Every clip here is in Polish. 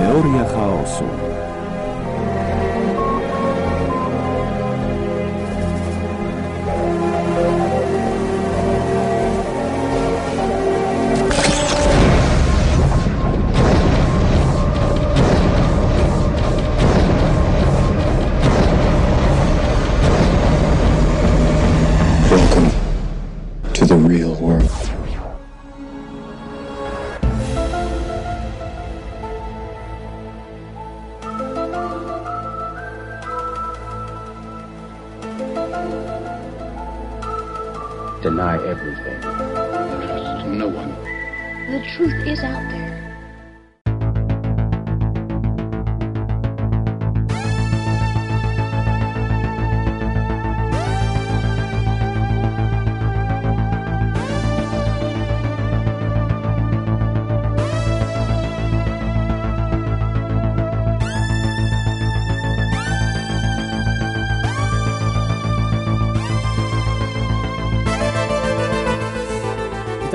Teoria chaosu.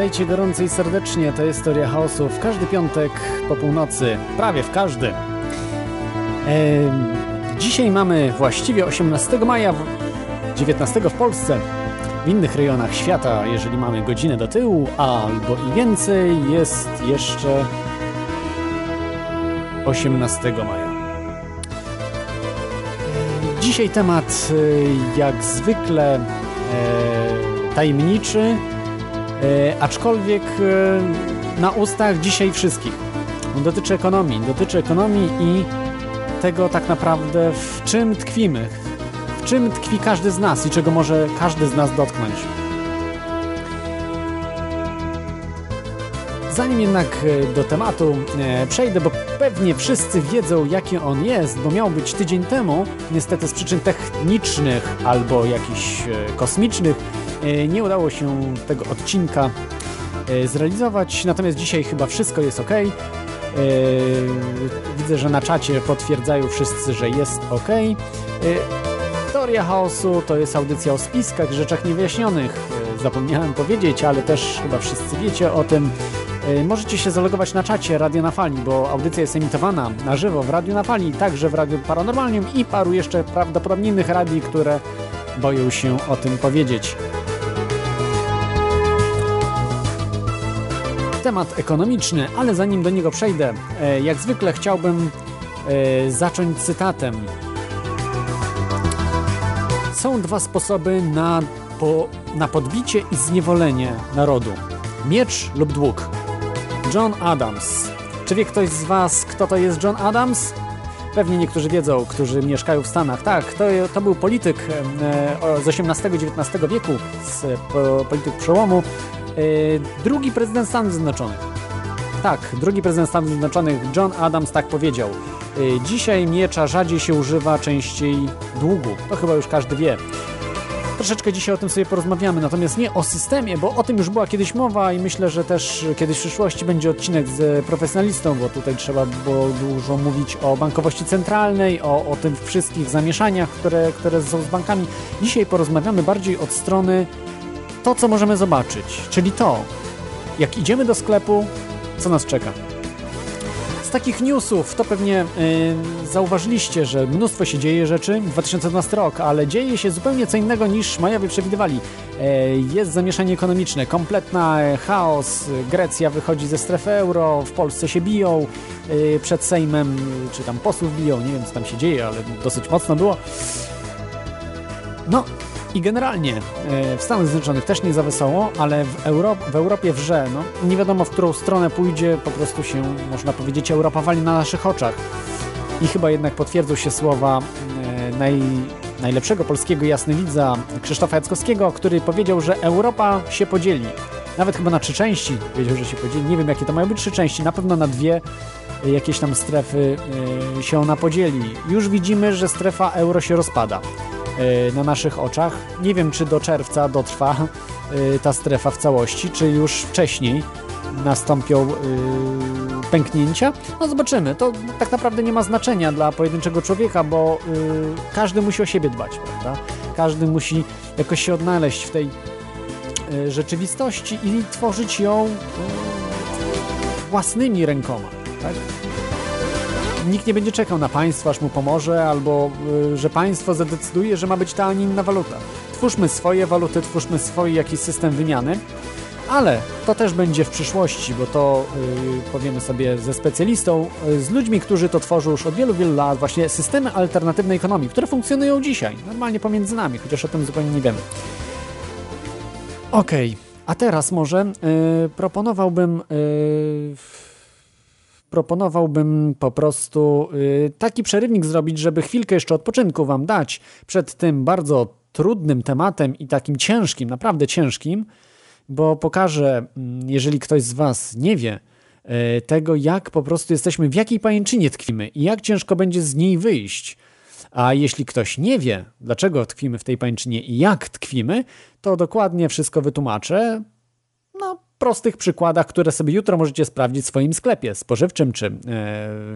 Witajcie gorąco i serdecznie, to jest Chaosu w każdy piątek po północy, prawie w każdy. Dzisiaj mamy właściwie 18 maja, w- 19 w Polsce. W innych rejonach świata, jeżeli mamy godzinę do tyłu albo i więcej, jest jeszcze 18 maja. Dzisiaj temat y, jak zwykle e, tajemniczy, aczkolwiek e, na ustach dzisiaj wszystkich. On dotyczy ekonomii, dotyczy ekonomii i tego tak naprawdę w czym tkwimy, w czym tkwi każdy z nas i czego może każdy z nas dotknąć. Zanim jednak e, do tematu e, przejdę, bo pewnie wszyscy wiedzą, jaki on jest, bo miał być tydzień temu, niestety z przyczyn technicznych albo jakichś e, kosmicznych, e, nie udało się tego odcinka e, zrealizować, natomiast dzisiaj chyba wszystko jest ok. Widzę, że na czacie potwierdzają wszyscy, że jest ok. Teoria chaosu to jest audycja o spiskach, rzeczach niewyjaśnionych. E, Zapomniałem powiedzieć, ale też chyba wszyscy wiecie o tym. E, Możecie się zalogować na czacie Radio na Fali, bo audycja jest emitowana na żywo w Radiu na Fali, także w Radiu Paranormalnym i paru jeszcze prawdopodobnie innych radii, które boją się o tym powiedzieć. Temat ekonomiczny, ale zanim do niego przejdę, e, jak zwykle chciałbym e, zacząć cytatem. Są dwa sposoby na, po, na podbicie i zniewolenie narodu. Miecz lub dług. John Adams. Czy wie ktoś z Was, kto to jest John Adams? Pewnie niektórzy wiedzą, którzy mieszkają w Stanach. Tak, to, to był polityk e, z XVIII-XIX wieku, z, po, polityk przełomu. E, drugi prezydent Stanów Zjednoczonych. Tak, drugi prezydent Stanów Zjednoczonych, John Adams, tak powiedział. Y, Dzisiaj miecza rzadziej się używa, częściej długu. To chyba już każdy wie. Troszeczkę dzisiaj o tym sobie porozmawiamy, natomiast nie o systemie, bo o tym już była kiedyś mowa i myślę, że też kiedyś w przyszłości będzie odcinek z profesjonalistą, bo tutaj trzeba było dużo mówić o bankowości centralnej, o, o tym wszystkich zamieszaniach, które, które są z bankami. Dzisiaj porozmawiamy bardziej od strony to, co możemy zobaczyć, czyli to, jak idziemy do sklepu, co nas czeka. Z takich newsów to pewnie y, zauważyliście, że mnóstwo się dzieje rzeczy, 2012 rok, ale dzieje się zupełnie co innego niż Majowie przewidywali. E, jest zamieszanie ekonomiczne, kompletna e, chaos, Grecja wychodzi ze strefy euro, w Polsce się biją, y, przed Sejmem, czy tam posłów biją, nie wiem co tam się dzieje, ale dosyć mocno było. No i generalnie e, w Stanach Zjednoczonych też nie za wesoło, ale w, Euro w Europie wrze. No, nie wiadomo w którą stronę pójdzie, po prostu się, można powiedzieć, Europa wali na naszych oczach. I chyba jednak potwierdzą się słowa e, naj, najlepszego polskiego jasnowidza Krzysztofa Jackowskiego, który powiedział, że Europa się podzieli. Nawet chyba na trzy części powiedział, że się podzieli. Nie wiem, jakie to mają być trzy części, na pewno na dwie jakieś tam strefy e, się ona podzieli. Już widzimy, że strefa euro się rozpada e, na naszych oczach. Nie wiem, czy do czerwca dotrwa e, ta strefa w całości, czy już wcześniej nastąpią pęknięcia. No zobaczymy. To tak naprawdę nie ma znaczenia dla pojedynczego człowieka, bo każdy musi o siebie dbać, prawda? Każdy musi jakoś się odnaleźć w tej rzeczywistości i tworzyć ją własnymi rękoma, tak? nikt nie będzie czekał na państwo, aż mu pomoże, albo y, że państwo zadecyduje, że ma być ta, a nie inna waluta. Twórzmy swoje waluty, twórzmy swój jakiś system wymiany, ale to też będzie w przyszłości, bo to yy, powiemy sobie ze specjalistą, yy, z ludźmi, którzy to tworzą już od wielu, wielu lat, właśnie systemy alternatywnej ekonomii, które funkcjonują dzisiaj, normalnie pomiędzy nami, chociaż o tym zupełnie nie wiemy. Okej, okay. a teraz może yy, proponowałbym proponowałbym po prostu y, taki przerywnik zrobić, żeby chwilkę jeszcze odpoczynku Wam dać przed tym bardzo trudnym tematem i takim ciężkim, naprawdę ciężkim, bo pokażę, mm, jeżeli ktoś z Was nie wie, y, tego, jak po prostu jesteśmy, w jakiej pajęczynie tkwimy i jak ciężko będzie z niej wyjść. A jeśli ktoś nie wie, dlaczego tkwimy w tej pajęczynie i jak tkwimy, to dokładnie wszystko wytłumaczę. Prostych przykładach, które sobie jutro możecie sprawdzić w swoim sklepie spożywczym, czy e,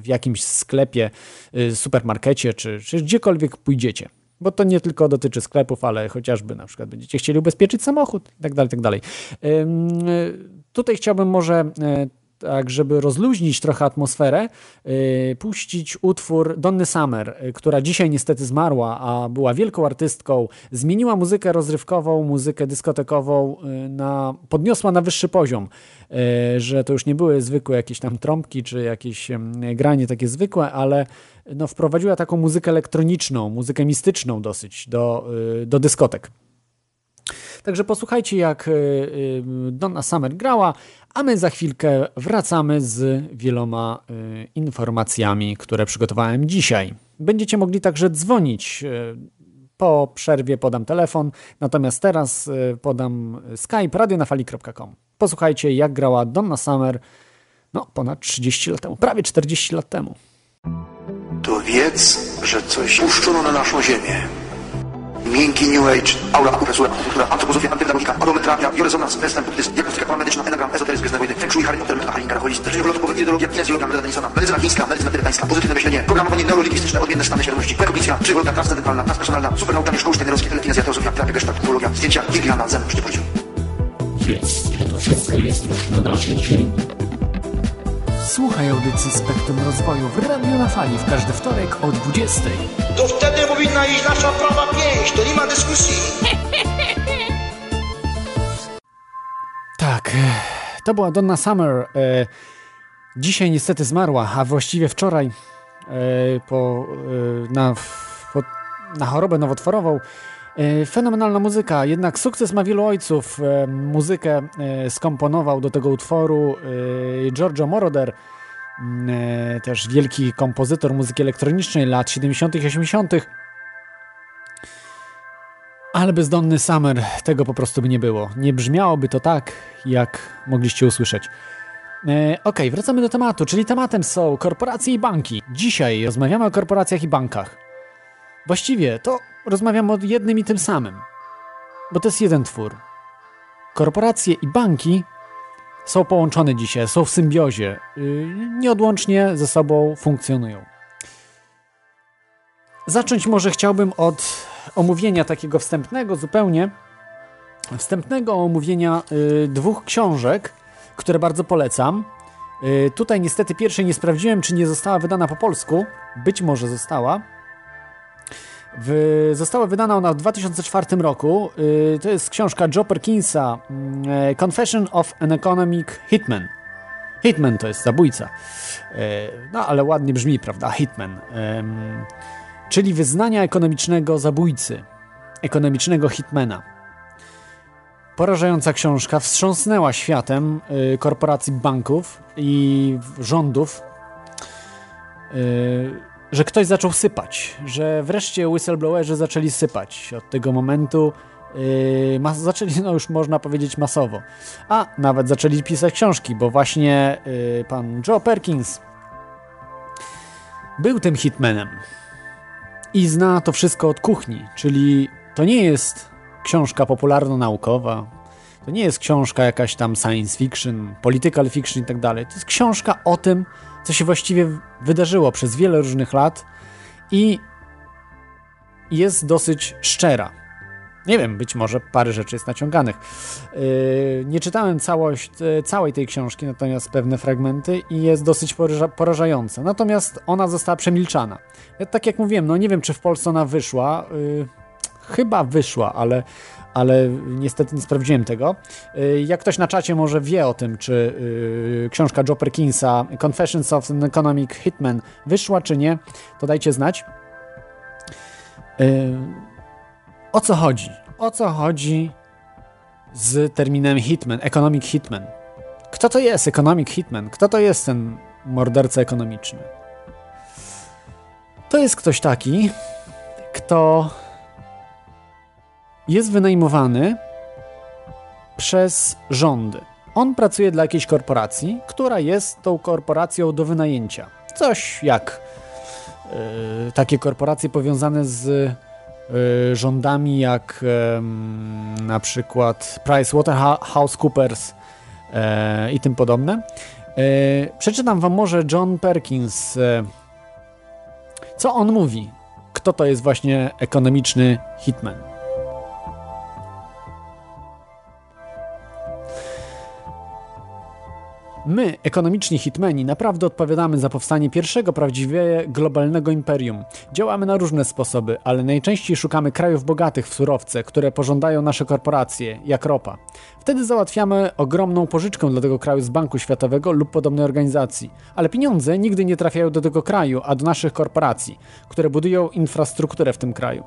w jakimś sklepie, e, supermarkecie, czy, czy gdziekolwiek pójdziecie. Bo to nie tylko dotyczy sklepów, ale chociażby na przykład będziecie chcieli ubezpieczyć samochód i tak dalej, tak. E, tutaj chciałbym może tak żeby rozluźnić trochę atmosferę, yy, puścić utwór Donny Summer, yy, która dzisiaj niestety zmarła, a była wielką artystką. Zmieniła muzykę rozrywkową, muzykę dyskotekową, yy, na, podniosła na wyższy poziom, y, że to już nie były zwykłe jakieś tam trąbki czy jakieś granie takie zwykłe, ale no, wprowadziła taką muzykę elektroniczną, muzykę mistyczną dosyć do, y, do dyskotek. Także posłuchajcie, jak y, y, Donna Summer grała, a my za chwilkę wracamy z wieloma y, informacjami, które przygotowałem dzisiaj. Będziecie mogli także dzwonić. Po przerwie podam telefon, natomiast teraz podam skype radionafali.com. Posłuchajcie, jak grała Donna Summer no, ponad 30 lat temu, prawie 40 lat temu. To wiedz, że coś puszczono na naszą ziemię miękki New Age, aura, akupresura, kultura, antropozofia, antydemologika, arometerapia, biorezonans, western, buddyzm, diagnostyka medyczna, enagram, ezoteryzm, gwiezdne wojny, feng shui, harry potter, metoda Hallinga, alkoholizm, leczenie wolotopowe, ideologia, kinezjologia, metoda Denisona, medycyna chińska, medycyna tybetańska, pozytywne myślenie, programowanie neurolingwistyczne, odmienne stany świadomości, prekognicja, psychologia transcendentalna, transpersonalna, supernauka, szkoły sztajnerowskie, telekinezja, teozofia, terapia gestalt, urologia, zdjęcia, Gigliana, zen, szczyt. Jest, to wszystko jest już na naszej ziemi. Słuchaj audycji Spektrum Rozwoju w Radiu na Fali w każdy wtorek o 20. To wtedy powinna iść nasza prawa pięść, to nie ma dyskusji. Tak, to była Donna Summer. E, dzisiaj niestety zmarła, a właściwie wczoraj e, po, e, na, po, na chorobę nowotworową. Fenomenalna muzyka, jednak sukces ma wielu ojców. Muzykę skomponował do tego utworu Giorgio Moroder, też wielki kompozytor muzyki elektronicznej lat 70. i 80. Ale bezdomny Summer tego po prostu by nie było. Nie brzmiałoby to tak, jak mogliście usłyszeć. E, ok, wracamy do tematu, czyli tematem są korporacje i banki. Dzisiaj rozmawiamy o korporacjach i bankach. Właściwie to rozmawiamy o jednym i tym samym, bo to jest jeden twór. Korporacje i banki są połączone dzisiaj, są w symbiozie, yy, nieodłącznie ze sobą funkcjonują. Zacząć może chciałbym od omówienia takiego wstępnego, zupełnie wstępnego omówienia yy, dwóch książek, które bardzo polecam. Yy, tutaj niestety pierwszej nie sprawdziłem, czy nie została wydana po polsku. Być może została. W, została wydana ona w 2004 roku. Yy, to jest książka Joe Perkinsa yy, Confession of an Economic Hitman. Hitman to jest zabójca. Yy, no ale ładnie brzmi, prawda? Hitman. czyli wyznania ekonomicznego zabójcy. Ekonomicznego hitmana. Porażająca książka wstrząsnęła światem y, korporacji banków i rządów. Y, że ktoś zaczął sypać, że wreszcie whistleblowerzy zaczęli sypać. Od tego momentu yy, mas- zaczęli, no już można powiedzieć masowo. A nawet zaczęli pisać książki, bo właśnie yy, pan Joe Perkins był tym hitmanem i zna to wszystko od kuchni, czyli to nie jest książka popularno-naukowa, to nie jest książka jakaś tam science fiction, political fiction i tak dalej. To jest książka o tym, co się właściwie wydarzyło przez wiele różnych lat i jest dosyć szczera. Nie wiem, być może parę rzeczy jest naciąganych. Yy, nie czytałem całość, yy, całej tej książki, natomiast pewne fragmenty i jest dosyć poraża porażająca. Natomiast ona została przemilczana. Ja, tak jak mówiłem, no nie wiem, czy w Polsce ona wyszła. Yy, chyba wyszła, ale, ale niestety nie sprawdziłem tego. Yy, jak ktoś na czacie może wie o tym, czy yy, książka Joe Perkinsa Confessions of an Economic Hitman wyszła, czy nie, to dajcie znać. Yy, o co chodzi? O co chodzi z terminem hitman, economic hitman? Kto to jest economic hitman? Kto to jest ten morderca ekonomiczny? To jest ktoś taki, kto jest wynajmowany przez rządy. On pracuje dla jakiejś korporacji, która jest tą korporacją do wynajęcia. Coś jak yy, takie korporacje powiązane z Y, rządami jak na przykład PricewaterhouseCoopers e, i tym podobne. Przeczytam wam może John Perkins, co on mówi, kto to jest właśnie ekonomiczny hitman. My, ekonomiczni hitmeni, naprawdę odpowiadamy za powstanie pierwszego prawdziwie globalnego imperium. Działamy na różne sposoby, ale najczęściej szukamy krajów bogatych w surowce, które pożądają nasze korporacje, jak ropa. Wtedy załatwiamy ogromną pożyczkę dla tego kraju z Banku Światowego lub podobnej organizacji. Ale pieniądze nigdy nie trafiają do tego kraju, a do naszych korporacji, które budują infrastrukturę w tym kraju.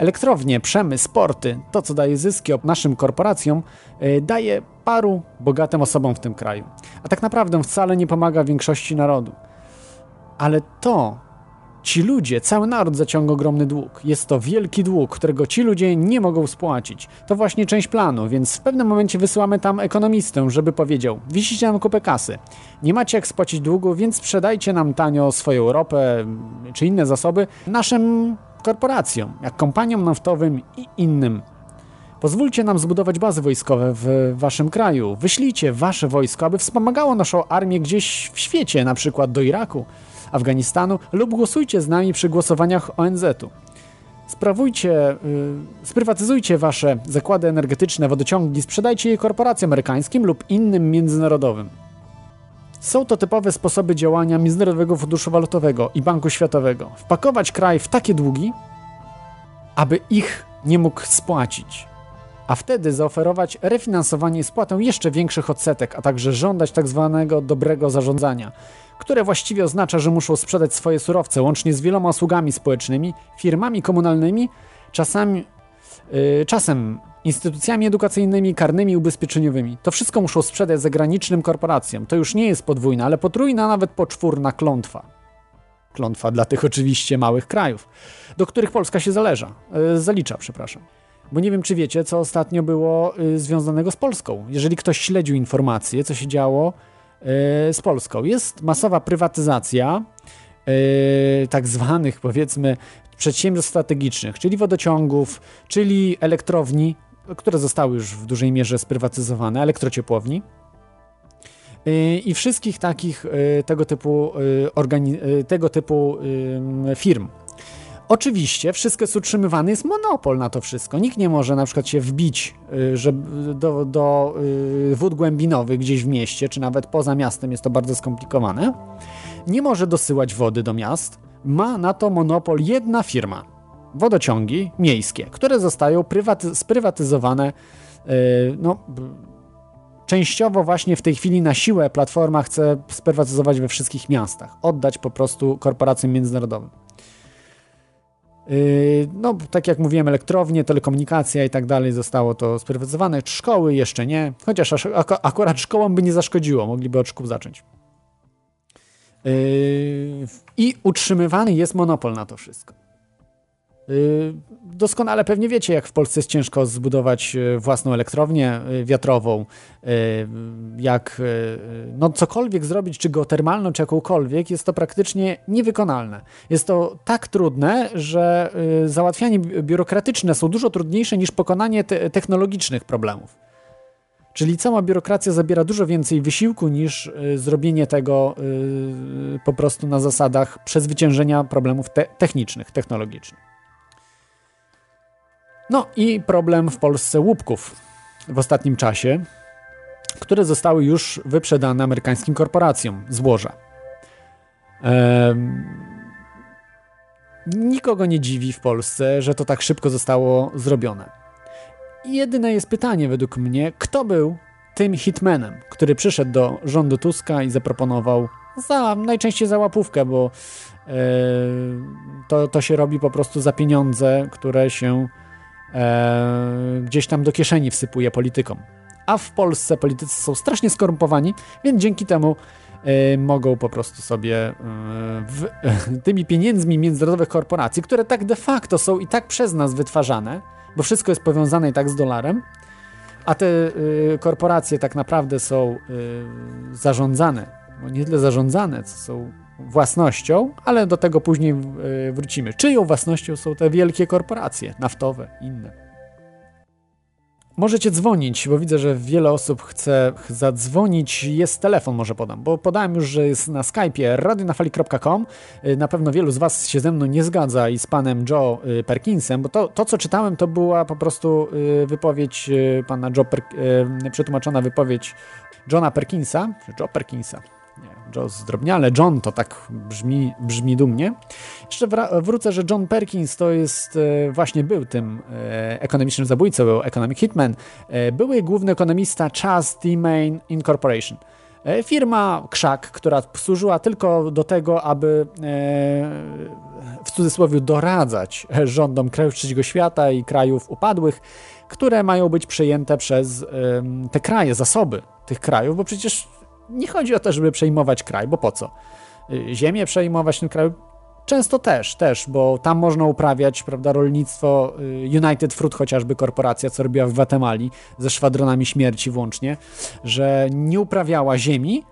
Elektrownie, przemysł, sporty, to co daje zyski naszym korporacjom, yy, daje paru bogatym osobom w tym kraju. A tak naprawdę wcale nie pomaga większości narodu. Ale to ci ludzie, cały naród zaciąga ogromny dług. Jest to wielki dług, którego ci ludzie nie mogą spłacić. To właśnie część planu, więc w pewnym momencie wysyłamy tam ekonomistę, żeby powiedział: Wisicie nam kupę kasy. Nie macie jak spłacić długu, więc sprzedajcie nam tanio swoją ropę czy inne zasoby naszym korporacjom, jak kompaniom naftowym i innym. Pozwólcie nam zbudować bazy wojskowe w waszym kraju. Wyślijcie wasze wojsko, aby wspomagało naszą armię gdzieś w świecie, na przykład do Iraku, Afganistanu, lub głosujcie z nami przy głosowaniach ONZ-u. Sprawujcie, yy, sprywatyzujcie wasze zakłady energetyczne, wodociągi, sprzedajcie je korporacjom amerykańskim lub innym międzynarodowym. Są to typowe sposoby działania Międzynarodowego Funduszu Walutowego i Banku Światowego. Wpakować kraj w takie długi, aby ich nie mógł spłacić, a wtedy zaoferować refinansowanie i spłatę jeszcze większych odsetek, a także żądać tak zwanego dobrego zarządzania, które właściwie oznacza, że muszą sprzedać swoje surowce łącznie z wieloma usługami społecznymi, firmami komunalnymi, czasami, yy, czasem instytucjami edukacyjnymi, karnymi, ubezpieczeniowymi. To wszystko muszą sprzedać zagranicznym korporacjom. To już nie jest podwójna, ale potrójna, nawet poczwórna klątwa. Klątwa dla tych oczywiście małych krajów, do których Polska się zależa, yy, zalicza, przepraszam. Bo nie wiem, czy wiecie, co ostatnio było yy, związanego z Polską. Jeżeli ktoś śledził informacje, co się działo yy, z Polską. Jest masowa prywatyzacja tak zwanych, powiedzmy, przedsiębiorstw strategicznych, czyli wodociągów, czyli elektrowni, które zostały już w dużej mierze sprywatyzowane, elektrociepłowni y, i wszystkich takich y, tego typu, y, tego typu firm. Oczywiście wszystko jest utrzymywane, jest monopol na to wszystko. Nikt nie może na przykład się wbić że do, do wód głębinowych gdzieś w mieście, czy nawet poza miastem jest to bardzo skomplikowane. Nie może dosyłać wody do miast. Ma na to monopol jedna firma wodociągi miejskie, które zostają prywaty sprywatyzowane yy, no, częściowo właśnie w tej chwili na siłę Platforma chce sprywatyzować we wszystkich miastach, oddać po prostu korporacjom międzynarodowym. Yy, no, tak jak mówiłem, elektrownie, telekomunikacja i tak dalej zostało to sprywatyzowane. Szkoły jeszcze nie, chociaż akurat szkołom by nie zaszkodziło, mogliby od szkół zacząć. Yy, I utrzymywany jest monopol na to wszystko. Y, doskonale pewnie wiecie, jak w Polsce jest ciężko zbudować y, własną elektrownię y, wiatrową, jak no cokolwiek zrobić, czy geotermalną, czy jakąkolwiek, jest to praktycznie niewykonalne. Jest to tak trudne, że załatwianie biurokratyczne są dużo trudniejsze niż pokonanie te technologicznych problemów. Czyli cała biurokracja zabiera dużo więcej wysiłku niż zrobienie tego po prostu na zasadach przezwyciężenia problemów te technicznych, technologicznych. No i problem w Polsce łupków w ostatnim czasie, które zostały już wyprzedane amerykańskim korporacjom złoża. Ehm, nikogo nie dziwi w Polsce, że to tak szybko zostało zrobione. Jedyne jest pytanie według mnie, kto był tym hitmanem, który przyszedł do rządu Tuska i zaproponował za, najczęściej za łapówkę, bo e, to, to się robi po prostu za pieniądze, które się e, gdzieś tam do kieszeni wsypuje politykom. A w Polsce politycy są strasznie skorumpowani, więc dzięki temu e, mogą po prostu sobie e, w, tymi pieniędzmi międzynarodowych korporacji, które tak de facto są i tak przez nas wytwarzane, bo wszystko jest powiązane i tak z dolarem, a te y, korporacje tak naprawdę są y, zarządzane, no nie tyle zarządzane, co są własnością, ale do tego później y, wrócimy. Czyją własnością są te wielkie korporacje naftowe, inne? Możecie dzwonić, bo widzę, że wiele osób chce zadzwonić. Jest telefon, może podam, bo podałem już, że jest na Skype'ie radionafali.com. Y, na pewno wielu z Was się ze mną nie zgadza i z panem Joe y, Perkinsem, bo to, to co czytałem, to była po prostu wypowiedź pana Joe, per, przetłumaczona wypowiedź Johna Perkinsa, Joe Perkinsa, Zdrobniale, John to tak brzmi, brzmi dumnie. Jeszcze wrócę, że John Perkins to jest e, właśnie był tym e, ekonomicznym zabójcą, był economic hitman, e, były główny ekonomista Chas D. Main Incorporation. Firma Krzak, która służyła tylko do tego, aby w cudzysłowie doradzać rządom krajów trzeciego świata i krajów upadłych, które mają być przejęte przez te kraje, zasoby tych krajów, bo przecież nie chodzi o to, żeby przejmować kraj, bo po co? Y, ziemię przejmować w tym kraju? Często też, też, bo tam można uprawiać, prawda, rolnictwo. Y, United Fruit chociażby, korporacja, co robiła w Gwatemali, ze szwadronami śmierci włącznie, że nie uprawiała ziemi,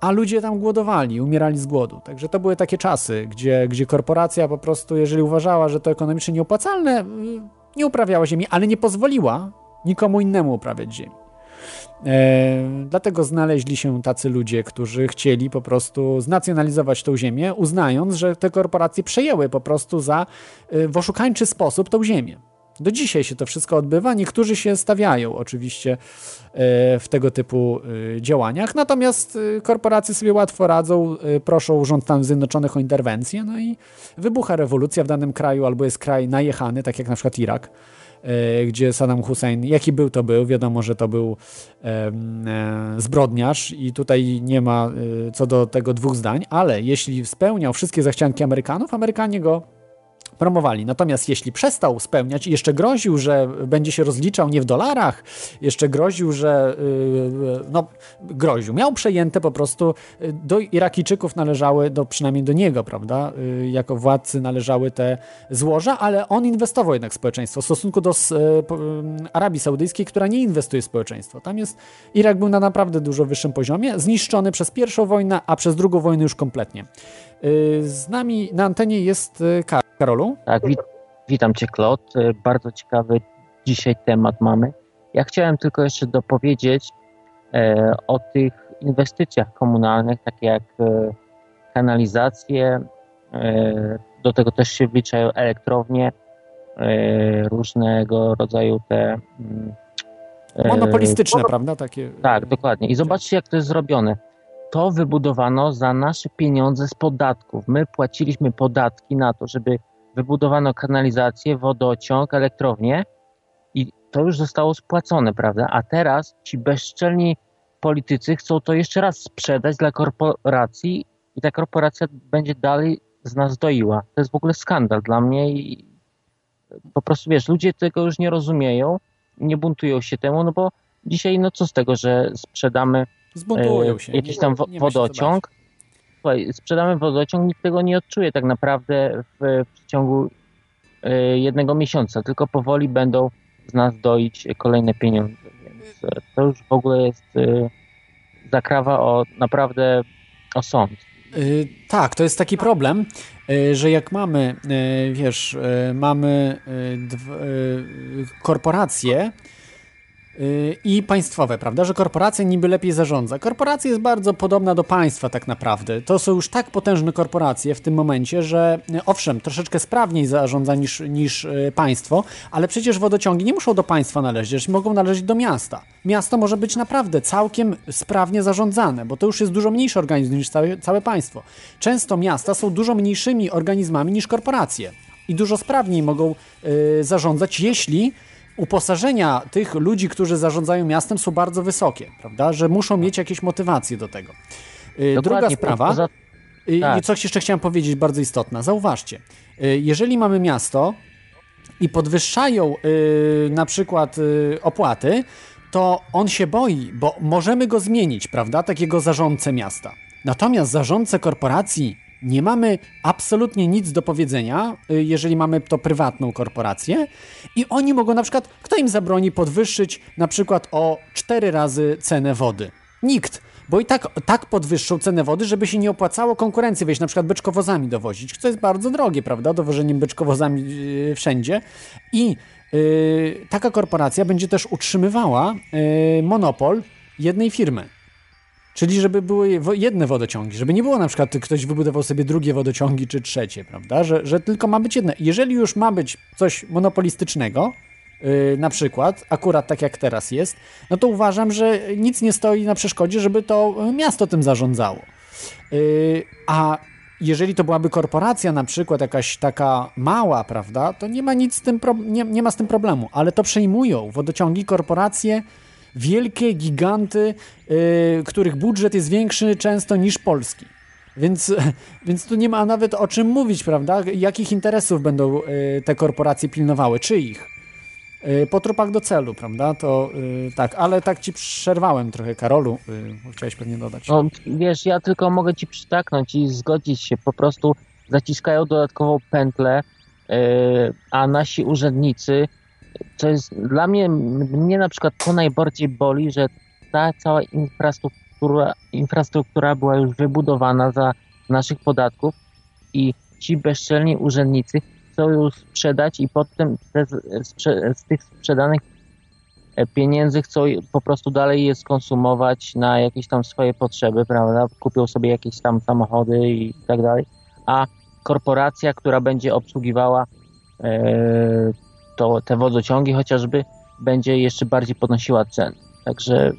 a ludzie tam głodowali, umierali z głodu. Także to były takie czasy, gdzie, gdzie korporacja po prostu, jeżeli uważała, że to ekonomicznie nieopłacalne, y, nie uprawiała ziemi, ale nie pozwoliła nikomu innemu uprawiać ziemi. E, dlatego znaleźli się tacy ludzie, którzy chcieli po prostu znacjonalizować tą ziemię, uznając, że te korporacje przejęły po prostu za e, w oszukańczy sposób tą ziemię. Do dzisiaj się to wszystko odbywa. Niektórzy się stawiają oczywiście e, w tego typu działaniach, natomiast korporacje sobie łatwo radzą, proszą rząd Stanów Zjednoczonych o interwencję, no i wybucha rewolucja w danym kraju, albo jest kraj najechany, tak jak na przykład Irak gdzie Saddam Hussein, jaki był, to był, wiadomo, że to był e, zbrodniarz i tutaj nie ma e, co do tego dwóch zdań, ale jeśli spełniał wszystkie zachcianki Amerykanów, Amerykanie go promowali. Natomiast jeśli przestał spełniać i jeszcze groził, że będzie się rozliczał nie w dolarach, jeszcze groził, że yy, no groził, miał przejęte po prostu y, do Irakijczyków należały, do, przynajmniej do niego, prawda, jako władcy należały te złoża, ale on inwestował jednak w społeczeństwo w stosunku do Arabii Saudyjskiej, która nie inwestuje w społeczeństwo. Tam jest, Irak był na naprawdę dużo wyższym poziomie, zniszczony przez pierwszą wojnę, a przez drugą wojnę już kompletnie. Y, z nami na antenie jest y, Karolu. Tak, wit witam Cię, Klot. Y, bardzo ciekawy dzisiaj temat mamy. Ja chciałem tylko jeszcze dopowiedzieć e, o tych inwestycjach komunalnych, takie jak e, kanalizacje, e, do tego też się wliczają elektrownie, e, różnego rodzaju te... Mm, e, Monopolistyczne, prawda? Takie... Tak, dokładnie. I zobaczcie, jak to jest zrobione to wybudowano za nasze pieniądze z podatków. My płaciliśmy podatki na to, żeby wybudowano kanalizację, wodociąg, elektrownię i to już zostało spłacone, prawda? A teraz ci bezczelni politycy chcą to jeszcze raz sprzedać dla korporacji i ta korporacja będzie dalej z nas doiła. To jest w ogóle skandal dla mnie i po prostu wiesz, ludzie tego już nie rozumieją, nie buntują się temu, no bo dzisiaj no co z tego, że sprzedamy Zbuntują się. Jakiś tam wodociąg. Słuchaj, sprzedamy wodociąg, nikt tego nie odczuje tak naprawdę w, w ciągu y, jednego miesiąca, tylko powoli będą z nas doić kolejne pieniądze. Więc e, to już w ogóle jest y, zakrawa o naprawdę o sąd. Tak, to jest taki problem, że jak mamy, wiesz, mamy korporacje, i państwowe, prawda? Że korporacja niby lepiej zarządza. Korporacja jest bardzo podobna do państwa tak naprawdę. To są już tak potężne korporacje w tym momencie, że yy, owszem, troszeczkę sprawniej zarządza niż, niż yy, państwo, ale przecież wodociągi nie muszą do państwa należeć, mogą należeć do miasta. Miasto może być naprawdę całkiem sprawnie zarządzane, bo to już jest dużo mniejszy organizm niż całe, całe państwo. Często miasta są dużo mniejszymi organizmami niż korporacje i dużo sprawniej mogą yy, zarządzać, jeśli uposażenia tych ludzi, którzy zarządzają miastem są bardzo wysokie, prawda? Że muszą mieć jakieś motywacje do tego. Yy, druga sprawa, poza... yy, tak. coś jeszcze chciałem powiedzieć bardzo istotna. Zauważcie, yy, jeżeli mamy miasto i podwyższają y, na przykład y, opłaty, to on się boi, bo możemy go zmienić, prawda? Takiego zarządcę miasta. Natomiast zarządcę korporacji nie mamy absolutnie nic do powiedzenia, y, jeżeli mamy to prywatną korporację i oni mogą na przykład, kto im zabroni podwyższyć na przykład o 4 razy cenę wody? Nikt, bo i tak, tak podwyższą cenę wody, żeby się nie opłacało konkurencji wejść, na przykład beczkowozami dowozić, co jest bardzo drogie, prawda, dowożeniem beczkowozami yy, wszędzie i yy, taka korporacja będzie też utrzymywała yy, monopol jednej firmy. Czyli żeby były jedne wodociągi, żeby nie było na przykład ktoś wybudował sobie drugie wodociągi czy trzecie, prawda? Że, że tylko ma być jedne. Jeżeli już ma być coś monopolistycznego, yy, na przykład, akurat tak jak teraz jest, no to uważam, że nic nie stoi na przeszkodzie, żeby to miasto tym zarządzało. Yy, a jeżeli to byłaby korporacja na przykład jakaś taka mała, prawda, to nie ma nic z tym, nie, nie ma z tym problemu, ale to przejmują wodociągi korporacje wielkie giganty, yy, których budżet jest większy często niż polski. Więc, więc tu nie ma nawet o czym mówić, prawda? Jakich interesów będą yy, te korporacje pilnowały, czyich? Yy, po trupach do celu, prawda? To yy, tak, ale tak ci przerwałem trochę, Karolu, yy, chciałeś pewnie dodać. No, wiesz, ja tylko mogę ci przytaknąć i zgodzić się, po prostu zaciskają dodatkową pętlę, yy, a nasi urzędnicy jest dla mnie, mnie na przykład to najbardziej boli, że ta cała infrastruktura, infrastruktura była już wybudowana za naszych podatków i ci bezczelni urzędnicy chcą ją sprzedać i potem te, z tych sprzedanych e, pieniędzy chcą po prostu dalej je skonsumować na jakieś tam swoje potrzeby, prawda? Kupią sobie jakieś tam samochody i tak dalej, a korporacja, która będzie obsługiwała e, to te wodociągi chociażby będzie jeszcze bardziej podnosiła ceny. Także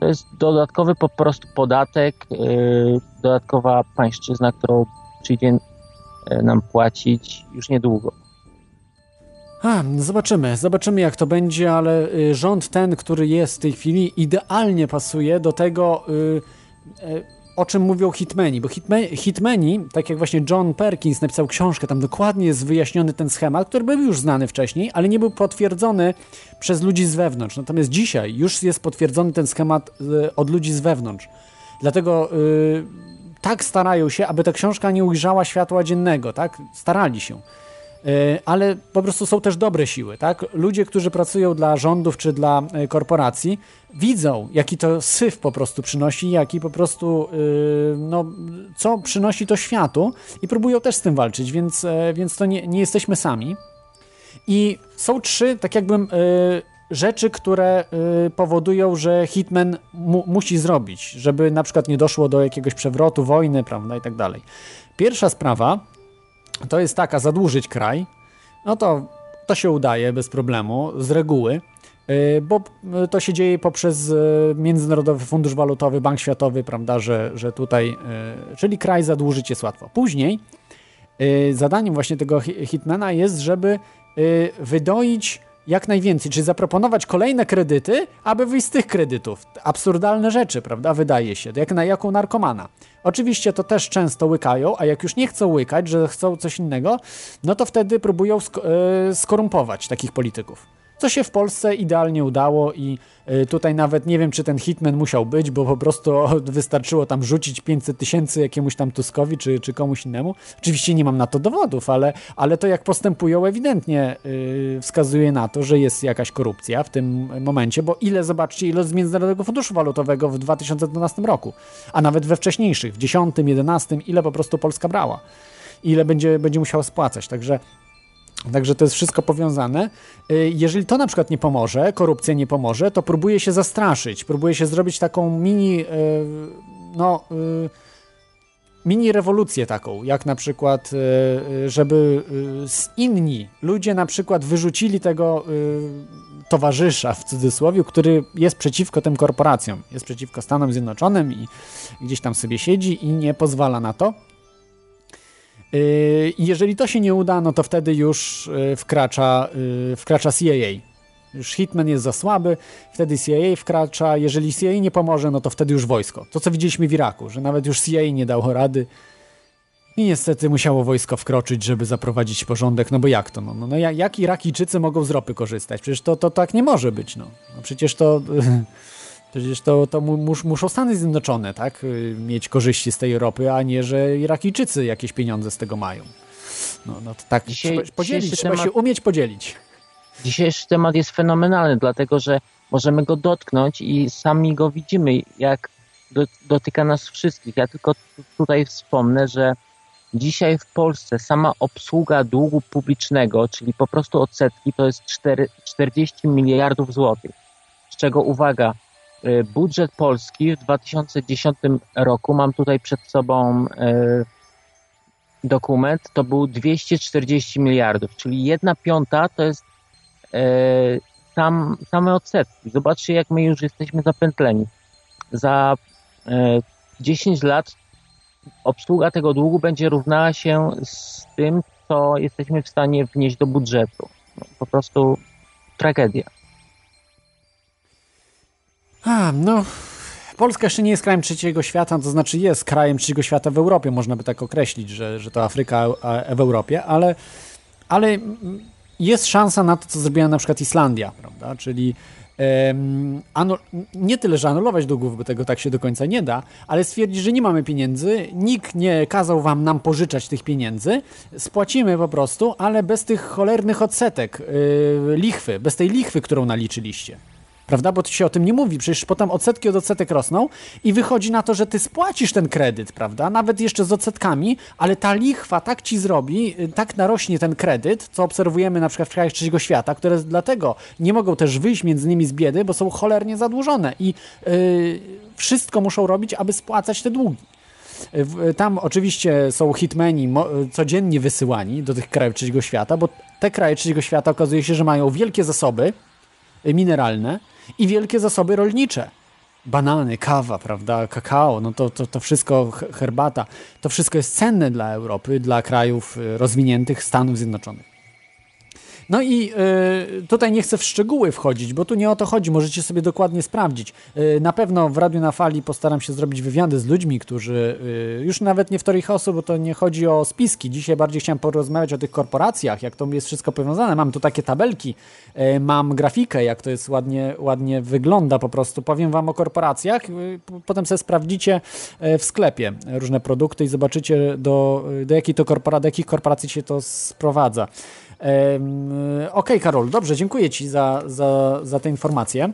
to jest dodatkowy po prostu podatek, yy, dodatkowa pańszczyzna, którą przyjdzie yy, nam płacić już niedługo. A, zobaczymy, zobaczymy jak to będzie, ale y, rząd ten, który jest w tej chwili, idealnie pasuje do tego, y, y, o czym mówią hitmeni, bo hitmeni, hitmeni, tak jak właśnie John Perkins napisał książkę, tam dokładnie jest wyjaśniony ten schemat, który był już znany wcześniej, ale nie był potwierdzony przez ludzi z wewnątrz. Natomiast dzisiaj już jest potwierdzony ten schemat y, od ludzi z wewnątrz. Dlatego yy, tak starają się, aby ta książka nie ujrzała światła dziennego, tak? Starali się. E, ale po prostu są też dobre siły, tak? Ludzie, którzy pracują dla rządów czy dla e, korporacji, widzą, jaki to syf po prostu przynosi, jaki po prostu, e, no, co przynosi to światu i próbują też z tym walczyć, więc, więc to nie, nie jesteśmy sami. I są trzy, tak jakbym, rzeczy, które powodują, że Hitman mu, musi zrobić, żeby na przykład nie doszło do jakiegoś przewrotu, wojny, prawda, i tak dalej. Pierwsza sprawa to jest taka, zadłużyć kraj, no to, to się udaje bez problemu, z reguły, y, bo y, to się dzieje poprzez y, Międzynarodowy Fundusz Walutowy, Bank Światowy, prawda, że, że tutaj, czyli kraj zadłużyć jest łatwo. Później zadaniem właśnie tego hitmana jest, żeby wydoić jak najwięcej, czyli zaproponować kolejne kredyty, aby wyjść z tych kredytów. Absurdalne rzeczy, prawda, wydaje się, jak na jaką narkomana. Oczywiście to też często łykają, a jak już nie chcą łykać, że chcą coś innego, no to wtedy próbują sk e, skorumpować takich polityków co się w Polsce idealnie udało i y, tutaj nawet nie wiem, czy ten hitman musiał być, bo po prostu wystarczyło tam rzucić 500 tysięcy jakiemuś tam Tuskowi czy, czy komuś innemu. Oczywiście nie mam na to dowodów, ale, ale to jak postępują ewidentnie yy, wskazuje na to, że jest jakaś korupcja w tym momencie, bo ile, zobaczcie, ile z Międzynarodowego Funduszu Walutowego w 2012 roku, a nawet we wcześniejszych, w 10, 11, ile po prostu Polska brała, ile będzie, będzie musiała spłacać, także Także to jest wszystko powiązane. Y, jeżeli to na przykład nie pomoże, korupcja nie pomoże, to próbuje się zastraszyć, próbuje się zrobić taką mini, y, no, y, mini rewolucję taką, jak na przykład, żeby inni ludzie na przykład wyrzucili tego towarzysza w cudzysłowie, który jest przeciwko tym korporacjom, jest przeciwko Stanom Zjednoczonym i gdzieś tam sobie siedzi i nie pozwala na to. Yy, jeżeli to się nie uda, no to wtedy już yy, wkracza, yy, wkracza CIA. Już Hitman jest za słaby, wtedy CIA wkracza. Jeżeli CIA nie pomoże, no to wtedy już wojsko. To, co widzieliśmy w Iraku, że nawet już CIA nie dało rady. I niestety musiało wojsko wkroczyć, żeby zaprowadzić porządek. No bo jak to? No, no, no jak Irakijczycy mogą z ropy korzystać? Przecież to, to tak nie może być. No, no przecież to Przecież to, to mus, muszą Stany Zjednoczone tak, y, mieć korzyści z tej ropy, a nie, że Irakijczycy jakieś pieniądze z tego mają. No, no to tak Dzisiaj, trzeba podzielić, trzeba temat, się umieć podzielić. Dzisiejszy temat jest fenomenalny, dlatego że możemy go dotknąć i sami go widzimy, jak do, dotyka nas wszystkich. Ja tylko tutaj wspomnę, że dzisiaj w Polsce sama obsługa długu publicznego, czyli po prostu odsetki, to jest 4, 40 miliardów złotych. Z czego uwaga, budżet Polski w 2010 roku, mam tutaj przed sobą e, dokument, to był 240 miliardów, czyli jedna piąta to jest e, tam same odsetki. Zobaczcie, jak my już jesteśmy zapętleni. Za 10 lat obsługa tego długu będzie równała się z tym, co jesteśmy w stanie wnieść do budżetu. No, po prostu tragedia. A, no, Polska jeszcze nie jest krajem trzeciego świata, to znaczy jest krajem trzeciego świata w Europie, można by tak określić, że, że to Afryka w Europie, ale, ale jest szansa na to, co zrobiła na przykład Islandia, prawda? Czyli um, nie tyle, że anulować długów, bo tego tak się do końca nie da, ale stwierdzić, że nie mamy pieniędzy, nikt nie kazał wam nam pożyczać tych pieniędzy, spłacimy po prostu, ale bez tych cholernych odsetek, yy, lichwy, bez tej lichwy, którą naliczyliście prawda? Bo się o tym nie mówi, przecież potem odsetki od odsetek rosną i wychodzi na to, że ty spłacisz ten kredyt, prawda? Nawet jeszcze z odsetkami, ale ta lichwa tak ci zrobi, y, tak narośnie ten kredyt, co obserwujemy na przykład w krajach trzeciego świata, które dlatego nie mogą też wyjść między nimi z biedy, bo są cholernie zadłużone i yy, wszystko muszą robić, aby spłacać te długi. Y, tam oczywiście są hitmeni codziennie wysyłani do tych krajów trzeciego świata, bo te kraje trzeciego świata okazuje się, że mają wielkie zasoby mineralne, i wielkie zasoby rolnicze. Banany, kawa, prawda, kakao, no to, to, to wszystko, herbata, to wszystko jest cenne dla Europy, dla krajów y, rozwiniętych Stanów Zjednoczonych. No i y, tutaj nie chcę w szczegóły wchodzić, bo tu nie o to chodzi, możecie sobie dokładnie sprawdzić. Y, na pewno w Radiu na Fali postaram się zrobić wywiady z ludźmi, którzy y, już nawet nie w teorii chaosu, bo to nie chodzi o spiski. Dzisiaj bardziej chciałem porozmawiać o tych korporacjach, jak to jest wszystko powiązane. Mam tu takie tabelki, mam grafikę, jak to jest ładnie, ładnie wygląda po prostu. Powiem Wam o korporacjach, potem sobie sprawdzicie w sklepie różne produkty i zobaczycie do, do, jakiej to korpora, do jakich korporacji się to sprowadza. Okej, okay, Karol, dobrze, dziękuję Ci za, za, za tę informację.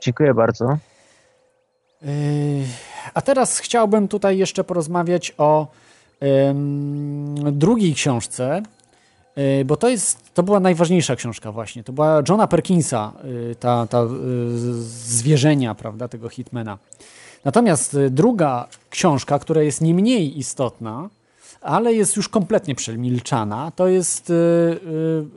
Dziękuję bardzo. A teraz chciałbym tutaj jeszcze porozmawiać o drugiej książce, e, bo to jest, to była najważniejsza książka właśnie. To była Johna Perkinsa, e, ta, ta e, zwierzenia, prawda, tego Hitmana. Natomiast druga książka, która jest nie mniej istotna, ale jest już kompletnie przemilczana. To jest y, y,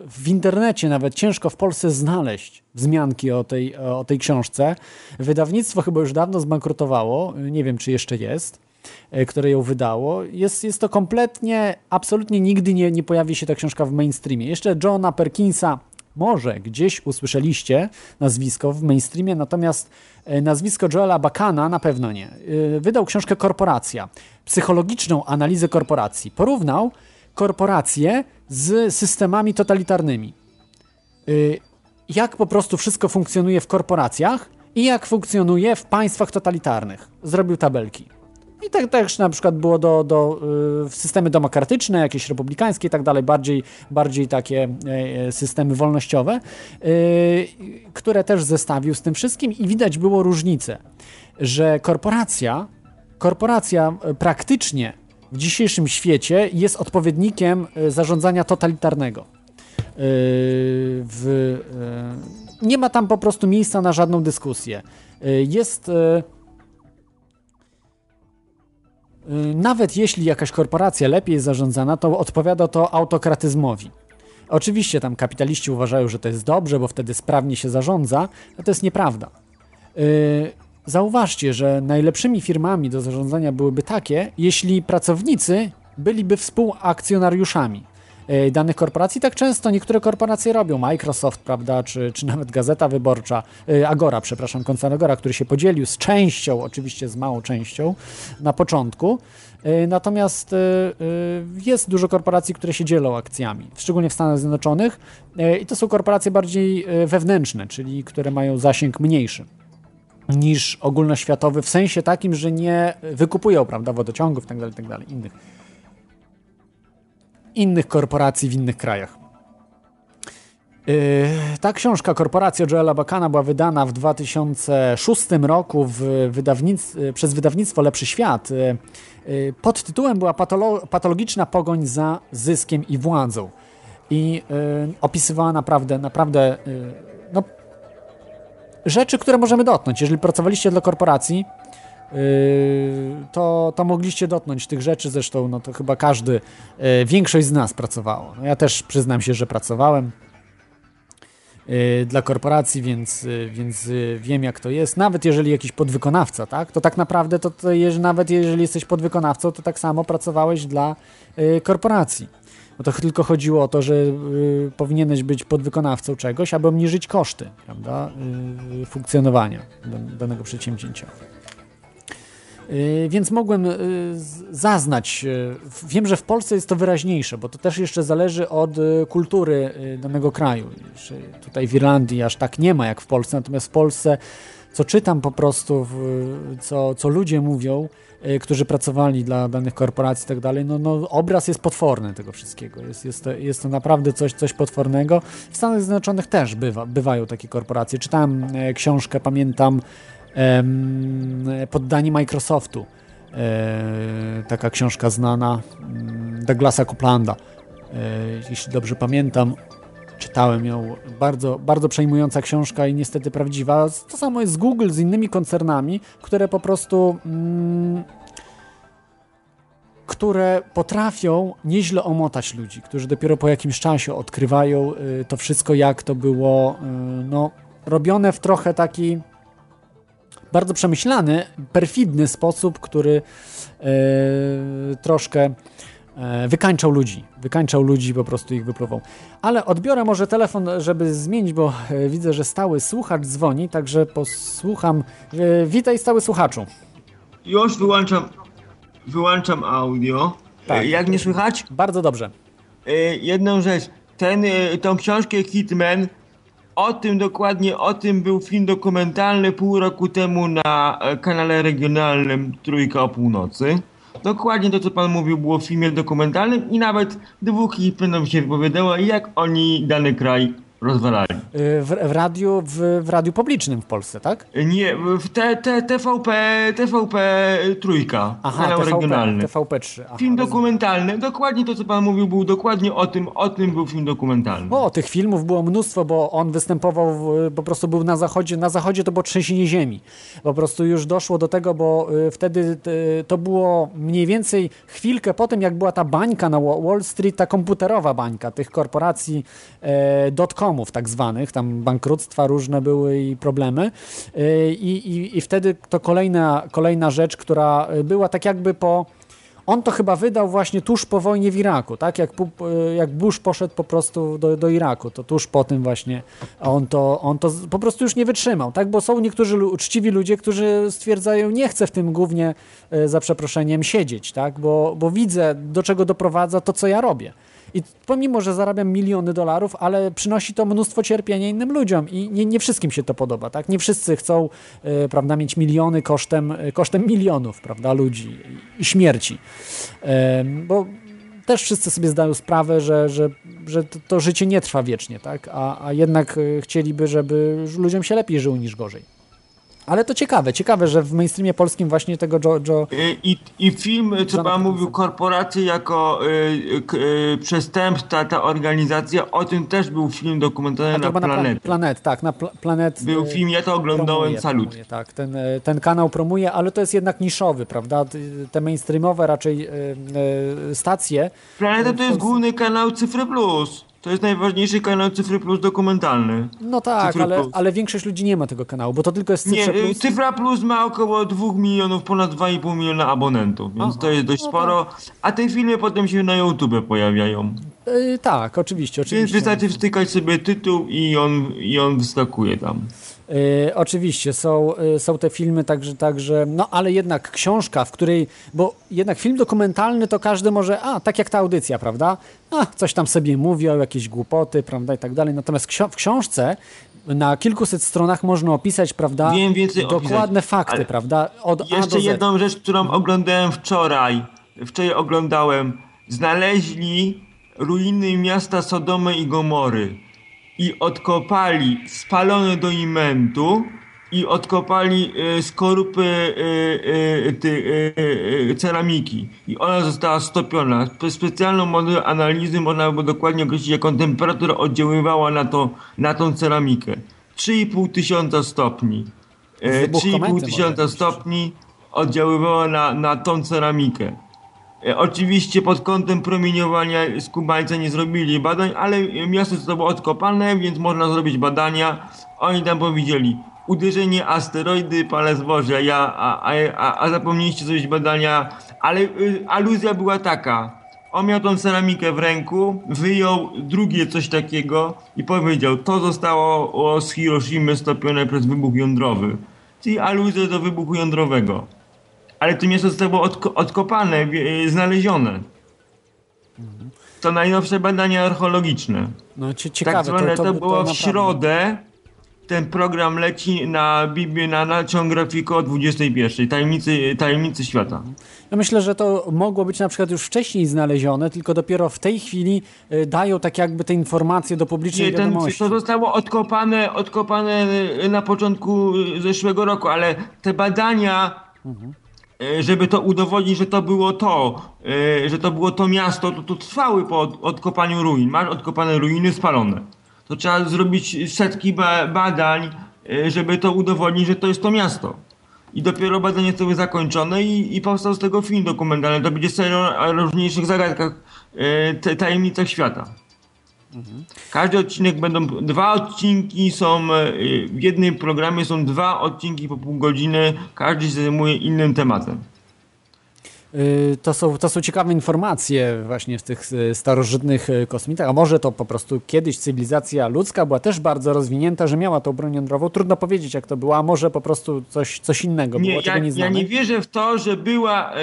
w internecie nawet ciężko w Polsce znaleźć wzmianki o tej, o tej książce. Wydawnictwo chyba już dawno zbankrutowało, nie wiem czy jeszcze jest, y, które ją wydało. Jest, jest to kompletnie, absolutnie nigdy nie, nie pojawi się ta książka w mainstreamie. Jeszcze Johna Perkinsa może gdzieś usłyszeliście nazwisko w mainstreamie, natomiast e, nazwisko Joela Bacana na pewno nie. E, wydał książkę Korporacja, psychologiczną analizę korporacji. Porównał korporacje z systemami totalitarnymi. E, jak po prostu wszystko funkcjonuje w korporacjach i jak funkcjonuje w państwach totalitarnych. Zrobił tabelki. I tak też na przykład było do, do y, systemy demokratyczne, jakieś republikańskie i tak dalej, bardziej, bardziej takie y, systemy wolnościowe, y, które też zestawił z tym wszystkim i widać było różnicę, że korporacja, korporacja praktycznie w dzisiejszym świecie jest odpowiednikiem zarządzania totalitarnego. w, nie ma tam po prostu miejsca na żadną dyskusję. Jest nawet jeśli jakaś korporacja lepiej jest zarządzana, to odpowiada to autokratyzmowi. Oczywiście tam kapitaliści uważają, że to jest dobrze, bo wtedy sprawnie się zarządza, ale to jest nieprawda. Zauważcie, że najlepszymi firmami do zarządzania byłyby takie, jeśli pracownicy byliby współakcjonariuszami danych korporacji. Tak często niektóre korporacje robią, Microsoft, prawda, czy, czy nawet Gazeta Wyborcza, e, Agora, przepraszam, koncern Agora, który się podzielił z częścią, oczywiście z małą częścią na początku. E, natomiast jest dużo korporacji, które się dzielą akcjami, szczególnie w Stanach Zjednoczonych i to są korporacje bardziej wewnętrzne, czyli które mają zasięg mniejszy niż ogólnoświatowy, w sensie takim, że nie wykupują, prawda, wodociągów itd., tak itd., tak innych, innych korporacji w innych krajach. Yy, ta książka Korporacja Joela Bacana była wydana w 2006 roku w wydawnictw, przez wydawnictwo Lepszy Świat. Yy, yy, pod tytułem była patolo patologiczna pogoń za zyskiem i władzą. I opisywała naprawdę, naprawdę no, rzeczy, które możemy dotknąć. Jeżeli pracowaliście dla korporacji, to, to mogliście dotknąć tych rzeczy. Zresztą, no to chyba każdy, yy, większość z nas pracowało. No ja też przyznam się, że pracowałem yy, dla korporacji, więc, więc wiem jak to jest. Nawet jeżeli jakiś podwykonawca, tak, to tak naprawdę to, to nawet jeżeli jesteś podwykonawcą, to tak samo pracowałeś dla korporacji. Bo to tylko chodziło o to, że powinieneś być podwykonawcą czegoś, aby obniżyć koszty prawda, funkcjonowania danego przedsięwzięcia. Y, więc mogłem y, zaznać, y, wiem, że w Polsce jest to wyraźniejsze, bo to też jeszcze zależy od kultury danego kraju. Tutaj w Irlandii aż tak nie ma jak w Polsce, natomiast w Polsce, co czytam po prostu, co, co ludzie mówią, którzy pracowali dla danych korporacji i tak dalej, no, no obraz jest potworny tego wszystkiego. Jest, jest, to, jest to naprawdę coś, coś potwornego. W Stanach Zjednoczonych też bywa, bywają takie korporacje. Czytałem książkę, pamiętam, poddani Microsoftu. E, taka książka znana mm, Douglasa Coplanda. E, jeśli dobrze pamiętam, czytałem ją. Bardzo, bardzo przejmująca książka i niestety prawdziwa. To samo jest z Google, z innymi koncernami, które po prostu. Mm, które potrafią nieźle omotać ludzi, którzy dopiero po jakimś czasie odkrywają y, to wszystko, jak to było y, no, robione w trochę taki bardzo przemyślany, perfidny sposób, który y, troszkę E, wykańczał ludzi, wykańczał ludzi, po prostu ich wypluwał. Ale odbiorę może telefon, żeby zmienić, bo e, widzę, że stały słuchacz dzwoni, także posłucham. E, witaj stały słuchaczu. Już wyłączam, wyłączam audio. Tak. Jak nie słychać? Bardzo dobrze. Jedną rzecz, ten, tą książkę Hitman, o tym dokładnie, o tym był film dokumentalny pół roku temu na kanale regionalnym Trójka o północy. Dokładnie to, co pan mówił, było w filmie dokumentalnym i nawet dwóch będą się wypowiadało, jak oni dany kraj rozwalali. Y, w, w radiu, w, w, radiu publicznym w Polsce, tak? Nie, w te, te, TVP, TVP trójka, Aha, kanał TVP, regionalny. TVP3. Aha, film dokumentalny, dokładnie to, co pan mówił, był dokładnie o tym, o tym był film dokumentalny. O, tych filmów było mnóstwo, bo on występował, w, po prostu był na zachodzie, na zachodzie to było trzęsienie ziemi. Po prostu już doszło do tego, bo y, wtedy y, to było mniej więcej chwilkę po tym, jak była ta bańka na Wall Street, ta komputerowa bańka tych korporacji e, dotcom przełomów tak zwanych, tam bankructwa różne były i problemy y, i, i, i wtedy to kolejna, kolejna rzecz, która była tak jakby po on to chyba wydał właśnie tuż po wojnie w Iraku, tak? Jak, y, jak Bush poszedł po prostu do, do Iraku, to tuż po tym właśnie on to, on to po prostu już nie wytrzymał, tak? Bo są niektórzy uczciwi ludzie, którzy stwierdzają, nie chcę w tym głównie y, za przeproszeniem siedzieć, tak? Bo, bo widzę, do czego doprowadza to, co ja robię. I pomimo, że zarabiam miliony dolarów, ale przynosi to mnóstwo cierpienia innym ludziom i nie, nie wszystkim się to podoba, tak? Nie wszyscy chcą, y, prawda, mieć miliony kosztem, e, kosztem milionów, prawda, ludzi i śmierci. Y, bo też wszyscy sobie zdają sprawę, że, że, że to, to życie nie trwa wiecznie, tak? A, a jednak chcieliby, żeby ludziom się lepiej żyło niż gorzej. Ale to ciekawe, ciekawe, że w mainstreamie polskim właśnie tego Joe... Joe... I, I film, co pan mówił, korporacje jako y, y, przestępstwa, ta organizacja, o tym też był film dokumentalny na Planet. Na Planet, tak, na pl Planet. Był film, ja to oglądałem, promuje, salut. Promuje, tak, ten, ten kanał promuje, ale to jest jednak niszowy, prawda? Te mainstreamowe raczej y, y, stacje. Planet to jest główny kanał Cyfry Plus. To jest najważniejszy kanał Cyfry Plus dokumentalny. No tak, ale, ale większość ludzi nie ma tego kanału, bo to tylko jest Cyfra nie, Plus. Cyfra Plus ma około 2 milionów, ponad 2,5 miliona abonentów, więc Aha, to jest dość no sporo. A te filmy potem się na YouTube pojawiają. Yy, tak, oczywiście, oczywiście. Więc wystarczy wstykać sobie tytuł i on, i on wyskakuje tam. Yy, oczywiście są, yy, są te filmy także, także, no ale jednak książka, w której, bo jednak film dokumentalny to każdy może, a tak jak ta audycja, prawda? A, coś tam sobie mówi o jakieś głupoty, prawda, i tak dalej. Natomiast ksio w książce na kilkuset stronach można opisać, prawda? Wiem więcej Dokładne opisać, fakty, prawda? Od jeszcze jedną rzecz, którą oglądałem wczoraj, wczoraj oglądałem. Znaleźli ruiny miasta Sodomy i Gomory i odkopali spalone do imentu i odkopali y, skorupy y, y, y, y, ceramiki i ona została stopiona. Przez specjalną model analizy można było dokładnie określić, jaką temperaturę oddziaływała na, to, na tą ceramikę. 3,5 tysiąca stopni. 3,5 tysiąca stopni oddziaływała na, na tą ceramikę. E, oczywiście pod kątem promieniowania skubańca nie zrobili badań, ale miasto zostało odkopane, więc można zrobić badania. Oni tam powiedzieli, uderzenie asteroidy, pale zboża, ja, a, a, a zapomnieliście zrobić badania, ale y, aluzja była taka. On miał tą ceramikę w ręku, wyjął drugie coś takiego i powiedział, to zostało z Hiroshimy stopione przez wybuch jądrowy. Czyli aluzja do wybuchu jądrowego ale to miasto zostało odko odkopane, e, znalezione. To najnowsze badania archeologiczne. No ciekawe. Tak zwane, to, to, to było to w środę. Ten program leci na Biblię na National Graphic o 21. Tajemnicy, tajemnicy świata. Ja myślę, że to mogło być na przykład już wcześniej znalezione, tylko dopiero w tej chwili e, dają tak jakby te informacje do publicznej Nie, wiadomości. Ten, to zostało odkopane, odkopane na początku zeszłego roku, ale te badania mhm E, żeby to udowodnić, że to było to, e, że to było to miasto, to, to trwały po odkopaniu ruin. Masz odkopane ruiny spalone. To trzeba zrobić setki badań, e, żeby to udowodnić, że to jest to miasto. I dopiero badanie zostały zakończone i, i powstał z tego film dokumentalny. To będzie seria o różniejszych zagadkach, tajemnicach świata. Każdy odcinek będą, dwa odcinki są, e, w jednym programie są dwa odcinki po pół godziny, każdy się zajmuje innym tematem. Y, to są, to są ciekawe informacje właśnie w tych y, starożytnych y, kosmitach, a może to po prostu kiedyś cywilizacja ludzka była też bardzo rozwinięta, że miała tą broń jądrową. Trudno powiedzieć jak to było, a może po prostu coś, coś innego nie, było, ja, nie znamy. Ja nie wierzę w to, że była,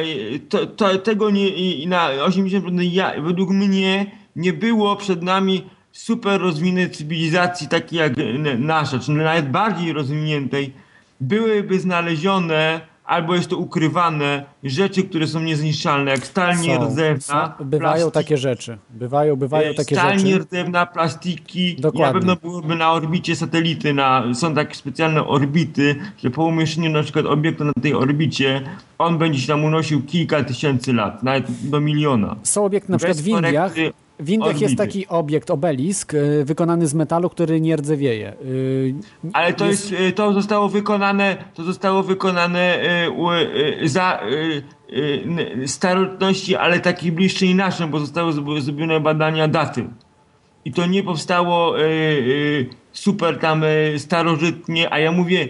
to, to, tego nie, na 80% ja, według mnie nie było przed nami super rozwiniętej cywilizacji takiej jak nasza, czy nawet bardziej rozwiniętej, byłyby znalezione albo jest to ukrywane rzeczy, które są niezniszczalne, jak stal nierdzewna. Bywają takie rzeczy. Bywają, bywają takie stal rzeczy. Stal nierdzewna, plastiki. Dokładnie. Na pewno byłyby na orbicie satelity, na, są takie specjalne orbity, że po umieszczeniu na przykład obiektu na tej orbicie, on będzie się tam unosił kilka tysięcy lat, nawet do miliona. Są obiekty na przykład w Indiach, w Indiach jest taki obiekt, obelisk, y, wykonany z metalu, który nie rdzewieje. Y, Ale to, jest... jest... to zostało wykonane, to zostało wykonane y, za starożytności, ale takiej bliższej naszym, bo zostały zrobione badania daty. I to nie powstało super tam starożytnie, a ja mówię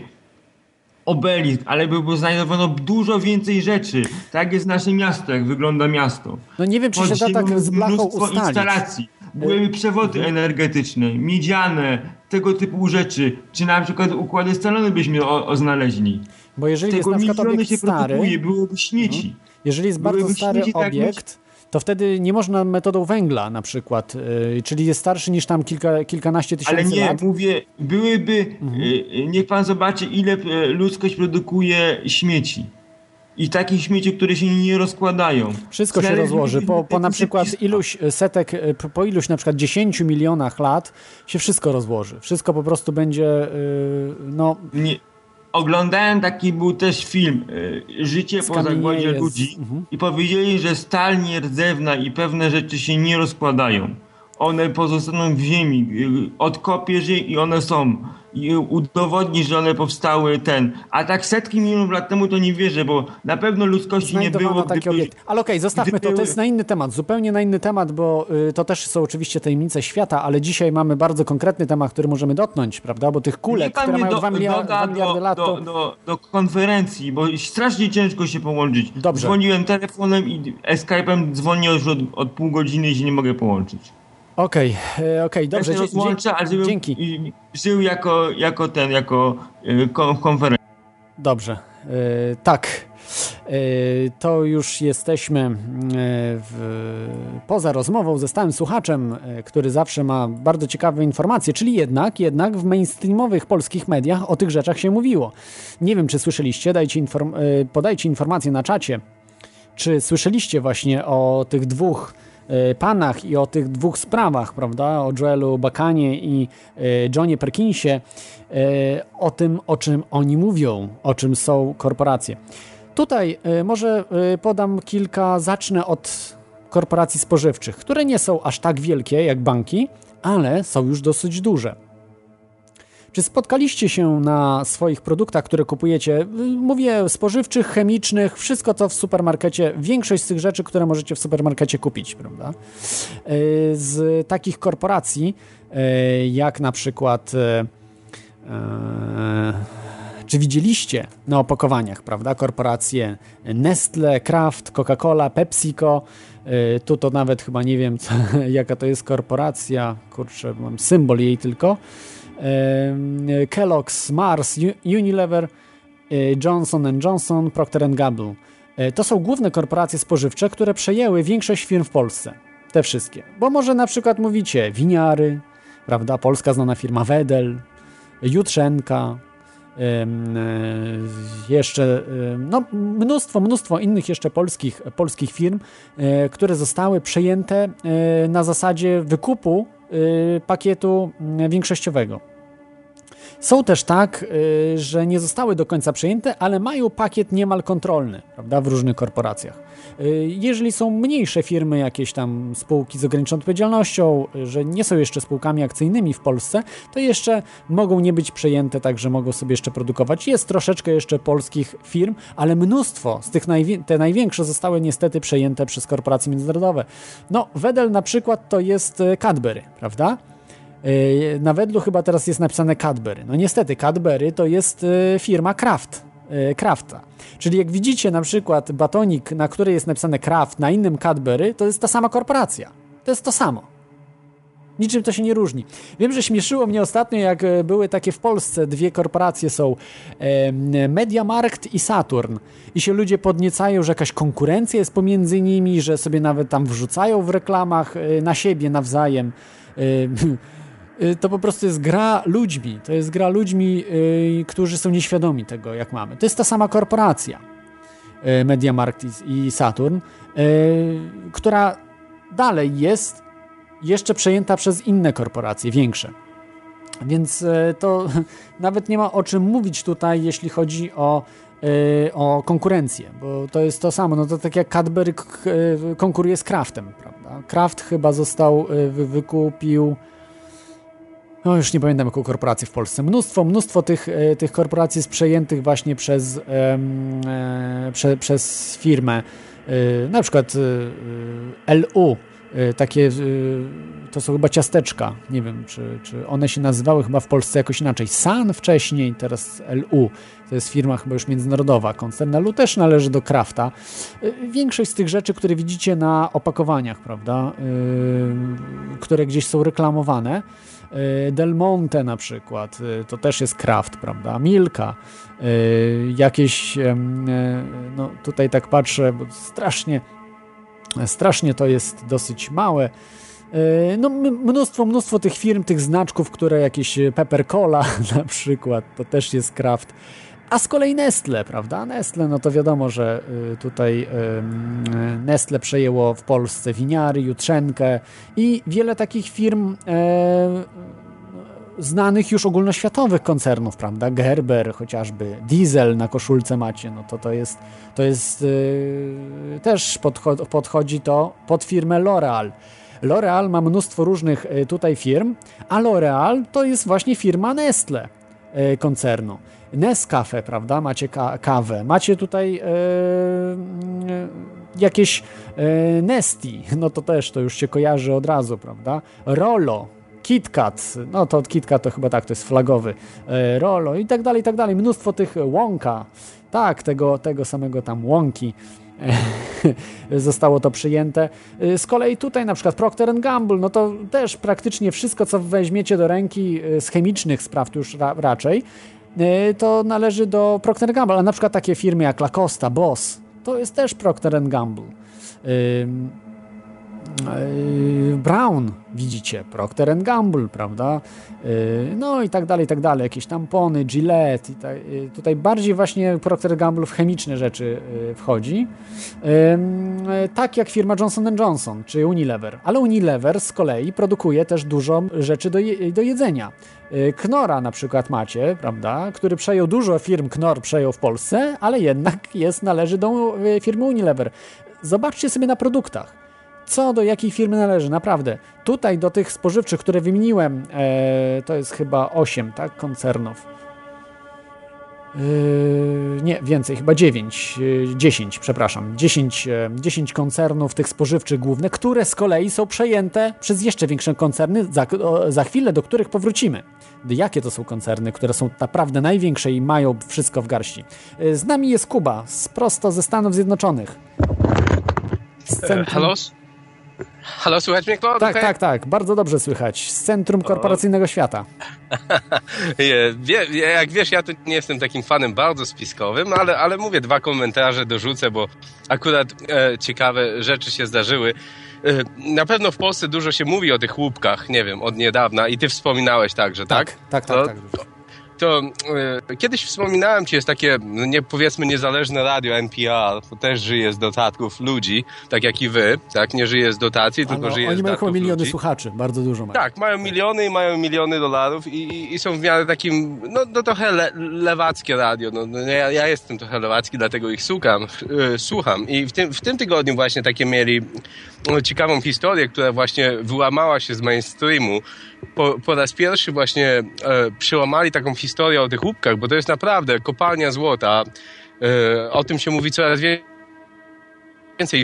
obelisk, ale by było znajdowano dużo więcej rzeczy. Tak jest nasze miasto, jak wygląda miasto. No nie wiem, czy się da tak z blachą ustalić. instalacji. Byłyby przewody energetyczne, miedziane, tego typu rzeczy. Czy na przykład układy scalone byśmy o, o znaleźli. Bo jeżeli tego jest na przykład obiekt się stary, produkuje, byłoby śmieci. Mhm. Jeżeli jest bardzo stary śmieci, tak obiekt, tak to wtedy nie można metodą węgla na przykład, yy, czyli jest starszy niż tam kilka, kilkanaście tysięcy lat. Ale nie, lat. mówię, byłyby, mhm. yy, niech pan zobaczy ile y, ludzkość produkuje śmieci. I takich śmieci, które się nie rozkładają. Wszystko się rozłoży. Po, po na przykład iluś setek, y, po iluś na przykład 10 milionach lat się wszystko rozłoży. Wszystko po prostu będzie, no... Nie oglądałem taki był też film e, Życie po zagładzie ludzi mhm. i powiedzieli, że stal nierdzewna i pewne rzeczy się nie rozkładają. One pozostaną w ziemi, odkopiesz je i one są. I udowodni, że one powstały ten. A tak setki milionów lat temu to nie wierzę, bo na pewno ludzkości nie było, taki gdyby... obiekt. Ale okej, zostawmy to, to gdyby- jest na inny temat, zupełnie na inny temat, bo y, to też są oczywiście tajemnice świata, ale dzisiaj mamy bardzo konkretny temat, który możemy dotknąć, prawda? Bo tych kulek, Niech które mają do- 2 miliardy, doda 2 miliardy do, lat, do, to... do, do konferencji, bo strasznie ciężko się połączyć. Dobrze. Dzwoniłem telefonem i Skype'em dzwonię już od, od pół godziny i się nie mogę połączyć. Okej, y, okej, dobrze, ja rozłączę, ale żebym dzięki. żył jako, jako ten, jako kon- konferencja. Dobrze, e, tak. E, to już jesteśmy e, w, poza rozmową ze stałym słuchaczem, e, który zawsze ma bardzo ciekawe informacje, czyli jednak, jednak w mainstreamowych polskich mediach o tych rzeczach się mówiło. Nie wiem, czy słyszeliście, dajcie inform- e, podajcie informacje na czacie, czy słyszeliście właśnie o tych dwóch e, panach i o tych dwóch sprawach, prawda? O Joelu Bakanie i e, Johnie Perkinsie, e, o tym, o czym oni mówią, o czym są korporacje. Tutaj może podam kilka, zacznę od korporacji spożywczych, które nie są aż tak wielkie jak banki, ale są już dosyć duże. Czy spotkaliście się na swoich produktach, które kupujecie? Mówię spożywczych, chemicznych, wszystko co w supermarkecie, większość z tych rzeczy, które możecie w supermarkecie kupić, prawda? Y, Z takich korporacji, y, jak na przykład. y, Czy widzieliście na opakowaniach, prawda? Korporacje Nestle, Kraft, Coca-Cola, PepsiCo. Tu to nawet chyba nie wiem, co, jaka to jest korporacja. Kurczę, mam symbol jej tylko. Kellogg's, Mars, Unilever, y, Johnson Johnson, Procter Gamble. Y, To są główne korporacje spożywcze, które przejęły większość firm w Polsce. Te wszystkie. Bo może na przykład mówicie winiary, prawda? Polska znana firma Wedel, Jutrzenka, e, jeszcze no, mnóstwo, mnóstwo innych jeszcze polskich, polskich firm, e, które zostały przejęte e, na zasadzie wykupu e, pakietu mm, większościowego. Są też tak, y, że nie zostały do końca przejęte, ale mają pakiet niemal kontrolny prawda, w różnych korporacjach. Y, Jeżeli są mniejsze firmy, jakieś tam spółki z ograniczoną odpowiedzialnością, y, że nie są jeszcze spółkami akcyjnymi w Polsce, to jeszcze mogą nie być przejęte, także mogą sobie jeszcze produkować. Jest troszeczkę jeszcze polskich firm, ale mnóstwo z tych najwi- te największe zostały niestety przejęte przez korporacje międzynarodowe. No, Wedel na przykład to jest Cadbury, prawda? Yy, Na Wedlu chyba teraz jest napisane Cadbury. No niestety, Cadbury to jest yy, firma Kraft. yy, Krafta. Czyli jak widzicie na przykład batonik, na której jest napisane Kraft, na innym Cadbury, to jest ta sama korporacja. To jest to samo. Niczym to się nie różni. Wiem, że śmieszyło mnie ostatnio, jak e, były takie w Polsce dwie korporacje są e, Mediamarkt i Saturn. I się ludzie podniecają, że jakaś konkurencja jest pomiędzy nimi, że sobie nawet tam wrzucają w reklamach e, na siebie nawzajem. E, to po prostu jest gra ludźmi. To jest gra ludźmi, y, którzy są nieświadomi tego, jak mamy. To jest ta sama korporacja, y, Mediamarkt i, i Saturn, y, która dalej jest jeszcze przejęta przez inne korporacje, większe. Więc y, to nawet nie ma o czym mówić tutaj, jeśli chodzi o, y, o konkurencję, bo to jest to samo. No to tak jak Cadbury y, konkuruje z Kraftem, prawda? Kraft chyba został, y, wy- wykupił no już nie pamiętam jaką korporację w Polsce. Mnóstwo, mnóstwo tych, e, tych korporacji jest przejętych właśnie przez, e, prze, przez firmę. E, na przykład LU, takie to są chyba ciasteczka. Nie wiem, czy, czy one się nazywały chyba w Polsce jakoś inaczej. San wcześniej, teraz LU. To jest firma chyba już międzynarodowa. Koncern LU też należy do Krafta. Większość z tych rzeczy, które widzicie na opakowaniach, prawda, które gdzieś są reklamowane, Del Monte na przykład, e, to też jest Kraft, prawda? Milka, e, jakieś, e, no tutaj tak patrzę, bo strasznie, strasznie to jest dosyć małe. E, No, mnóstwo, mnóstwo tych firm, tych znaczków, które jakieś e, Pepper Cola na przykład, to też jest Kraft. A z kolei Nestle, prawda? Nestle, no to wiadomo, że y, tutaj ym, Nestle przejęło w Polsce winiary, Jutrzenkę i wiele takich firm e, znanych już ogólnoświatowych koncernów, prawda? Gerber chociażby, Diesel na koszulce macie, no to to jest, to jest też podcho- podchodzi to pod firmę L'Oreal. L'Oreal ma mnóstwo różnych tutaj firm, a L'Oreal to jest właśnie firma Nestle koncernu. Nescafe, prawda? Macie ka kawę, macie tutaj yy, yy, jakieś Nesti, no to też to już się kojarzy od razu, prawda? Rolo, KitKat, no to KitKat to chyba tak, to jest flagowy, Rolo i tak dalej, i tak dalej. Mnóstwo tych Wonka, tak, tego, tego samego tam Wonki zostało to przyjęte. Z kolei tutaj na przykład Procter Gamble, no to też praktycznie wszystko, co weźmiecie do ręki z chemicznych spraw, już ra raczej, to należy do Procter Gamble, a na przykład takie firmy jak Lacosta, Boss, to jest też Procter Gamble. Brown, widzicie, Procter Gamble, prawda? No i tak dalej, i tak dalej. Jakieś tampony, Gillette. tutaj bardziej właśnie Procter Gamble w chemiczne rzeczy wchodzi. Tak jak firma Johnson Johnson czy Unilever. Ale Unilever z kolei produkuje też dużo rzeczy do, je do jedzenia. Knora na przykład macie, prawda, który przejął dużo firm Knor przejął w Polsce, ale jednak jest, należy do firmy Unilever. Zobaczcie sobie na produktach co do jakiej firmy należy, naprawdę. Tutaj do tych spożywczych, które wymieniłem, e, to jest chyba 8, tak, koncernów. Yy, nie, więcej, chyba 9, 10, przepraszam, 10, 10 koncernów tych spożywczych głównych, które z kolei są przejęte przez jeszcze większe koncerny, za, za chwilę do których powrócimy. Jakie to są koncerny, które są naprawdę największe i mają wszystko w garści? Z nami jest Kuba, z prosto ze Stanów Zjednoczonych. Z centrum... Halo? Halo, słychać mnie, Claude? Tak, okay. tak, tak, bardzo dobrze słychać. Z Centrum Korporacyjnego o. Świata. wie, jak wiesz, ja tu nie jestem takim fanem bardzo spiskowym, ale, ale mówię, dwa komentarze dorzucę, bo akurat e, ciekawe rzeczy się zdarzyły. E, na pewno w Polsce dużo się mówi o tych łupkach, nie wiem, od niedawna i ty wspominałeś także, tak? Tak, tak, tak. tak, tak to e, kiedyś wspominałem ci, jest takie, no nie, powiedzmy, niezależne radio NPR, to też żyje z dodatków ludzi, tak jak i wy, tak? Nie żyje z dotacji, tylko no, żyje oni z mają chyba miliony ludzi. słuchaczy, bardzo dużo mają. Tak, mają miliony i mają miliony dolarów i, i, są w miarę takim, no, no trochę le, lewackie radio, no, no ja, ja, jestem trochę lewacki, dlatego ich słucham, yy, słucham i w tym, w tym tygodniu właśnie takie mieli no, ciekawą historię, która właśnie wyłamała się z mainstreamu, po, po raz pierwszy właśnie e, przełamali taką historię o tych łupkach, bo to jest naprawdę kopalnia złota. E, o tym się mówi coraz więcej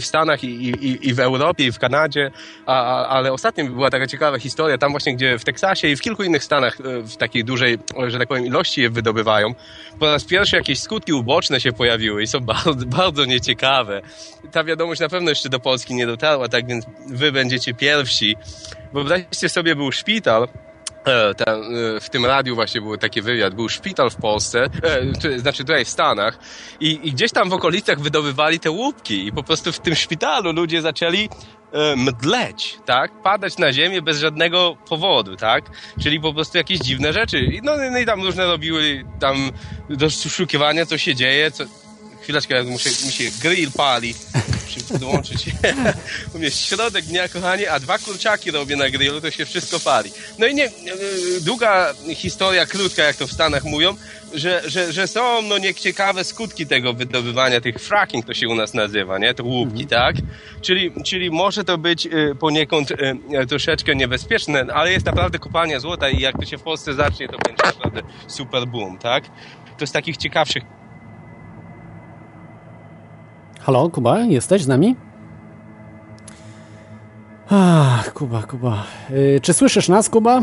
w Stanach i, i, i w Europie, i w Kanadzie, a, a, ale ostatnio była taka ciekawa historia, tam właśnie, gdzie w Teksasie i w kilku innych stanach e, w takiej dużej, że tak powiem, ilości je wydobywają, po raz pierwszy jakieś skutki uboczne się pojawiły i są bardzo, bardzo nieciekawe. Ta wiadomość na pewno jeszcze do Polski nie dotarła, tak więc wy będziecie pierwsi. Wyobraźcie sobie, był szpital, e, e, w tym radiu właśnie był taki wywiad, był szpital w Polsce, e, znaczy tutaj w Stanach i, i, gdzieś tam w okolicach wydobywali te łupki i po prostu w tym szpitalu ludzie zaczęli mdleć, tak? Padać na ziemię bez żadnego powodu, tak? Czyli po prostu jakieś dziwne rzeczy. No, no i tam różne robiły tam doszukiwania, co się dzieje, co, chwileczkę, muszę, mi się grill pali. Muszę podłączyć. U mnie środek dnia, kochani, a dwa kurczaki robię na grillu, to się wszystko pali. No i nie, długa historia, krótka, jak to w Stanach mówią, że, że, że są no nieciekawe skutki tego wydobywania, tych fracking to się u nas nazywa, nie? Te łupki, mhm. tak? Czyli, czyli może to być y, poniekąd y, troszeczkę niebezpieczne, ale jest naprawdę kopalnia złota i jak to się w Polsce zacznie, to będzie naprawdę super boom, tak? To z takich ciekawszych Halo, Kuba, jesteś z nami? Ach, Kuba, Kuba. Yy, czy słyszysz nas, Kuba?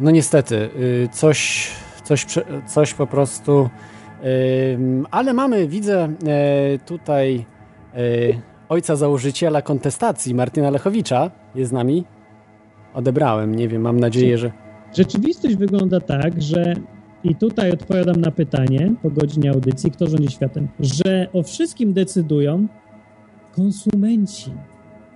No niestety, yy, coś, coś, coś po prostu. Yy, ale mamy, widzę y, tutaj y, ojca założyciela kontestacji, Martina Lechowicza, jest z nami. Odebrałem, nie wiem, mam nadzieję, że. Rzeczywistość wygląda tak, że i tutaj odpowiadam na pytanie po godzinie audycji, kto rządzi światem, że o wszystkim decydują konsumenci.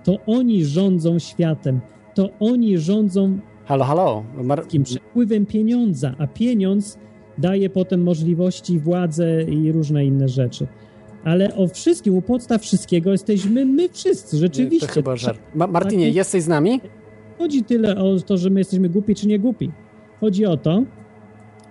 To oni rządzą światem, to oni rządzą halo, halo. Mar- przepływem pieniądza, a pieniądz daje potem możliwości, władzę i różne inne rzeczy. Ale o wszystkim, u podstaw wszystkiego jesteśmy my wszyscy, rzeczywiście. Nie, to chyba żart. Ma Martinie, jesteś z nami? chodzi tyle o to, że my jesteśmy głupi czy nie głupi. Chodzi o to,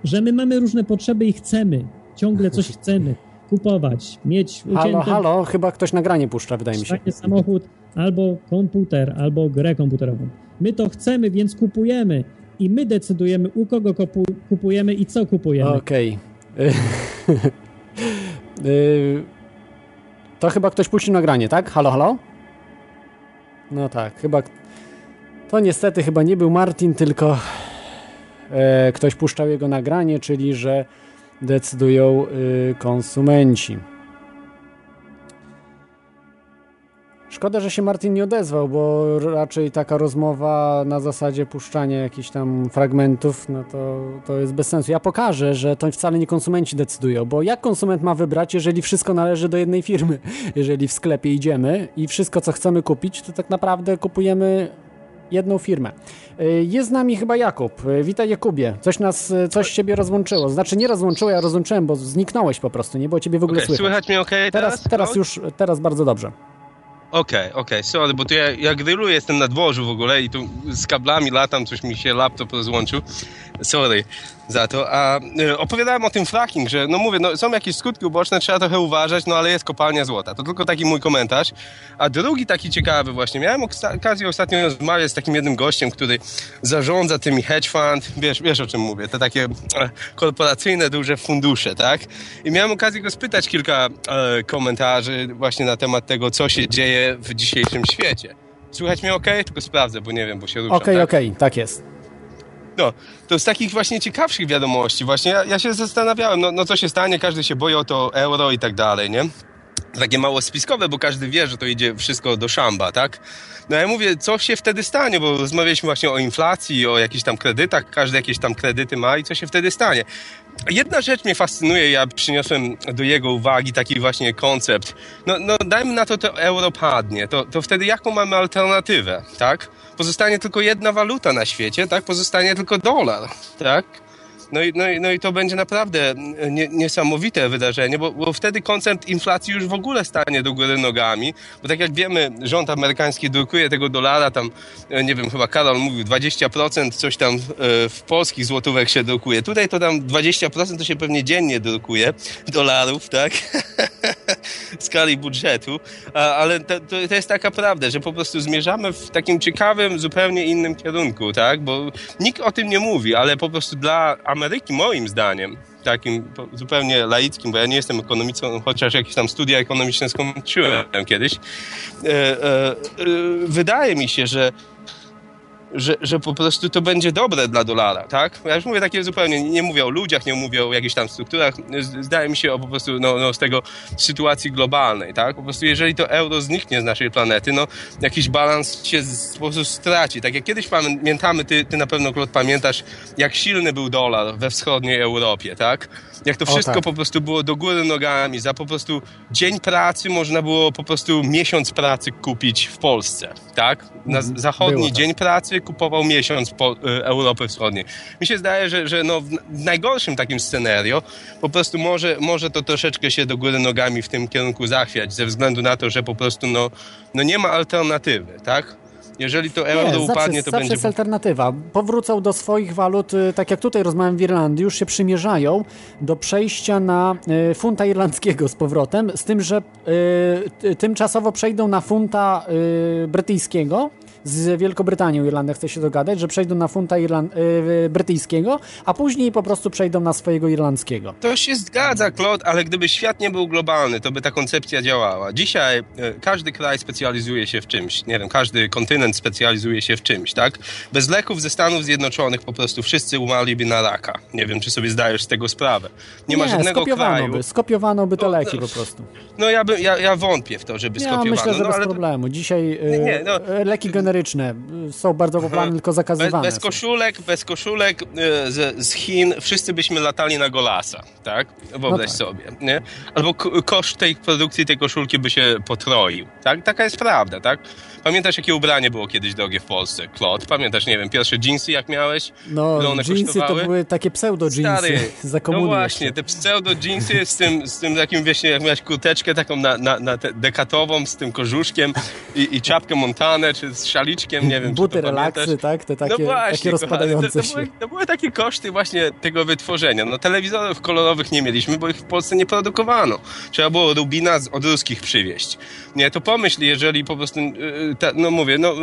że my mamy różne potrzeby i chcemy. Ciągle coś chcemy. Kupować, mieć ucięte... Halo, halo, chyba ktoś nagranie puszcza, wydaje mi się. samochód, albo komputer, albo grę komputerową. My to chcemy, więc kupujemy. I my decydujemy, u kogo kupu kupujemy i co kupujemy. Okej. Okay. to chyba ktoś puścił nagranie, tak? Halo, halo? No tak, chyba... To niestety chyba nie był Martin, tylko ktoś puszczał jego nagranie, czyli że decydują y, konsumenci. Szkoda, że się Martin nie odezwał, bo raczej taka rozmowa na zasadzie puszczania jakichś tam fragmentów, no to, to jest bez sensu. Ja pokażę, że to wcale nie konsumenci decydują, bo jak konsument ma wybrać, jeżeli wszystko należy do jednej firmy? Jeżeli w sklepie idziemy i wszystko, co chcemy kupić, to tak naprawdę kupujemy jedną firmę. Y, jest z nami chyba Jakub. Y, witaj Jakubie. Coś nas, y, coś ciebie rozłączyło. Znaczy nie rozłączyło, ja rozłączyłem, bo zniknąłeś po prostu, nie było ciebie w ogóle okay, słychać. Słychać mnie ok teraz? Teraz, teraz już, teraz bardzo dobrze. Okej, okay, okej, okay. sorry, bo tu ja, ja grilluję, jestem na dworzu w ogóle i tu z kablami latam, coś mi się laptop rozłączył. Sorry za to. A y, opowiadałem o tym fracking, że no mówię, no, są jakieś skutki uboczne, trzeba trochę uważać, no ale jest kopalnia złota. To tylko taki mój komentarz. A drugi taki ciekawy właśnie, miałem okazję ostatnio rozmawiać z takim jednym gościem, który zarządza tymi hedge fund, wiesz, wiesz o czym mówię, te takie e, korporacyjne, duże fundusze, tak? I miałem okazję go spytać kilka e, komentarzy właśnie na temat tego, co się dzieje w dzisiejszym świecie. Słychać mnie ok? Tylko sprawdzę, bo nie wiem, bo się ruszam. Okej, okay, okej, okay, tak jest. No, to z takich właśnie ciekawszych wiadomości, właśnie ja, ja się zastanawiałem, no, no co się stanie, każdy się boi o to euro i tak dalej, nie? Takie mało spiskowe, bo każdy wie, że to idzie wszystko do szamba, tak? No ja mówię, co się wtedy stanie, bo rozmawialiśmy właśnie o inflacji, o jakichś tam kredytach, każdy jakieś tam kredyty ma i co się wtedy stanie. Jedna rzecz mnie fascynuje, ja przyniosłem do jego uwagi taki właśnie koncept. No, no dajmy na to, to euro padnie, to, to wtedy jaką mamy alternatywę, tak? Pozostanie tylko jedna waluta na świecie, tak? Pozostanie tylko dolar, tak? No i, no, i, no i to będzie naprawdę nie, niesamowite wydarzenie, bo, bo wtedy koncept inflacji już w ogóle stanie do góry nogami, bo tak jak wiemy, rząd amerykański drukuje tego dolara, tam, e, nie wiem, chyba Karol mówił, 20% coś tam e, w polskich złotówek się drukuje. Tutaj to tam 20% to się pewnie dziennie drukuje dolarów, tak? w skali budżetu, ale to, to, jest taka prawda, że po prostu zmierzamy w takim ciekawym, zupełnie innym kierunku, tak? Bo nikt o tym nie mówi, ale po prostu dla Ameryki, moim zdaniem, takim zupełnie laickim, bo ja nie jestem ekonomicą, chociaż jakieś tam studia ekonomiczne skończyłem kiedyś, e, e, e, wydaje mi się, że że, że po prostu to będzie dobre dla dolara, tak? Ja już mówię takie zupełnie, nie mówię o ludziach, nie mówię o jakichś tam strukturach, zdaje mi się o po prostu no, no, z tego sytuacji globalnej, tak? Po prostu jeżeli to euro zniknie z naszej planety, no jakiś balans się po prostu straci. Tak jak kiedyś pamiętamy, ty, ty na pewno, Klot, pamiętasz, jak silny był dolar we wschodniej Europie, tak? Jak to wszystko tak. po prostu było do góry nogami, za po prostu dzień pracy można było po prostu miesiąc pracy kupić w Polsce, tak? Na mhm. zachodni tak. dzień pracy kupował miesiąc po y, Europy Wschodniej. Mi się zdaje, że, że no, w najgorszym takim scenario po prostu może, może to troszeczkę się do góry nogami w tym kierunku zachwiać, ze względu na to, że po prostu no, no nie ma alternatywy, tak? Jeżeli to euro nie, upadnie, to zawsze będzie... jest alternatywa. Powrócą do swoich walut, y, tak jak tutaj rozmawiam w Irlandii, już się przymierzają do przejścia na y, funta irlandzkiego z powrotem, z tym, że y, tymczasowo przejdą na funta y, brytyjskiego, z Wielkobrytanią Irlandia chce się dogadać, że przejdą na funta Irland yy, brytyjskiego, a później po prostu przejdą na swojego irlandzkiego. To się zgadza, Claude, ale gdyby świat nie był globalny, to by ta koncepcja działała. Dzisiaj yy, każdy kraj specjalizuje się w czymś. Nie wiem, każdy kontynent specjalizuje się w czymś, tak? Bez leków ze Stanów Zjednoczonych po prostu wszyscy umarliby na raka. Nie wiem, czy sobie zdajesz z tego sprawę. Nie, nie ma żadnego skopiowano kraju... By, skopiowano by te no, leki po prostu. No ja, by, ja, ja wątpię w to, żeby ja skopiowano. myślę, że no, bez problemu. Dzisiaj yy, nie, no... leki generyczne są bardzo popularne, tylko zakazywane. Bez, bez koszulek, bez koszulek e, z, z, Chin wszyscy byśmy latali na golasa, tak? Wyobraź no tak. sobie, nie? Albo koszt tej produkcji tej koszulki by się potroił, tak? Taka jest prawda, tak? Pamiętasz, jakie ubranie było kiedyś drogie w Polsce? Klot, pamiętasz, nie wiem, pierwsze jeansy jak miałeś? No, jeansy kosztowały? to były takie pseudo-jeansy za No właśnie, te pseudo-jeansy z tym, z tym takim, wiesz, jak miałeś kurteczkę taką na, na, na dekatową z tym korzuszkiem i, i czapkę montanę, czy z szaliczkiem, nie wiem, Buty, relaksy, pamiętasz. tak? Te takie, no właśnie, takie rozpadające to, się. to, były, to były takie koszty właśnie tego wytworzenia. No telewizorów kolorowych nie mieliśmy, bo ich w Polsce nie produkowano. Trzeba było Rubina od ruskich przywieźć. Nie, to pomyśl, jeżeli po prostu, yy, ta, no mówię, no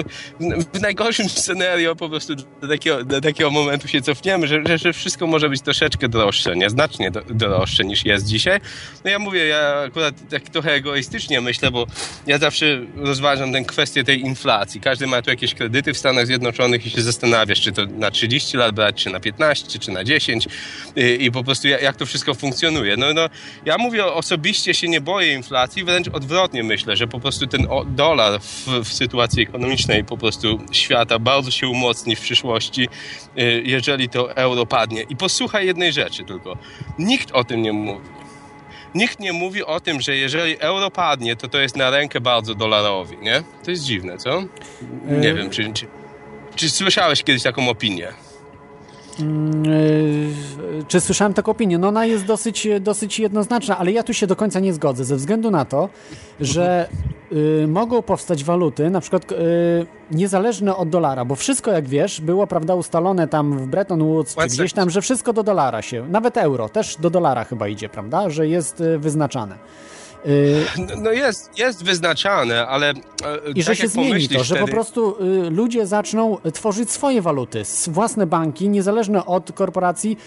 w najgorszym scenario po prostu do takiego, do takiego momentu się cofniemy, że, że, wszystko może być troszeczkę droższe, nie? Znacznie do, droższe niż jest dzisiaj. No ja mówię, ja akurat tak trochę egoistycznie myślę, bo ja zawsze rozważam tę kwestię tej inflacji. Każdy ma tu jakieś kredyty w Stanach Zjednoczonych i się zastanawiasz, czy to na 30 lat brać, czy na 15, czy na 10 i, i po prostu jak, to wszystko funkcjonuje. No, no, ja mówię, osobiście się nie boję inflacji, wręcz odwrotnie myślę, że po prostu ten dolar w, w sytuacji ekonomicznej po prostu świata bardzo się umocni w przyszłości, y, jeżeli to euro padnie. I posłuchaj jednej rzeczy tylko. Nikt o tym nie mówi. Nikt nie mówi o tym, że jeżeli euro padnie, to to jest na rękę bardzo dolarowi, nie? To jest dziwne, co? Nie Y- wiem, czy, czy, czy słyszałeś kiedyś taką opinię? Mm, y, Czy słyszałem taką opinię? No ona jest dosyć, dosyć jednoznaczna, ale ja tu się do końca nie zgodzę, ze względu na to, że y, mogą powstać waluty, na przykład y, niezależne od dolara, bo wszystko, jak wiesz, było prawda ustalone tam w Bretton Woods, czy gdzieś tam, że wszystko do dolara się, nawet euro też do dolara chyba idzie, prawda, że jest y, wyznaczane. Y, No- No jest, jest wyznaczane, ale e, I że tak się jak zmieni to, że po prostu y, ludzie zaczną tworzyć swoje waluty, własne banki, niezależne od korporacji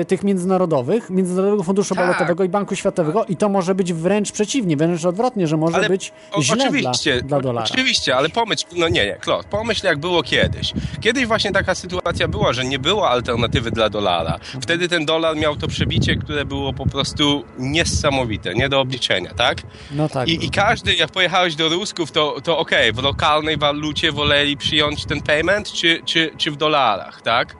y, tych międzynarodowych, Międzynarodowego Funduszu Tak. Walutowego i Banku Światowego i to może być wręcz przeciwnie, wręcz odwrotnie, że może Ale być o- źle oczywiście, dla, dla dolara. Oczywiście, ale pomyśl, no nie, nie, Klot, pomyśl jak było kiedyś. Kiedyś właśnie taka sytuacja była, że nie było alternatywy dla dolara. Wtedy ten dolar miał to przebicie, które było po prostu niesamowite, nie do obliczenia, tak? No tak. I, I każdy, jak pojechałeś do Rusków, to, to okej, w lokalnej walucie woleli przyjąć ten payment, czy, czy, czy w dolarach, tak?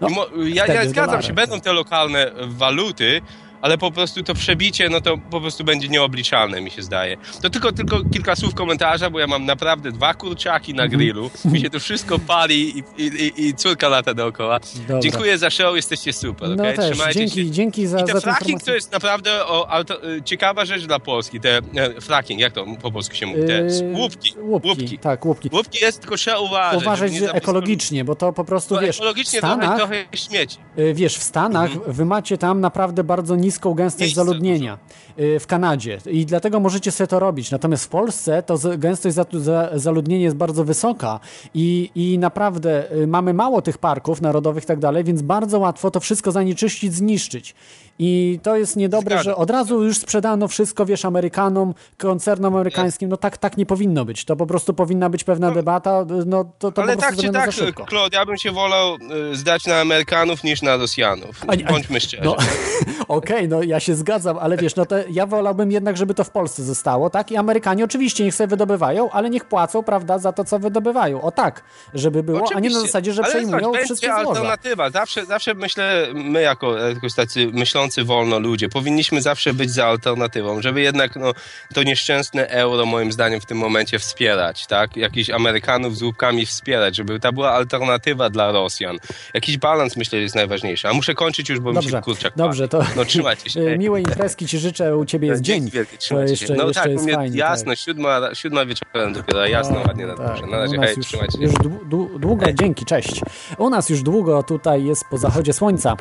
No, ja, ja zgadzam się, będą te lokalne waluty, ale po prostu to przebicie, no to po prostu będzie nieobliczalne, mi się zdaje. To tylko, tylko kilka słów komentarza, bo ja mam naprawdę dwa kurczaki Mhm. na grillu, mi się to wszystko pali i, i, i, córka lata dookoła. Dobra. Dziękuję za show, jesteście super, No okej? też, Trzymajcie dzięki, się. dzięki za, I ten fracking to jest naprawdę o, auto, y, ciekawa rzecz dla Polski. Te e, fracking, jak to po polsku się mówi? Te Yy, łupki. łupki, tak, łupki. Łupki jest, tylko trzeba uważać. Uważać, ekologicznie, bo to po prostu, Bo wiesz, w ekologicznie Stanach, trochę, trochę śmieci. Y, Wiesz, w Stanach wy macie tam naprawdę bardzo niską gęstość zaludnienia. Y, W Kanadzie. I dlatego możecie sobie to robić. Natomiast w Polsce to gęstość za, za, zaludnienia jest bardzo wysoka i, i naprawdę y, mamy mało tych parków narodowych i tak dalej, więc bardzo łatwo to wszystko zanieczyścić, zniszczyć. I to jest niedobre, Zgadzam że od razu już sprzedano wszystko, wiesz, Amerykanom, koncernom amerykańskim. No tak, tak nie powinno być. To po prostu powinna być pewna debata. No to, to Ale tak czy tak, za szybko. Claude, ja bym się wolał y, zdać na Amerykanów niż na Rosjanów. Bądźmy szczerzy. No, Okej, no ja się zgadzam, ale wiesz, no to ja wolałbym jednak, żeby to w Polsce zostało, tak? I Amerykanie oczywiście niech sobie wydobywają, ale niech płacą, prawda, za to, co wydobywają. O tak, żeby było, a nie na Oczywiście. zasadzie, że Ale przejmują zobacz, wszystkie złoża. alternatywa. Zawsze, zawsze myślę, my jako jakoś tacy myślący wolno ludzie, powinniśmy zawsze być za alternatywą, żeby jednak no, to nieszczęsne euro moim zdaniem w tym momencie wspierać, tak? Jakichś Amerykanów z łupkami wspierać, żeby ta była alternatywa dla Rosjan. Jakiś balans myślę jest najważniejszy. A muszę kończyć już, bo mi Dobrze, się kurczak dobrze, to No trzymajcie się. miłej imprezki ci życzę, u ciebie jest dzień. wielkie, To trzymajcie jeszcze. No jeszcze tak, jest fajnie. jasno, tak. siódma, siódma wieczorem dopiero, jasno, ładnie na dworze. Na razie, hej, już, trzymajcie się. już dłu- dłu- długo, dzięki, cześć. U nas już długo tutaj jest po zachodzie słońca.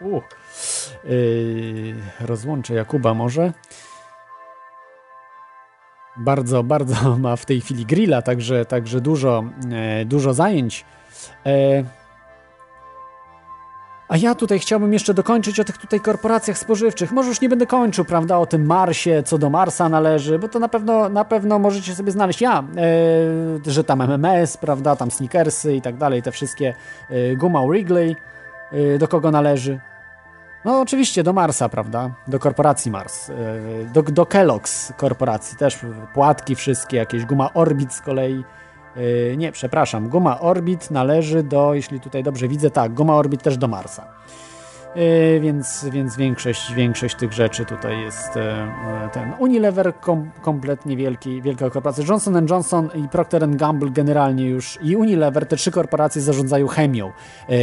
U. Yy, rozłączę Jakuba może. Bardzo, bardzo ma w tej chwili grilla, także, także dużo, e, dużo zajęć. E, a ja tutaj chciałbym jeszcze dokończyć o tych tutaj korporacjach spożywczych. Może już nie będę kończył, prawda, o tym Marsie, co do Marsa należy, bo to na pewno, na pewno możecie sobie znaleźć. Ja, e, że tam MMS, prawda, tam Snickersy i tak dalej, te wszystkie e, guma Wrigley, e, do kogo należy. No oczywiście do Marsa, prawda? Do korporacji Mars. Do, do Kellogg's korporacji też płatki wszystkie, jakieś guma Orbit z kolei. E, Nie, przepraszam, guma Orbit należy do, jeśli tutaj dobrze widzę, tak, guma Orbit też do Marsa. Yy, więc, więc większość, większość tych rzeczy tutaj jest e, ten Unilever kom, kompletnie wielki, wielka korporacja. Johnson Johnson i Procter Gamble generalnie już i Unilever, te trzy korporacje zarządzają chemią,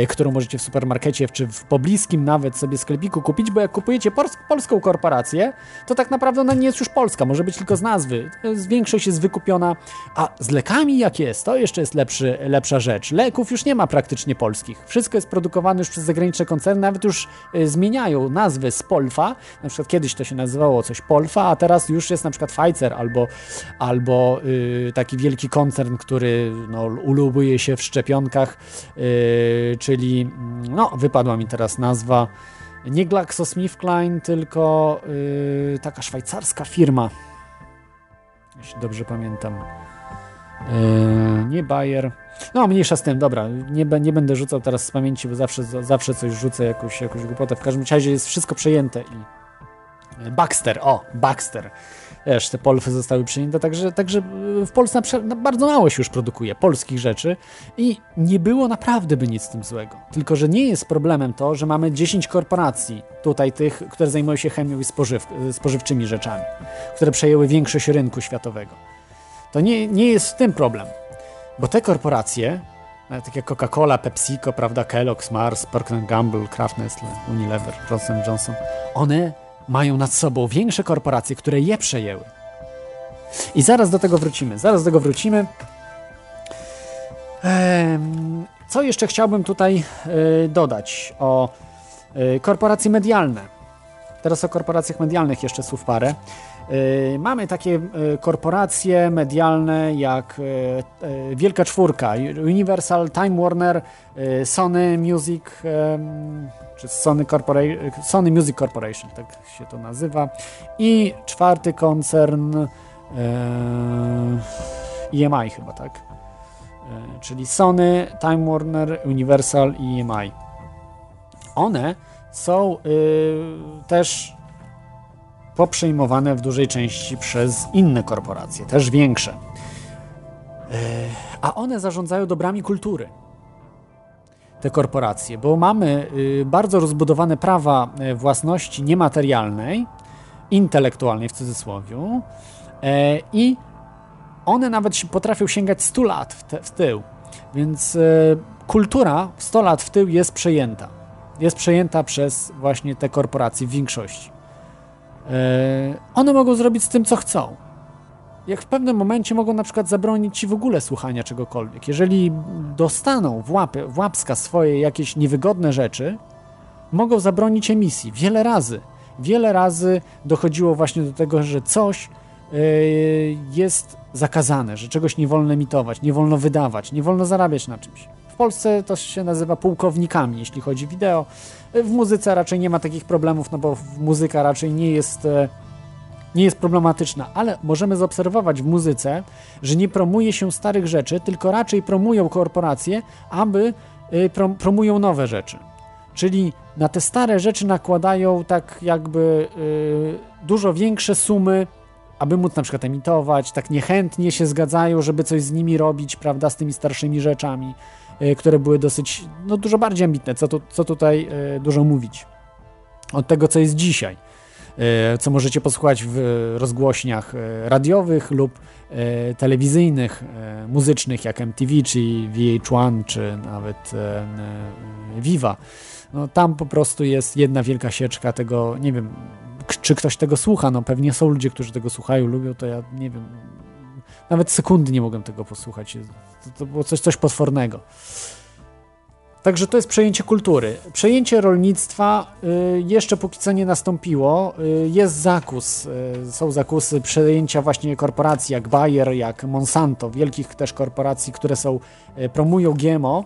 którą możecie w supermarkecie czy w pobliskim nawet sobie sklepiku kupić, bo jak kupujecie polską korporację, to tak naprawdę ona nie jest już polska, może być tylko z nazwy. Większość jest wykupiona, a z lekami jak jest, to jeszcze jest lepszy, lepsza rzecz. Leków już nie ma praktycznie polskich. Wszystko jest produkowane już przez zagraniczne koncerny, nawet już Y, zmieniają nazwy z Polfa, na przykład kiedyś to się nazywało coś Polfa, a teraz już jest na przykład Pfizer albo, albo yy, taki wielki koncern, który no, ulubuje się w szczepionkach, yy, czyli mm, no, wypadła mi teraz nazwa nie GlaxoSmithKline, tylko taka szwajcarska firma, jeśli dobrze pamiętam. Yy, nie Bayer. No, mniejsza z tym, dobra. Nie, nie będę rzucał teraz z pamięci, bo zawsze, zawsze coś rzucę, jakąś, jakąś głupotę. W każdym razie jest wszystko przejęte i. Yy, Baxter, o, Baxter. Wiesz, te polfy zostały przyjęte, także, także w Polsce no, bardzo mało się już produkuje polskich rzeczy i nie było naprawdę by nic z tym złego. Tylko, że nie jest problemem to, że mamy 10 korporacji tutaj tych, które zajmują się chemią i spożyw, spożywczymi rzeczami, które przejęły większość rynku światowego. To nie, nie jest w tym problem, bo te korporacje, e, takie jak Coca-Cola, PepsiCo, prawda, Kellogg's, Mars, Procter Gamble, Kraft Nestle, Unilever, Johnson Johnson, one mają nad sobą większe korporacje, które je przejęły. I zaraz do tego wrócimy. Zaraz do tego wrócimy. Co jeszcze chciałbym tutaj e, dodać o e, korporacje medialne? Teraz o korporacjach medialnych jeszcze słów parę. Y, mamy takie y, korporacje medialne jak y, Wielka Czwórka, Universal, Time Warner, Sony Music, czy Sony, Sony Music Corporation, tak się to nazywa. I czwarty koncern EMI chyba, tak? Czyli Sony, Time Warner, Universal i EMI. One są też poprzejmowane w dużej części przez inne korporacje, też większe. E, a one zarządzają dobrami kultury. Te korporacje, bo mamy y, bardzo rozbudowane prawa e, własności niematerialnej, intelektualnej w cudzysłowie, e, i one nawet potrafią sięgać 100 lat w, te, w tył. Więc kultura 100 lat w tył jest przejęta. Jest przejęta przez właśnie te korporacje w większości. E, one mogą zrobić z tym, co chcą. Jak w pewnym momencie mogą na przykład zabronić ci w ogóle słuchania czegokolwiek. Jeżeli dostaną w, łapy, w łapska swoje jakieś niewygodne rzeczy, mogą zabronić emisji. Wiele razy. Wiele razy dochodziło właśnie do tego, że coś yy, jest zakazane, że czegoś nie wolno emitować, nie wolno wydawać, nie wolno zarabiać na czymś. W Polsce to się nazywa pułkownikami, jeśli chodzi o wideo. W muzyce raczej nie ma takich problemów, no bo muzyka raczej nie jest e, nie jest problematyczna, ale możemy zaobserwować w muzyce, że nie promuje się starych rzeczy, tylko raczej promują korporacje, aby e, prom promują nowe rzeczy. Czyli na te stare rzeczy nakładają tak jakby yy, dużo większe sumy, aby móc na przykład emitować, tak niechętnie się zgadzają, żeby coś z nimi robić, prawda, z tymi starszymi rzeczami. E, które były dosyć, no dużo bardziej ambitne, co, tu, co tutaj e, dużo mówić. Od tego, co jest dzisiaj, e, co możecie posłuchać w rozgłośniach radiowych lub telewizyjnych, muzycznych, jak MTV, czy VH1, czy nawet Viva. No, tam po prostu jest jedna wielka sieczka tego, nie wiem, czy ktoś tego słucha, no pewnie są ludzie, którzy tego słuchają, lubią, to ja nie wiem, nawet sekundy nie mogłem tego posłuchać. To, to było coś, coś potwornego. Także to jest przejęcie kultury. Przejęcie rolnictwa y, jeszcze póki co nie nastąpiło. Y, jest zakus, y, są zakusy przejęcia właśnie korporacji jak Bayer, jak Monsanto, wielkich też korporacji, które są, y, promują GMO,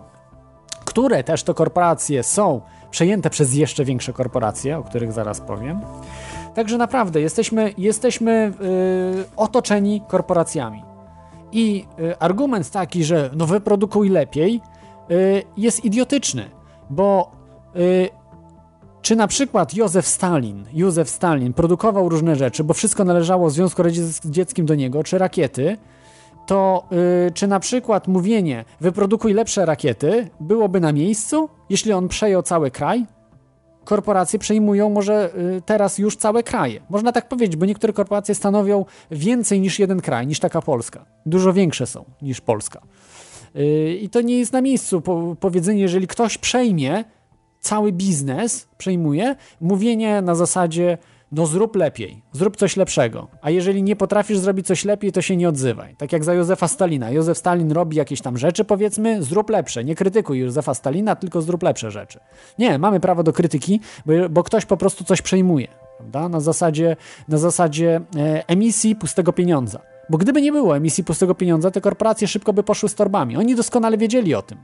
które też to korporacje są przejęte przez jeszcze większe korporacje, o których zaraz powiem. Także naprawdę jesteśmy, jesteśmy yy, otoczeni korporacjami. I yy, argument taki, że no wyprodukuj lepiej, yy, jest idiotyczny, bo y, czy na przykład Józef Stalin, Józef Stalin produkował różne rzeczy, bo wszystko należało w Związku Radzieckim do niego, czy rakiety, to y, czy na przykład mówienie wyprodukuj lepsze rakiety byłoby na miejscu, jeśli on przejął cały kraj? Korporacje przejmują może y, teraz już całe kraje. Można tak powiedzieć, bo niektóre korporacje stanowią więcej niż jeden kraj, niż taka Polska. Dużo większe są niż Polska. Y, I to nie jest na miejscu powiedzenie, jeżeli ktoś przejmie cały biznes, przejmuje, mówienie na zasadzie no zrób lepiej, zrób coś lepszego. A jeżeli nie potrafisz zrobić coś lepiej, to się nie odzywaj. Tak jak za Józefa Stalina. Józef Stalin robi jakieś tam rzeczy, powiedzmy, zrób lepsze. Nie krytykuj Józefa Stalina, tylko zrób lepsze rzeczy. Nie, mamy prawo do krytyki, bo, bo ktoś po prostu coś przejmuje. Prawda? Na zasadzie, na zasadzie e, emisji pustego pieniądza. Bo gdyby nie było emisji pustego pieniądza, te korporacje szybko by poszły z torbami. Oni doskonale wiedzieli o tym.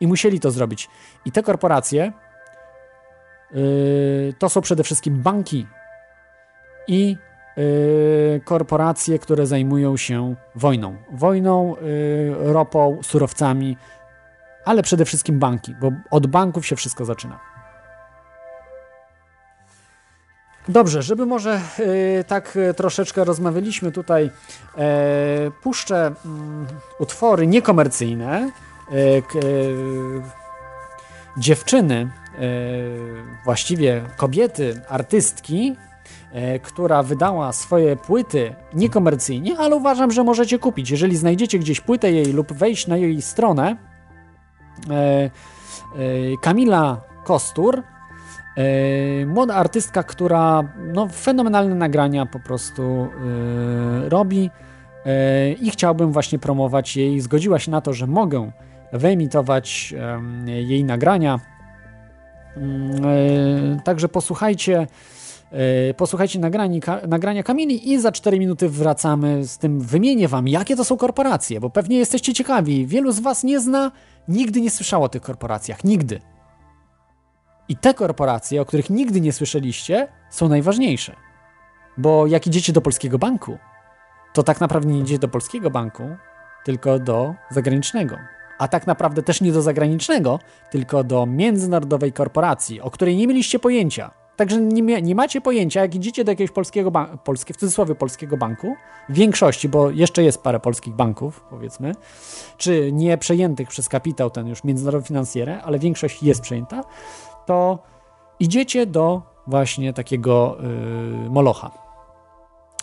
I musieli to zrobić. I te korporacje yy, to są przede wszystkim banki i yy, korporacje, które zajmują się wojną. Wojną, yy, ropą, surowcami, ale przede wszystkim banki, bo od banków się wszystko zaczyna. Dobrze, żeby może yy, tak troszeczkę rozmawialiśmy tutaj, yy, puszczę yy, utwory niekomercyjne, dziewczyny, właściwie kobiety, artystki, E, która wydała swoje płyty niekomercyjnie, ale uważam, że możecie kupić. Jeżeli znajdziecie gdzieś płytę jej lub wejść na jej stronę, e, e, Kamila Kostur, młoda artystka, która no, fenomenalne nagrania po prostu robi i chciałbym właśnie promować jej. Zgodziła się na to, że mogę wyemitować jej nagrania. Mm, także posłuchajcie E, posłuchajcie nagrani, ka, nagrania Kamili i za 4 minuty wracamy z tym. Wymienię wam, jakie to są korporacje, bo pewnie jesteście ciekawi. Wielu z was nie zna, nigdy nie słyszało o tych korporacjach. Nigdy. I te korporacje, o których nigdy nie słyszeliście, są najważniejsze. Bo jak idziecie do polskiego banku, to tak naprawdę nie idziecie do polskiego banku, tylko do zagranicznego. A tak naprawdę też nie do zagranicznego, tylko do międzynarodowej korporacji, o której nie mieliście pojęcia. Także nie, nie, macie pojęcia, jak idziecie do jakiegoś polskiego banku, polskie, w cudzysłowie polskiego banku, w większości, bo jeszcze jest parę polskich banków, powiedzmy, czy nie przejętych przez kapitał, ten już międzynarodowy finansjerę, ale większość jest przejęta, to idziecie do właśnie takiego yy, molocha.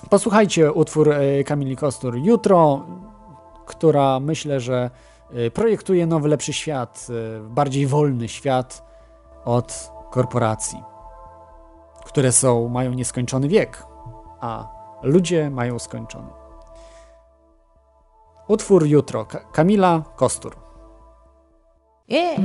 Posłuchajcie utwór yy, Kamili Kostur jutro, która myślę, że yy, projektuje nowy, lepszy świat, yy, bardziej wolny świat od korporacji które są, mają nieskończony wiek, a ludzie mają skończony. Utwór Jutro Kamila Kostur. Yeah.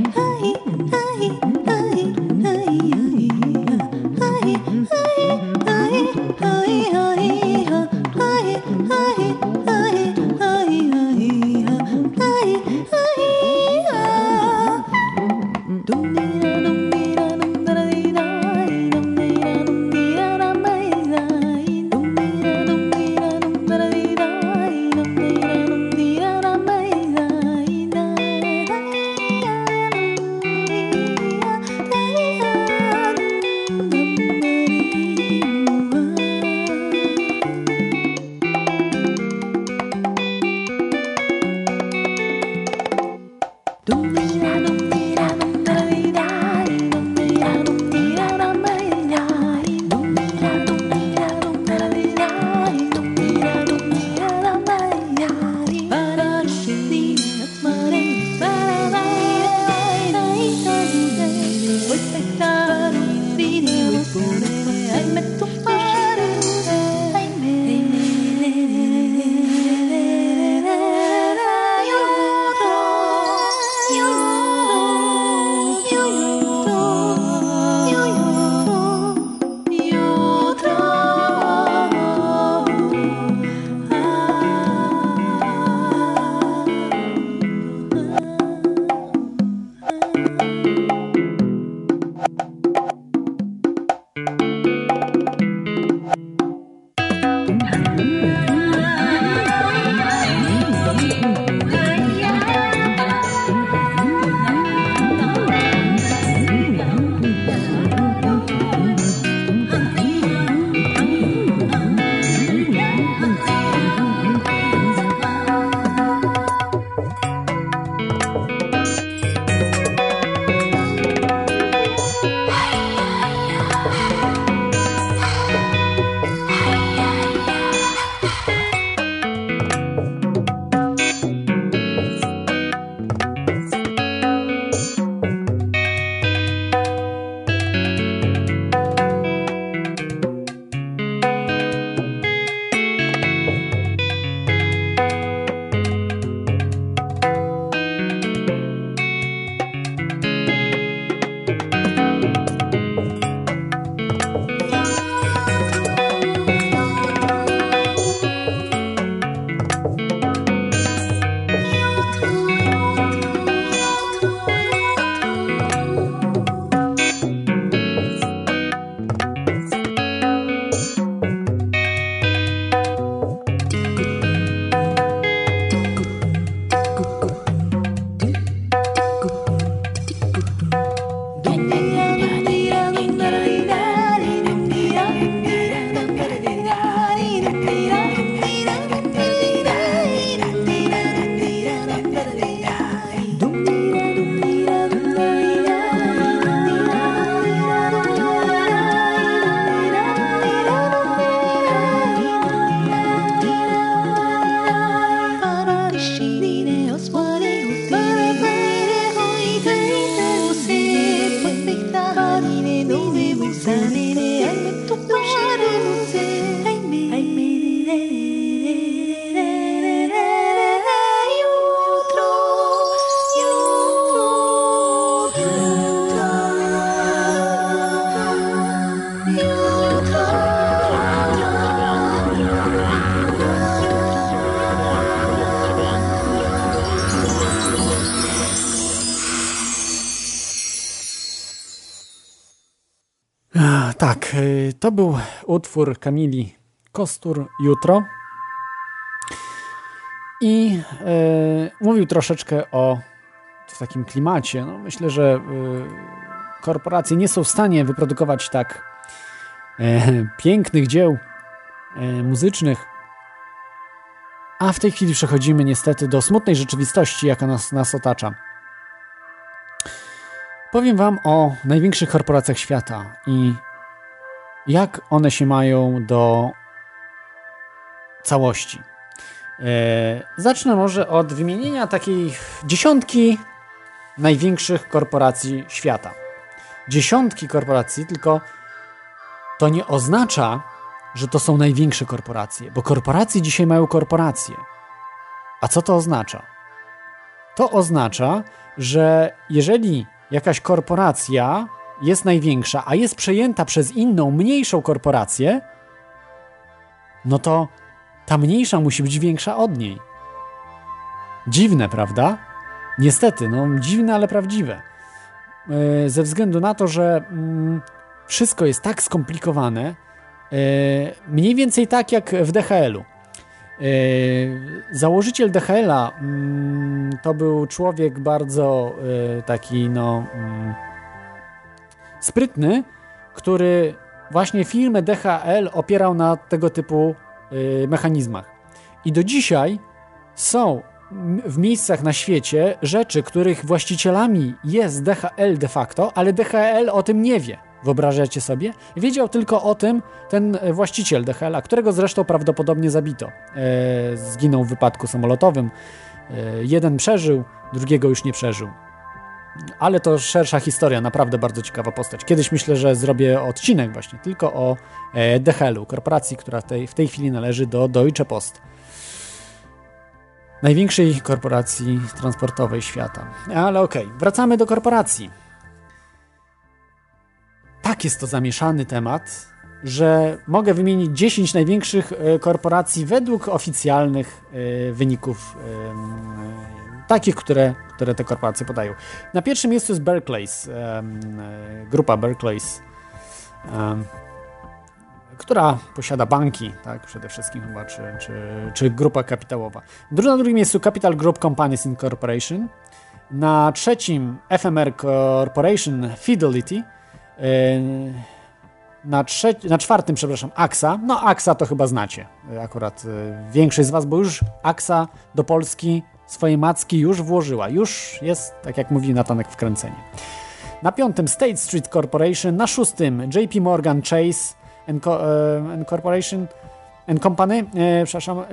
Utwór Kamili Kostur Jutro. I e, mówił troszeczkę o w takim klimacie. No, myślę, że e, korporacje nie są w stanie wyprodukować tak e, pięknych dzieł e, muzycznych, a w tej chwili przechodzimy niestety do smutnej rzeczywistości, jaka nas, nas otacza. Powiem Wam o największych korporacjach świata i jak one się mają do całości. E, zacznę może od wymienienia takiej dziesiątki największych korporacji świata. Dziesiątki korporacji, tylko to nie oznacza, że to są największe korporacje, bo korporacje dzisiaj mają korporacje. A co to oznacza? To oznacza, że jeżeli jakaś korporacja jest największa, a jest przejęta przez inną, mniejszą korporację, no to ta mniejsza musi być większa od niej. Dziwne, prawda? Niestety, no dziwne, ale prawdziwe. E, ze względu na to, że mm, wszystko jest tak skomplikowane, e, mniej więcej tak jak w DHL-u. E, założyciel DHL-a mm, to był człowiek bardzo taki, no, mm, sprytny, który właśnie firmę DHL opierał na tego typu mechanizmach. I do dzisiaj są w miejscach na świecie rzeczy, których właścicielami jest DHL de facto, ale DHL o tym nie wie. Wyobrażacie sobie? Wiedział tylko o tym ten właściciel DHL-a, którego zresztą prawdopodobnie zabito. E, zginął w wypadku samolotowym. E, jeden przeżył, drugiego już nie przeżył. Ale to szersza historia, naprawdę bardzo ciekawa postać. Kiedyś myślę, że zrobię odcinek właśnie tylko o e, DHL-u, korporacji, która tej, w tej chwili należy do Deutsche Post największej korporacji transportowej świata. Ale okej, okay, wracamy do korporacji. Tak jest to zamieszany temat, że mogę wymienić 10 największych e, korporacji według oficjalnych e, wyników, takich, które, które te korporacje podają. Na pierwszym miejscu jest Berkeley's, grupa Berkeley's która posiada banki, tak, przede wszystkim chyba, czy, czy, czy grupa kapitałowa. Na drugim miejscu Capital Group Companies Incorporation. Na trzecim FMR Corporation Fidelity. Yy, na, trze- na czwartym, przepraszam, AXA. No, AXA to chyba znacie. Akurat yy, większość z Was, bo już AXA do Polski swoje macki już włożyła. Już jest, tak jak mówi Natanek, wkręcenie. Na piątym State Street Corporation. Na szóstym JP Morgan Chase and, e, and Corporation and Company, e, przepraszam,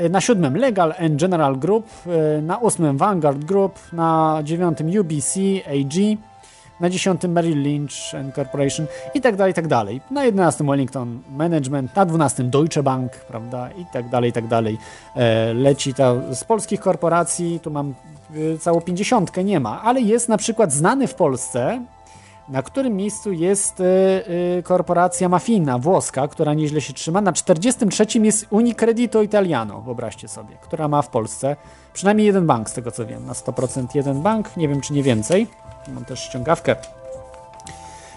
e, na siódmym Legal and General Group, na ósmym Vanguard Group, na dziewiątym UBC AG, na dziesiątym Merrill Lynch Corporation i tak dalej, i tak dalej. Na jedenastym Wellington Management, na dwunastym Deutsche Bank, prawda, i tak dalej, i tak dalej. Leci to z polskich korporacji, tu mam całą pięćdziesiątkę, nie ma, ale jest na przykład znany w Polsce na którym miejscu jest y, korporacja mafijna włoska, która nieźle się trzyma. Na 43 jest Unicredito Italiano, wyobraźcie sobie, która ma w Polsce przynajmniej jeden bank, z tego co wiem. Na 100% jeden bank, nie wiem czy nie więcej. Mam też ściągawkę.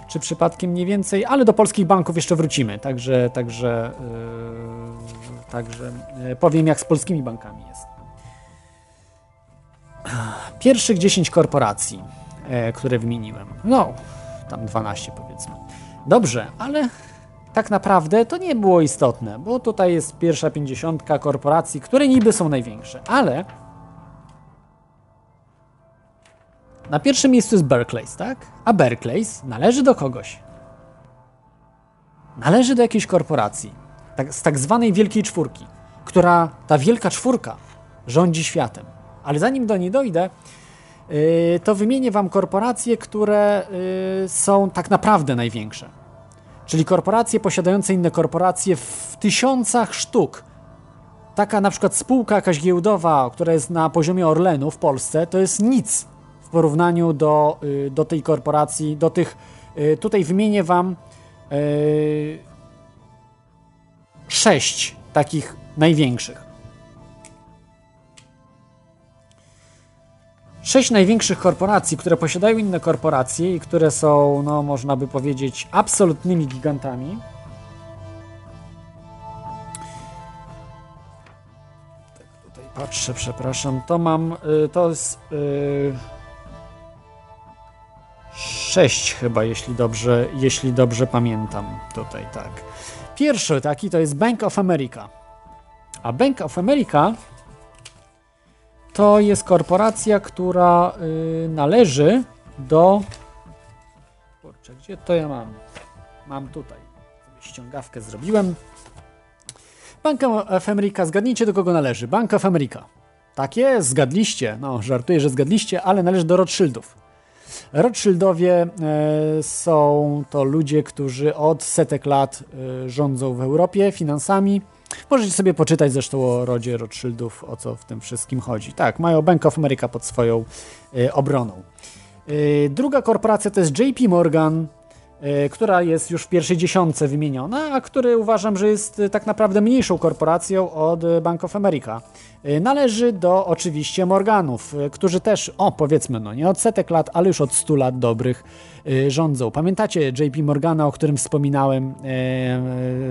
Czy przypadkiem nie więcej, ale do polskich banków jeszcze wrócimy. Także, także, yy, także yy, powiem, jak z polskimi bankami jest. Pierwszych 10 korporacji, yy, które wymieniłem. No, tam 12 powiedzmy. Dobrze, ale tak naprawdę to nie było istotne, bo tutaj jest pierwsza pięćdziesiątka korporacji, które niby są największe, ale na pierwszym miejscu jest Berkeley's, tak? A Berkeley's należy do kogoś. Należy do jakiejś korporacji, tak, z tak zwanej Wielkiej Czwórki, która, ta Wielka Czwórka rządzi światem. Ale zanim do niej dojdę, Y, to wymienię Wam korporacje, które y, są tak naprawdę największe. Czyli korporacje posiadające inne korporacje w tysiącach sztuk. Taka na przykład spółka jakaś giełdowa, która jest na poziomie Orlenu w Polsce, to jest nic porównaniu do, y, do tej korporacji, do tych. Y, tutaj wymienię Wam y, sześć takich największych. Sześć największych korporacji, które posiadają inne korporacje i które są, no, można by powiedzieć, absolutnymi gigantami. Tak, tutaj patrzę, przepraszam. To mam. To jest. 6 chyba, jeśli dobrze, jeśli dobrze pamiętam. Tutaj, tak. Pierwszy taki to jest Bank of America. A Bank of America to jest korporacja, która y, należy do. Kurczę, gdzie to ja mam? Mam tutaj. Ściągawkę zrobiłem. Bank of America, zgadnijcie do kogo należy. Bank of America. Tak jest, zgadliście. No, żartuję, że zgadliście, ale należy do Rothschildów. Rothschildowie e, są to ludzie, którzy od setek lat e, rządzą w Europie finansami. Możecie sobie poczytać zresztą o rodzie Rothschildów, o co w tym wszystkim chodzi. Tak, mają Bank of America pod swoją e, obroną. Druga korporacja to jest JP Morgan, która jest już w pierwszej dziesiątce wymieniona, a który uważam, że jest tak naprawdę mniejszą korporacją od Bank of America. Należy do oczywiście Morganów, którzy też, o powiedzmy, no nie od setek lat, ale już od 100 lat dobrych rządzą. Pamiętacie JP Morgana, o którym wspominałem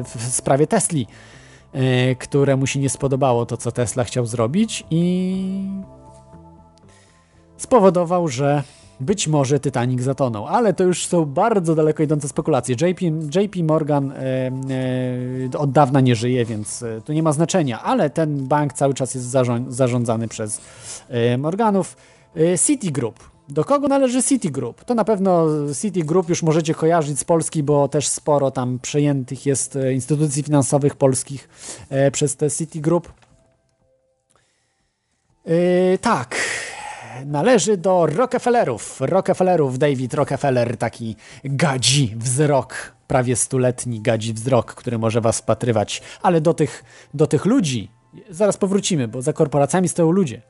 w sprawie Tesli, któremu się nie spodobało to, co Tesla chciał zrobić i spowodował, że być może Titanic zatonął, ale to już są bardzo daleko idące spekulacje. JP, JP Morgan e, e, od dawna nie żyje, więc e, to nie ma znaczenia, ale ten bank cały czas jest zarządzany przez Morganów. Citigroup. Do kogo należy Citigroup? To na pewno Citigroup już możecie kojarzyć z Polski, bo też sporo tam przejętych jest instytucji finansowych polskich przez te Citigroup. tak, należy do Rockefellerów. Rockefellerów, David Rockefeller, taki gadzi wzrok, prawie stuletni gadzi wzrok, który może was wpatrywać. Ale do tych, do tych ludzi zaraz powrócimy, bo za korporacjami stoją ludzie.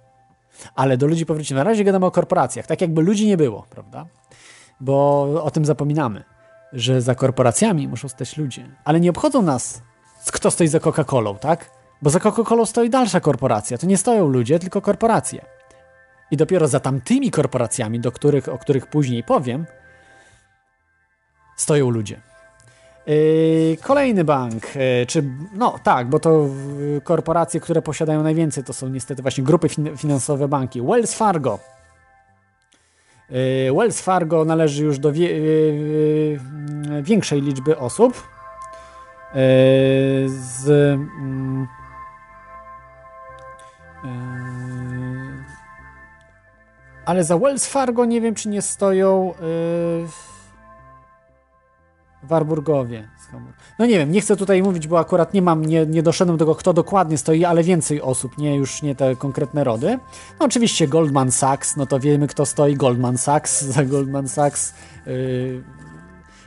Ale do ludzi powrócimy. Na razie gadamy o korporacjach, tak jakby ludzi nie było, prawda? Bo o tym zapominamy, że za korporacjami muszą stać ludzie. Ale nie obchodzą nas, kto stoi za Coca-Colą, tak? Bo za Coca-Colą stoi dalsza korporacja. To nie stoją ludzie, tylko korporacje. I dopiero za tamtymi korporacjami, do których, o których później powiem, stoją ludzie. Yy, kolejny bank, yy, czy no tak, bo to yy, korporacje, które posiadają najwięcej, to są niestety właśnie grupy fin finansowe banki. Wells Fargo. Yy, Wells Fargo należy już do wie yy, większej liczby osób. Yy, z mm, ale za Wells Fargo nie wiem, czy nie stoją yy, Warburgowie. No nie wiem, nie chcę tutaj mówić, bo akurat nie mam, nie, nie doszedłem do tego, kto dokładnie stoi, ale więcej osób, nie już nie te konkretne rody. No oczywiście Goldman Sachs, no to wiemy, kto stoi. Goldman Sachs, za Goldman Sachs. Yy,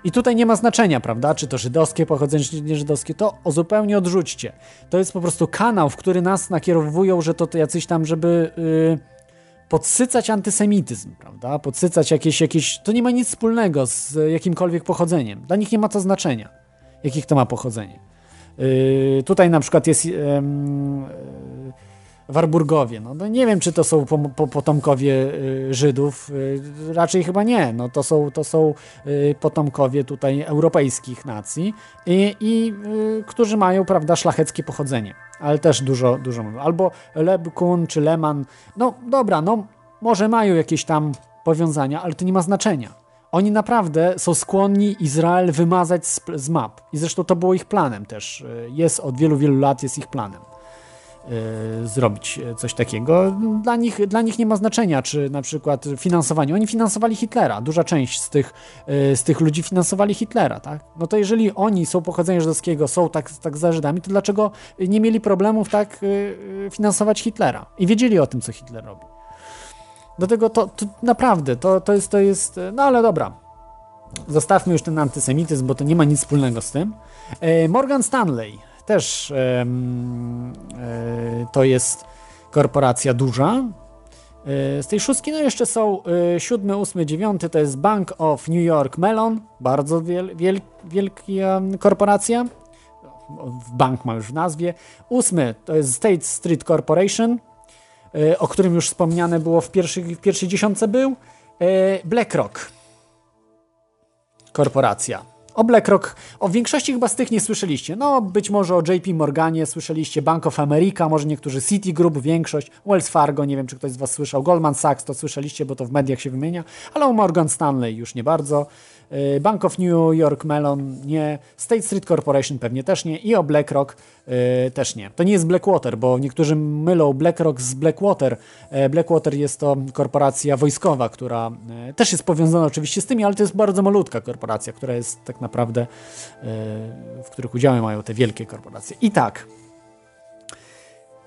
i tutaj nie ma znaczenia, prawda, czy to żydowskie pochodzenie, czy nie żydowskie, to zupełnie odrzućcie. To jest po prostu kanał, w który nas nakierowują, że to, to jacyś tam, żeby... Yy, podsycać antysemityzm, prawda? Podsycać jakieś, jakieś. To nie ma nic wspólnego z jakimkolwiek pochodzeniem. Dla nich nie ma to znaczenia, jakich to ma pochodzenie. Yy, tutaj na przykład jest. Yy, Warburgowie. No, no, nie wiem, czy to są po, po, potomkowie y, Żydów. Y, raczej chyba nie. No, to są, to są y, potomkowie tutaj europejskich nacji i, y, którzy mają, prawda, szlacheckie pochodzenie. Ale też dużo, dużo mówią. Albo Lebkun czy Leman. No dobra, no może mają jakieś tam powiązania, ale to nie ma znaczenia. Oni naprawdę są skłonni Izrael wymazać z, z map. I zresztą to było ich planem też. Y, jest od wielu, wielu lat jest ich planem. Y, zrobić coś takiego. Dla nich, dla nich nie ma znaczenia, czy na przykład finansowanie. Oni finansowali Hitlera. Duża część z tych, y, z tych ludzi finansowali Hitlera, tak? No to jeżeli oni są pochodzenia żydowskiego, są tak, tak za Żydami, to dlaczego nie mieli problemów tak finansować Hitlera? I wiedzieli o tym, co Hitler robi. Dlatego to, to naprawdę, to, to, jest, to jest, no ale dobra. Zostawmy już ten antysemityzm, bo to nie ma nic wspólnego z tym. Morgan Stanley też e, to jest korporacja duża. E, z tej szóstki no jeszcze są e, siódmy, ósmy, dziewiąty to jest Bank of New York Mellon, bardzo wiel, wiel, wielka korporacja. Bank ma już w nazwie. Ósmy to jest State Street Corporation, o którym już wspomniane było w, pierwszej w pierwszej dziesiątce był. BlackRock korporacja O BlackRock, o większości chyba z tych nie słyszeliście. No, być może o JP Morganie słyszeliście, Bank of America, może niektórzy Citigroup, większość, Wells Fargo, nie wiem czy ktoś z Was słyszał, Goldman Sachs to słyszeliście, bo to w mediach się wymienia, ale o Morgan Stanley już nie bardzo. Y, Bank of New York Mellon nie, State Street Corporation pewnie też nie i o BlackRock y, też nie. To nie jest Blackwater, bo niektórzy mylą BlackRock z Blackwater. E, Blackwater jest to korporacja wojskowa, która e, też jest powiązana oczywiście z tymi, ale to jest bardzo malutka korporacja, która jest tak naprawdę, e, w których udziały mają te wielkie korporacje. I tak,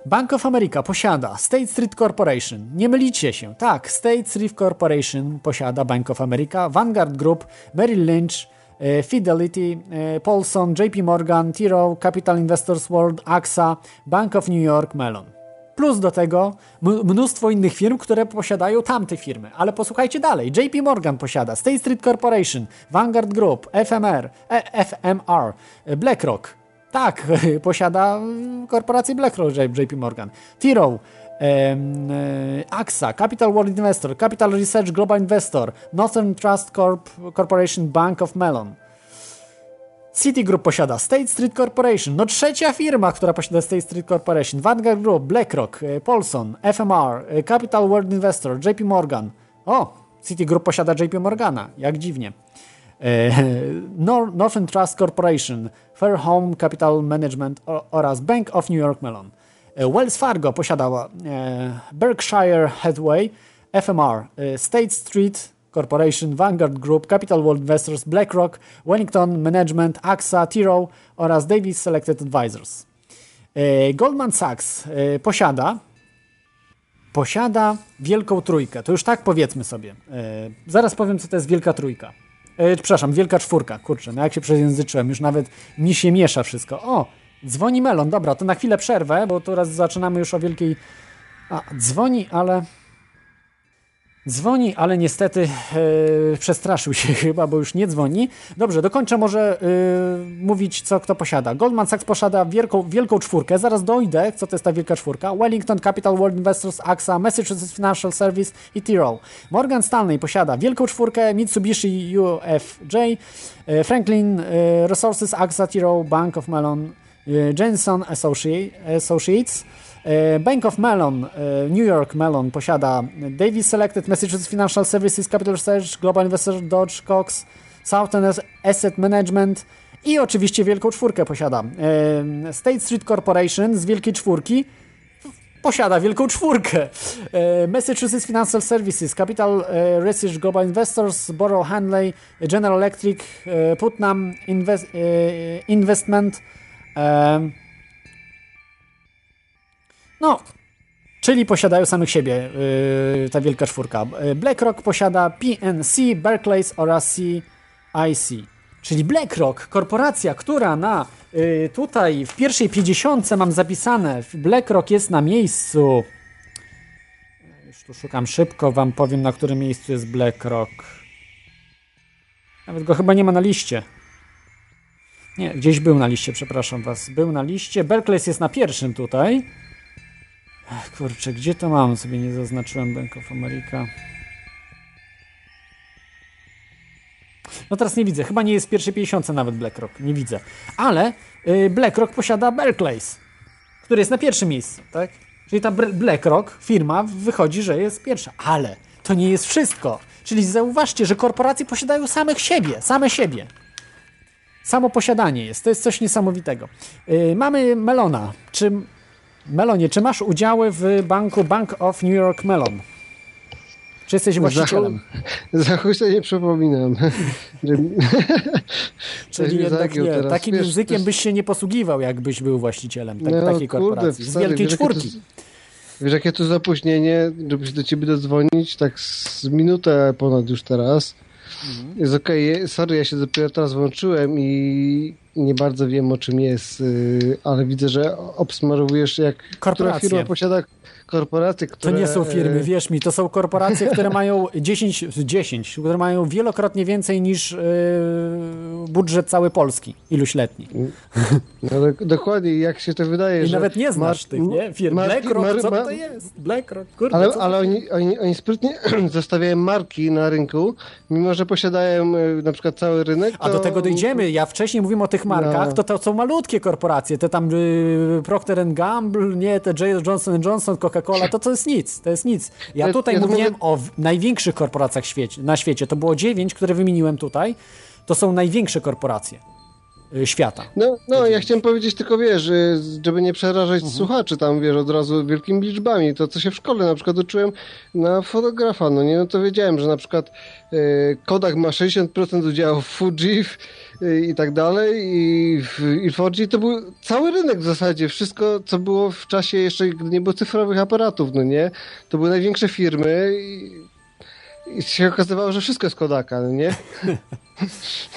Bank of America posiada State Street Corporation. Nie mylicie się. Tak, State Street Corporation posiada Bank of America, Vanguard Group, Merrill Lynch, e, Fidelity, e, Paulson, JP Morgan, T. Capital Investors World, AXA, Bank of New York, Mellon. Plus do tego mnóstwo innych firm, które posiadają tamte firmy. Ale posłuchajcie dalej. JP Morgan posiada State Street Corporation, Vanguard Group, FMR, e, FMR, BlackRock, tak, posiada korporację BlackRock, JP Morgan. Tiro, e, AXA, Capital World Investor, Capital Research Global Investor, Northern Trust Corp, Corporation Bank of Mellon. Citigroup posiada State Street Corporation, no trzecia firma, która posiada State Street Corporation, Vanguard Group, BlackRock, e, Paulson, FMR, e, Capital World Investor, JP Morgan. O, Citigroup posiada JP Morgana, jak dziwnie. Northern Trust Corporation, Fair Home Capital Management oraz Bank of New York Mellon. Wells Fargo posiadała Berkshire Hathaway, FMR, State Street Corporation, Vanguard Group, Capital World Investors, BlackRock, Wellington Management, AXA, Tiro oraz Davis Selected Advisors. Goldman Sachs posiada posiada wielką trójkę. To już tak powiedzmy sobie. Zaraz powiem, co to jest wielka trójka. E, przepraszam, Wielka Czwórka, kurczę, no jak się przejęzyczyłem, już nawet mi się miesza wszystko. O, dzwoni Melon, dobra, to na chwilę przerwę, bo teraz zaczynamy już o wielkiej... A, dzwoni, ale... Dzwoni, ale niestety yy, przestraszył się chyba, bo już nie dzwoni. Dobrze, dokończę może yy, mówić, co kto posiada. Goldman Sachs posiada wielką, wielką czwórkę, zaraz dojdę, co to jest ta wielka czwórka. Wellington Capital World Investors, AXA, Massachusetts Financial Service i Tyrol. Morgan Stanley posiada wielką czwórkę, Mitsubishi UFJ, yy, Franklin Resources, AXA, Tyrol, Bank of Mellon, Jensen Associates, E, Bank of Mellon, e, New York Mellon posiada Davis Selected, Massachusetts Financial Services, Capital Research, Global Investor, Dodge, Cox, Southern Asset Management i oczywiście Wielką Czwórkę posiada. E, State Street Corporation z Wielkiej Czwórki posiada Wielką Czwórkę. Massachusetts Financial Services, Capital Research, Global Investors, Borough Hanley, General Electric, Putnam Invest, Investment, no, czyli posiadają samych siebie yy, ta wielka czwórka. Y, BlackRock posiada PNC, Barclays oraz CIC. Czyli BlackRock, korporacja, która na yy, tutaj w pierwszej 50 mam zapisane, BlackRock jest na miejscu. Już tu szukam szybko, wam powiem na którym miejscu jest BlackRock. Nawet go chyba nie ma na liście. Nie, gdzieś był na liście, przepraszam was. Był na liście. Barclays jest na pierwszym tutaj. Ach, kurczę, gdzie to mam? Sobie nie zaznaczyłem Bank of America. No teraz nie widzę. Chyba nie jest w pierwszej 50 nawet BlackRock. Nie widzę. Ale yy, BlackRock posiada Barclays, który jest na pierwszym miejscu, tak? Czyli ta BlackRock, firma, wychodzi, że jest pierwsza. Ale to nie jest wszystko. Czyli zauważcie, że korporacje posiadają samych siebie, same siebie. Samo posiadanie jest. To jest coś niesamowitego. Yy, mamy Melona. Czy Melonie, czy masz udziały w banku Bank of New York Melon? Czy jesteś właścicielem? Za sobie nie przypominam. Czyli jednak nie. Teraz. Takim wiesz, językiem byś się nie posługiwał, jakbyś był właścicielem tak, no, takiej kurde, korporacji. Z wielkiej wiesz, czwórki. Jakie to, wiesz, jakie to zapóźnienie, żeby się do ciebie dodzwonić, tak z minutę ponad już teraz. Mhm. Jest okej, okay. sorry, ja się dopiero teraz włączyłem i nie bardzo wiem o czym jest, y, ale widzę, że obsmarowujesz jak która Korporacje. firma posiada korporacje, To które... nie są firmy, e, wierz mi, to są korporacje, które mają 10, 10 które mają wielokrotnie więcej niż yy, budżet cały Polski, iluś letni. No, dok- dokładnie, jak się to wydaje, I że... nawet nie znasz tych, nie? Firm. marki- BlackRock, mar- co to jest? BlackRock, kurde, Ale, to ale oni, oni, oni sprytnie zostawiają marki na rynku, mimo że posiadają e, na przykład cały rynek. A do to- tego dojdziemy. Ja wcześniej mówiłem o tych markach, No. to to są malutkie korporacje. Te tam y, Procter Gamble, nie, te J- Johnson Johnson, Coca-Cola, to to jest nic. To jest nic. Ja tutaj ja mówiłem mówię- o największych korporacjach świecie, na świecie. To było dziewięć, które wymieniłem tutaj. To są największe korporacje świata. No, no ja chciałem powiedzieć tylko, wiesz, y, żeby nie przerażać Mhm. słuchaczy tam, wiesz, od razu wielkimi liczbami. To, co się w szkole na przykład uczyłem na fotografa, no nie, no to wiedziałem, że na przykład y, Kodak ma 60% udziału w Fuji y, i tak dalej i w, i w Fuji to był cały rynek w zasadzie, wszystko, co było w czasie jeszcze, gdy nie było cyfrowych aparatów, no nie, to były największe firmy i, i się okazywało, że wszystko jest Kodaka, no nie?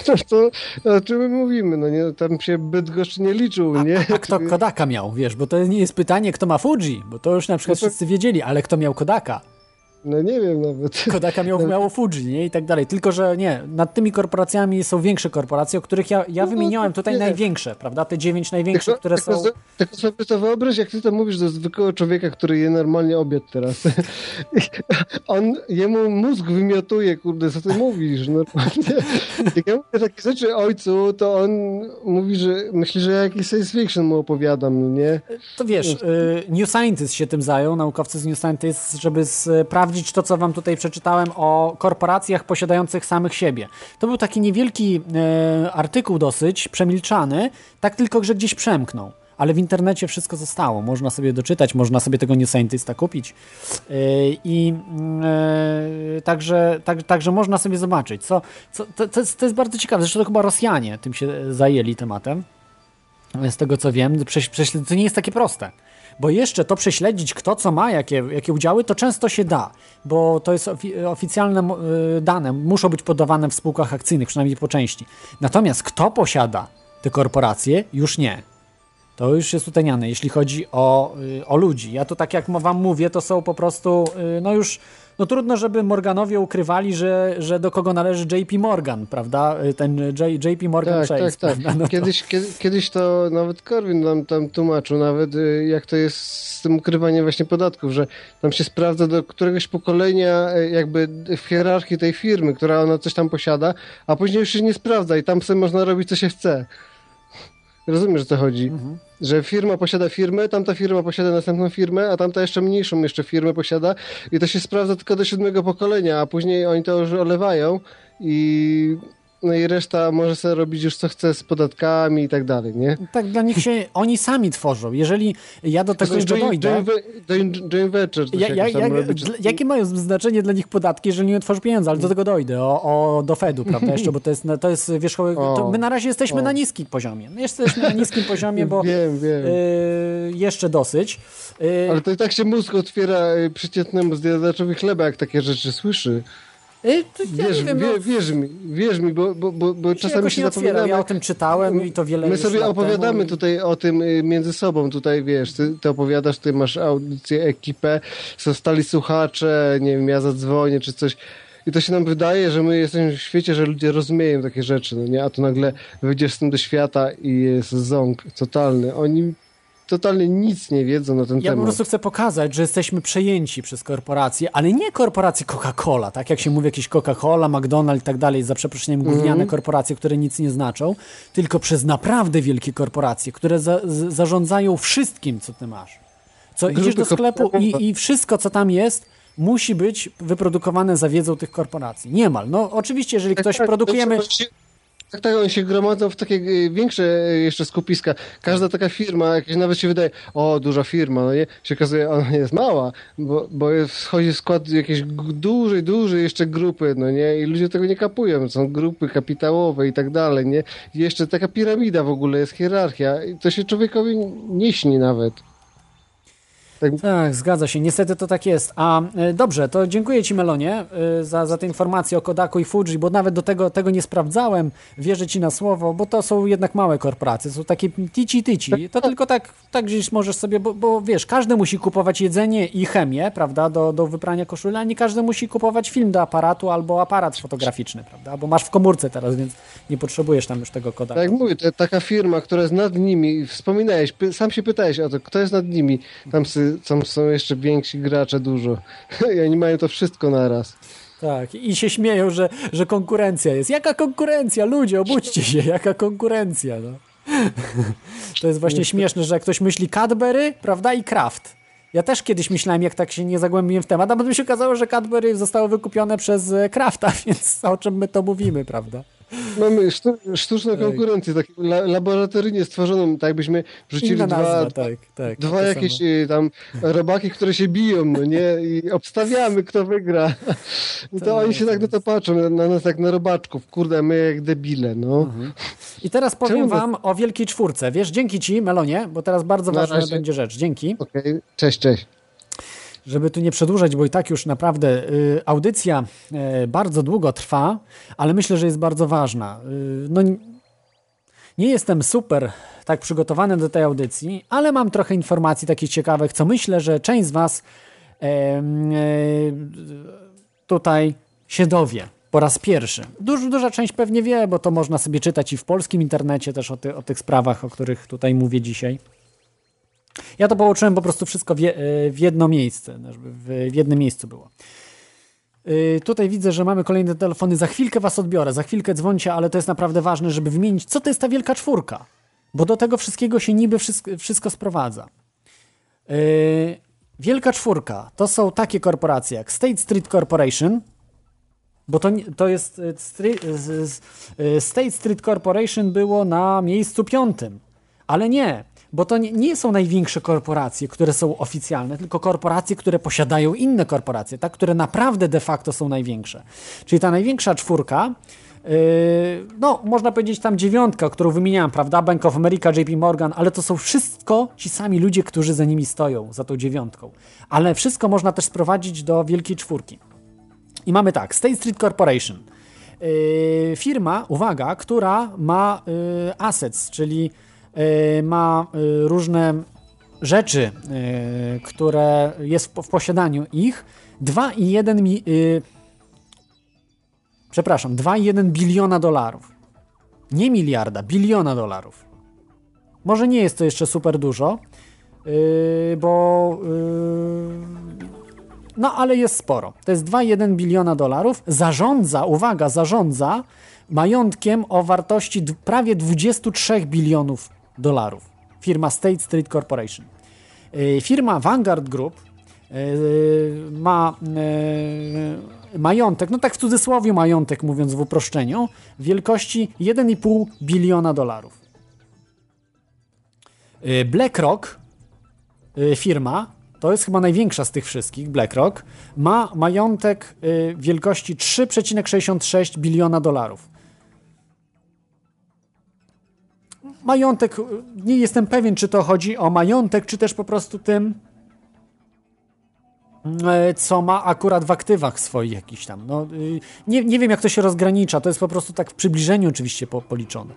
To, to o czym my mówimy, no nie, tam się Bydgoszcz nie liczył, nie? A kto Kodaka miał, wiesz, bo to nie jest pytanie, kto ma Fuji, bo to już na przykład No to- wszyscy wiedzieli, ale kto miał Kodaka? No nie wiem nawet. Kodaka miał, miało Fuji, nie? I tak dalej. Tylko, że nie, nad tymi korporacjami są większe korporacje, o których ja, ja No, wymieniałem to tutaj nie. największe, prawda? Te dziewięć największych, Tylko, które tylko, są... tylko sobie to wyobraź, jak ty to mówisz do zwykłego człowieka, który je normalnie obiad teraz. On, jemu mózg wymiotuje, kurde, co ty mówisz, normalnie. Jak ja mówię takie rzeczy ojcu, to on mówi, że myśli, że ja jakiś science fiction mu opowiadam, no nie? To wiesz, y, New Scientist się tym zajął, naukowcy z New Scientist, żeby sprawdzić to, co wam tutaj przeczytałem o korporacjach posiadających samych siebie. To był taki niewielki e, artykuł dosyć, przemilczany, tak tylko, że gdzieś przemknął. Ale w internecie wszystko zostało. Można sobie doczytać, można sobie tego New Scientista kupić. E, I e, także, tak, także można sobie zobaczyć. Co, co, to, to, jest, to jest bardzo ciekawe. Zresztą to chyba Rosjanie tym się zajęli tematem. Z tego co wiem, to nie jest takie proste. Bo jeszcze to prześledzić, kto co ma, jakie, jakie udziały, to często się da, bo to jest ofi- oficjalne y, dane, muszą być podawane w spółkach akcyjnych, przynajmniej po części. Natomiast kto posiada te korporacje, już nie. To już jest utajniane, jeśli chodzi o, y, o ludzi. Ja to tak jak wam mówię, to są po prostu, y, no już, no trudno, żeby Morganowie ukrywali, że, że do kogo należy JP Morgan, prawda? Y, Ten J, JP Morgan Tak, Chase, tak, tak. No to- Kiedyś, kiedy, kiedyś to nawet Korwin nam tam tłumaczył, nawet y, jak to jest z tym ukrywaniem właśnie podatków, że tam się sprawdza do któregoś pokolenia y, jakby w hierarchii tej firmy, która ona coś tam posiada, a później już się nie sprawdza i tam sobie można robić co się chce. Rozumiesz o co chodzi? Mhm. Że firma posiada firmę, tamta firma posiada następną firmę, a tamta jeszcze mniejszą jeszcze firmę posiada i to się sprawdza tylko do siódmego pokolenia, a później oni to już olewają i no i reszta może sobie robić już co chce z podatkami i tak dalej, nie? Tak, dla nich się oni sami tworzą. Jeżeli ja do tego jeszcze dojdę. joint- venture Ja, ja, dla- jakie mają znaczenie dla nich podatki, jeżeli nie tworzą pieniędzy? Ale do tego dojdę, o, o, do Fedu, prawda? Jeszcze, bo to jest, to jest wierzchołek. My na razie jesteśmy o. na niskim poziomie. My jesteśmy na niskim poziomie, bo Wiem, wiem. y, jeszcze dosyć. Y, Ale to i tak się mózg otwiera y, przeciętnemu zjadaczowi chleba, jak takie rzeczy słyszy. Y, to ja Wierz, wiem, wie, no, wierz mi, wierz mi, bo, bo, bo, bo czasami się zapominamy. Ja o tym czytałem i to wiele My sobie opowiadamy tutaj o tym y, między sobą, tutaj wiesz, ty, ty opowiadasz, ty masz audycję, ekipę, są stali słuchacze, nie wiem, ja zadzwonię czy coś. I to się nam wydaje, że my jesteśmy w świecie, że ludzie rozumieją takie rzeczy, no nie? A tu nagle wyjdziesz z tym do świata i jest ząg totalny. Oni totalnie nic nie wiedzą na ten Ja po temat. prostu chcę pokazać, że jesteśmy przejęci przez korporacje, ale nie korporacje Coca-Cola, tak jak się mówi, jakieś Coca-Cola, McDonald's i tak dalej, za przeproszeniem gówniane Mhm. korporacje, które nic nie znaczą, tylko przez naprawdę wielkie korporacje, które za, zarządzają wszystkim, co ty masz. Co Grupy idziesz do sklepu i, i wszystko, co tam jest, musi być wyprodukowane za wiedzą tych korporacji. Niemal. No oczywiście, jeżeli ktoś tak, produkujemy... Tak, tak, oni się gromadzą w takie y, większe y, jeszcze skupiska. Każda taka firma, jakieś nawet się wydaje, o, duża firma, no nie? Się okazuje, ona jest mała, bo, bo wchodzi w skład jakiejś dużej, dużej jeszcze grupy, no nie? I ludzie tego nie kapują. Są grupy kapitałowe i tak dalej, nie? I jeszcze taka piramida w ogóle, jest hierarchia i to się człowiekowi nie śni nawet. Tak. tak, zgadza się. Niestety to tak jest. A e, dobrze, to dziękuję Ci, Melonie, e, za, za te informacje o Kodaku i Fuji, bo nawet do tego, tego nie sprawdzałem. Wierzę Ci na słowo, bo to są jednak małe korporacje, są takie tici tyci. To tylko tak, tak gdzieś możesz sobie, bo, bo wiesz, każdy musi kupować jedzenie i chemię, prawda, do, do wyprania koszuli, a nie każdy musi kupować film do aparatu albo aparat fotograficzny, prawda, bo masz w komórce teraz, więc nie potrzebujesz tam już tego Kodaku. Tak jak mówię, to taka firma, która jest nad nimi, wspominałeś, sam się pytałeś o to, kto jest nad nimi, tam, sy, tam są jeszcze więksi gracze dużo i oni mają to wszystko naraz. Tak, i się śmieją, że, że konkurencja jest. Jaka konkurencja? Ludzie, obudźcie się, jaka konkurencja, no. To jest właśnie śmieszne, że jak ktoś myśli Cadbury, prawda, i Kraft. Ja też kiedyś myślałem, jak tak się nie zagłębiłem w temat, a potem się okazało, że Cadbury zostało wykupione przez Krafta, więc o czym my to mówimy, prawda? Mamy sztu, sztuczną konkurencję, tak la, laboratoryjnie stworzoną, tak byśmy wrzucili dwa, nazwa, tak, tak, dwa to jakieś samo. y, tam robaki, które się biją, no nie? I obstawiamy, kto wygra. No to oni się tak na to patrzą, na, na nas jak na robaczków. Kurde, my jak debile, no. I teraz powiem Czemu wam o Wielkiej Czwórce. Wiesz, dzięki ci, Melonie, bo teraz bardzo Na ważna będzie rzecz. Dzięki. Okej, cześć, cześć. Żeby tu nie przedłużać, bo i tak już naprawdę y, audycja y, bardzo długo trwa, ale myślę, że jest bardzo ważna. Y, no, nie jestem super tak przygotowany do tej audycji, ale mam trochę informacji takich ciekawych, co myślę, że część z Was e, tutaj się dowie po raz pierwszy. Duż, duża część pewnie wie, bo to można sobie czytać i w polskim internecie też o, ty, o tych sprawach, o których tutaj mówię dzisiaj. Ja to połączyłem po prostu wszystko w, w jedno miejsce, no, żeby w, jednym miejscu było. Yy, Tutaj widzę, że mamy kolejne telefony. Za chwilkę was odbiorę, za chwilkę dzwońcie, ale to jest naprawdę ważne, żeby wymienić, co to jest ta wielka czwórka. Bo do tego wszystkiego się niby wszystko, wszystko sprowadza. Yy, Wielka czwórka to są takie korporacje jak State Street Corporation, bo to, to jest State Street Corporation było na miejscu piątym, ale nie, bo to nie, nie są największe korporacje, które są oficjalne, tylko korporacje, które posiadają inne korporacje, tak, które naprawdę de facto są największe. Czyli ta największa czwórka, yy, no można powiedzieć tam dziewiątka, którą wymieniałem, prawda, Bank of America, JP Morgan, ale to są wszystko ci sami ludzie, którzy za nimi stoją, za tą dziewiątką. Ale wszystko można też sprowadzić do wielkiej czwórki. I mamy tak, State Street Corporation. Yy, firma, uwaga, która ma yy, assets, czyli ma yy, różne rzeczy, yy, które jest w, posiadaniu ich. 2,1 mi, yy, przepraszam, 2,1 biliona dolarów. Nie miliarda, biliona dolarów. Może nie jest to jeszcze super dużo, bo no ale jest sporo. To jest 2,1 biliona dolarów. Zarządza, uwaga, zarządza majątkiem o wartości prawie 23 bilionów dolarów. Firma State Street Corporation. Yy, Firma Vanguard Group yy, ma yy, majątek, no tak w cudzysłowie majątek, mówiąc w uproszczeniu, wielkości 1,5 biliona dolarów. BlackRock firma, to jest chyba największa z tych wszystkich, BlackRock, ma majątek wielkości 3,66 biliona dolarów. Majątek, nie jestem pewien, czy to chodzi o majątek, czy też po prostu tym, y, co ma akurat w aktywach swoich jakiś tam. No, y, nie, nie wiem, jak to się rozgranicza, to jest po prostu tak w przybliżeniu oczywiście po, policzone.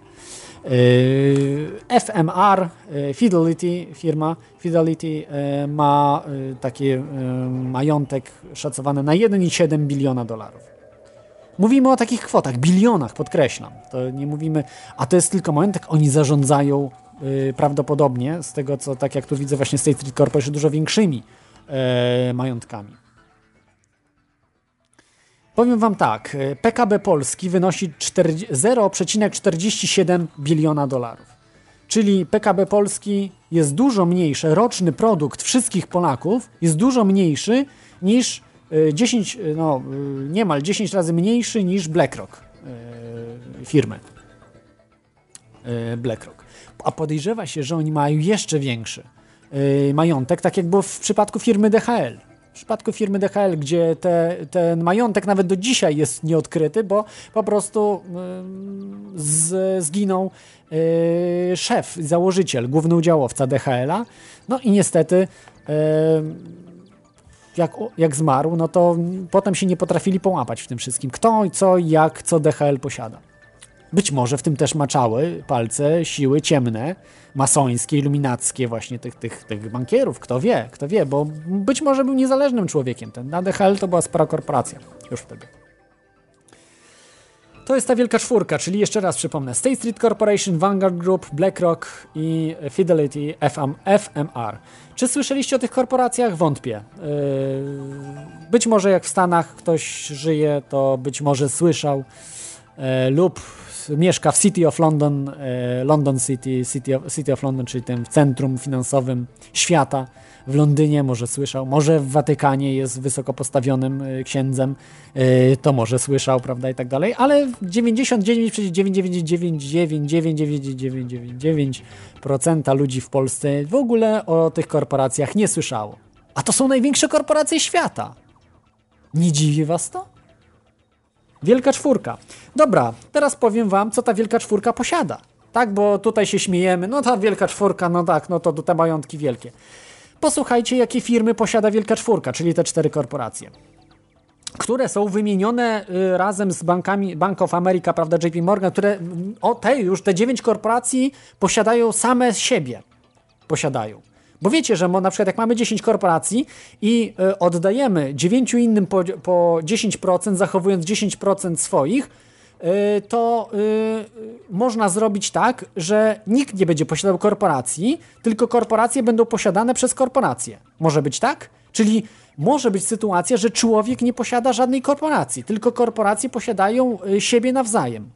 Yy, FMR, yy, Fidelity, firma Fidelity ma taki majątek szacowany na 1,7 biliona dolarów. Mówimy o takich kwotach, bilionach, podkreślam. To nie mówimy, a to jest tylko majątek, oni zarządzają yy, prawdopodobnie, z tego co, tak jak tu widzę, właśnie State Street Corporation, dużo większymi yy, majątkami. Powiem Wam tak, y, PKB Polski wynosi 40 0,47 biliona dolarów. Czyli PKB Polski jest dużo mniejsze, roczny produkt wszystkich Polaków jest dużo mniejszy niż 10, y, no y, niemal 10 razy mniejszy niż BlackRock firmy. BlackRock. A podejrzewa się, że oni mają jeszcze większy majątek, tak jak było w przypadku firmy DHL. W przypadku firmy DHL, gdzie te, ten majątek nawet do dzisiaj jest nieodkryty, bo po prostu z, zginął szef, założyciel, główny udziałowca DHL-a. No i niestety jak, jak zmarł, no to potem się nie potrafili połapać w tym wszystkim. Kto, co, jak, co DHL posiada. Być może w tym też maczały palce siły ciemne, masońskie, iluminackie właśnie tych, tych, tych bankierów. Kto wie, kto wie, bo być może był niezależnym człowiekiem. Ten na DHL to była spora korporacja już wtedy. To jest ta wielka czwórka, czyli jeszcze raz przypomnę: State Street Corporation, Vanguard Group, BlackRock i Fidelity FM, FMR. Czy słyszeliście o tych korporacjach? Wątpię. Yy, być może jak w Stanach ktoś żyje, to być może słyszał yy, lub mieszka w City of London, yy, London City, City of, City of London, czyli tym centrum finansowym świata w Londynie, może słyszał, może w Watykanie jest wysoko postawionym księdzem, to może słyszał, prawda, i tak dalej, ale 99,9999999% ludzi w Polsce w ogóle o tych korporacjach nie słyszało. A to są największe korporacje świata. Nie dziwi was to? Wielka czwórka. Dobra, teraz powiem wam, co ta wielka czwórka posiada. Tak, bo tutaj się śmiejemy, no ta wielka czwórka, no tak, no to te majątki wielkie. Posłuchajcie, jakie firmy posiada Wielka Czwórka, czyli te cztery korporacje które są wymienione y, razem z bankami Bank of America, prawda, JP Morgan, które o te już te dziewięć korporacji posiadają same siebie. Posiadają. Bo wiecie, że na przykład jak mamy 10 korporacji i y, oddajemy 9 innym po, po 10%, zachowując 10% swoich, to można zrobić tak, że nikt nie będzie posiadał korporacji, tylko korporacje będą posiadane przez korporacje. Może być tak? Czyli może być sytuacja, że człowiek nie posiada żadnej korporacji, tylko korporacje posiadają siebie nawzajem.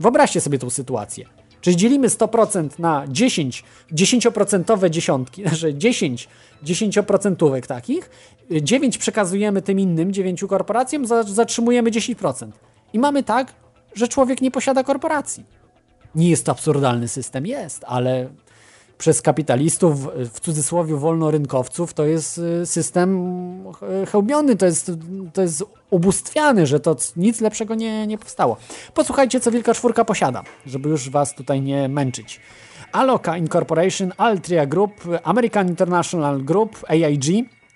Wyobraźcie sobie tą sytuację. Czyli dzielimy 100% na 10, 10% dziesiątki, znaczy 10 10% takich, 9 przekazujemy tym innym 9 korporacjom, zatrzymujemy 10%. I mamy tak, że człowiek nie posiada korporacji. Nie jest to absurdalny system, jest, ale przez kapitalistów, w cudzysłowie wolnorynkowców, to jest y, system chełbiony, to jest, to jest ubóstwiany, że to nic lepszego nie, nie powstało. Posłuchajcie, co Wielka Czwórka posiada, żeby już was tutaj nie męczyć. Aloka Incorporation, Altria Group, American International Group, AIG,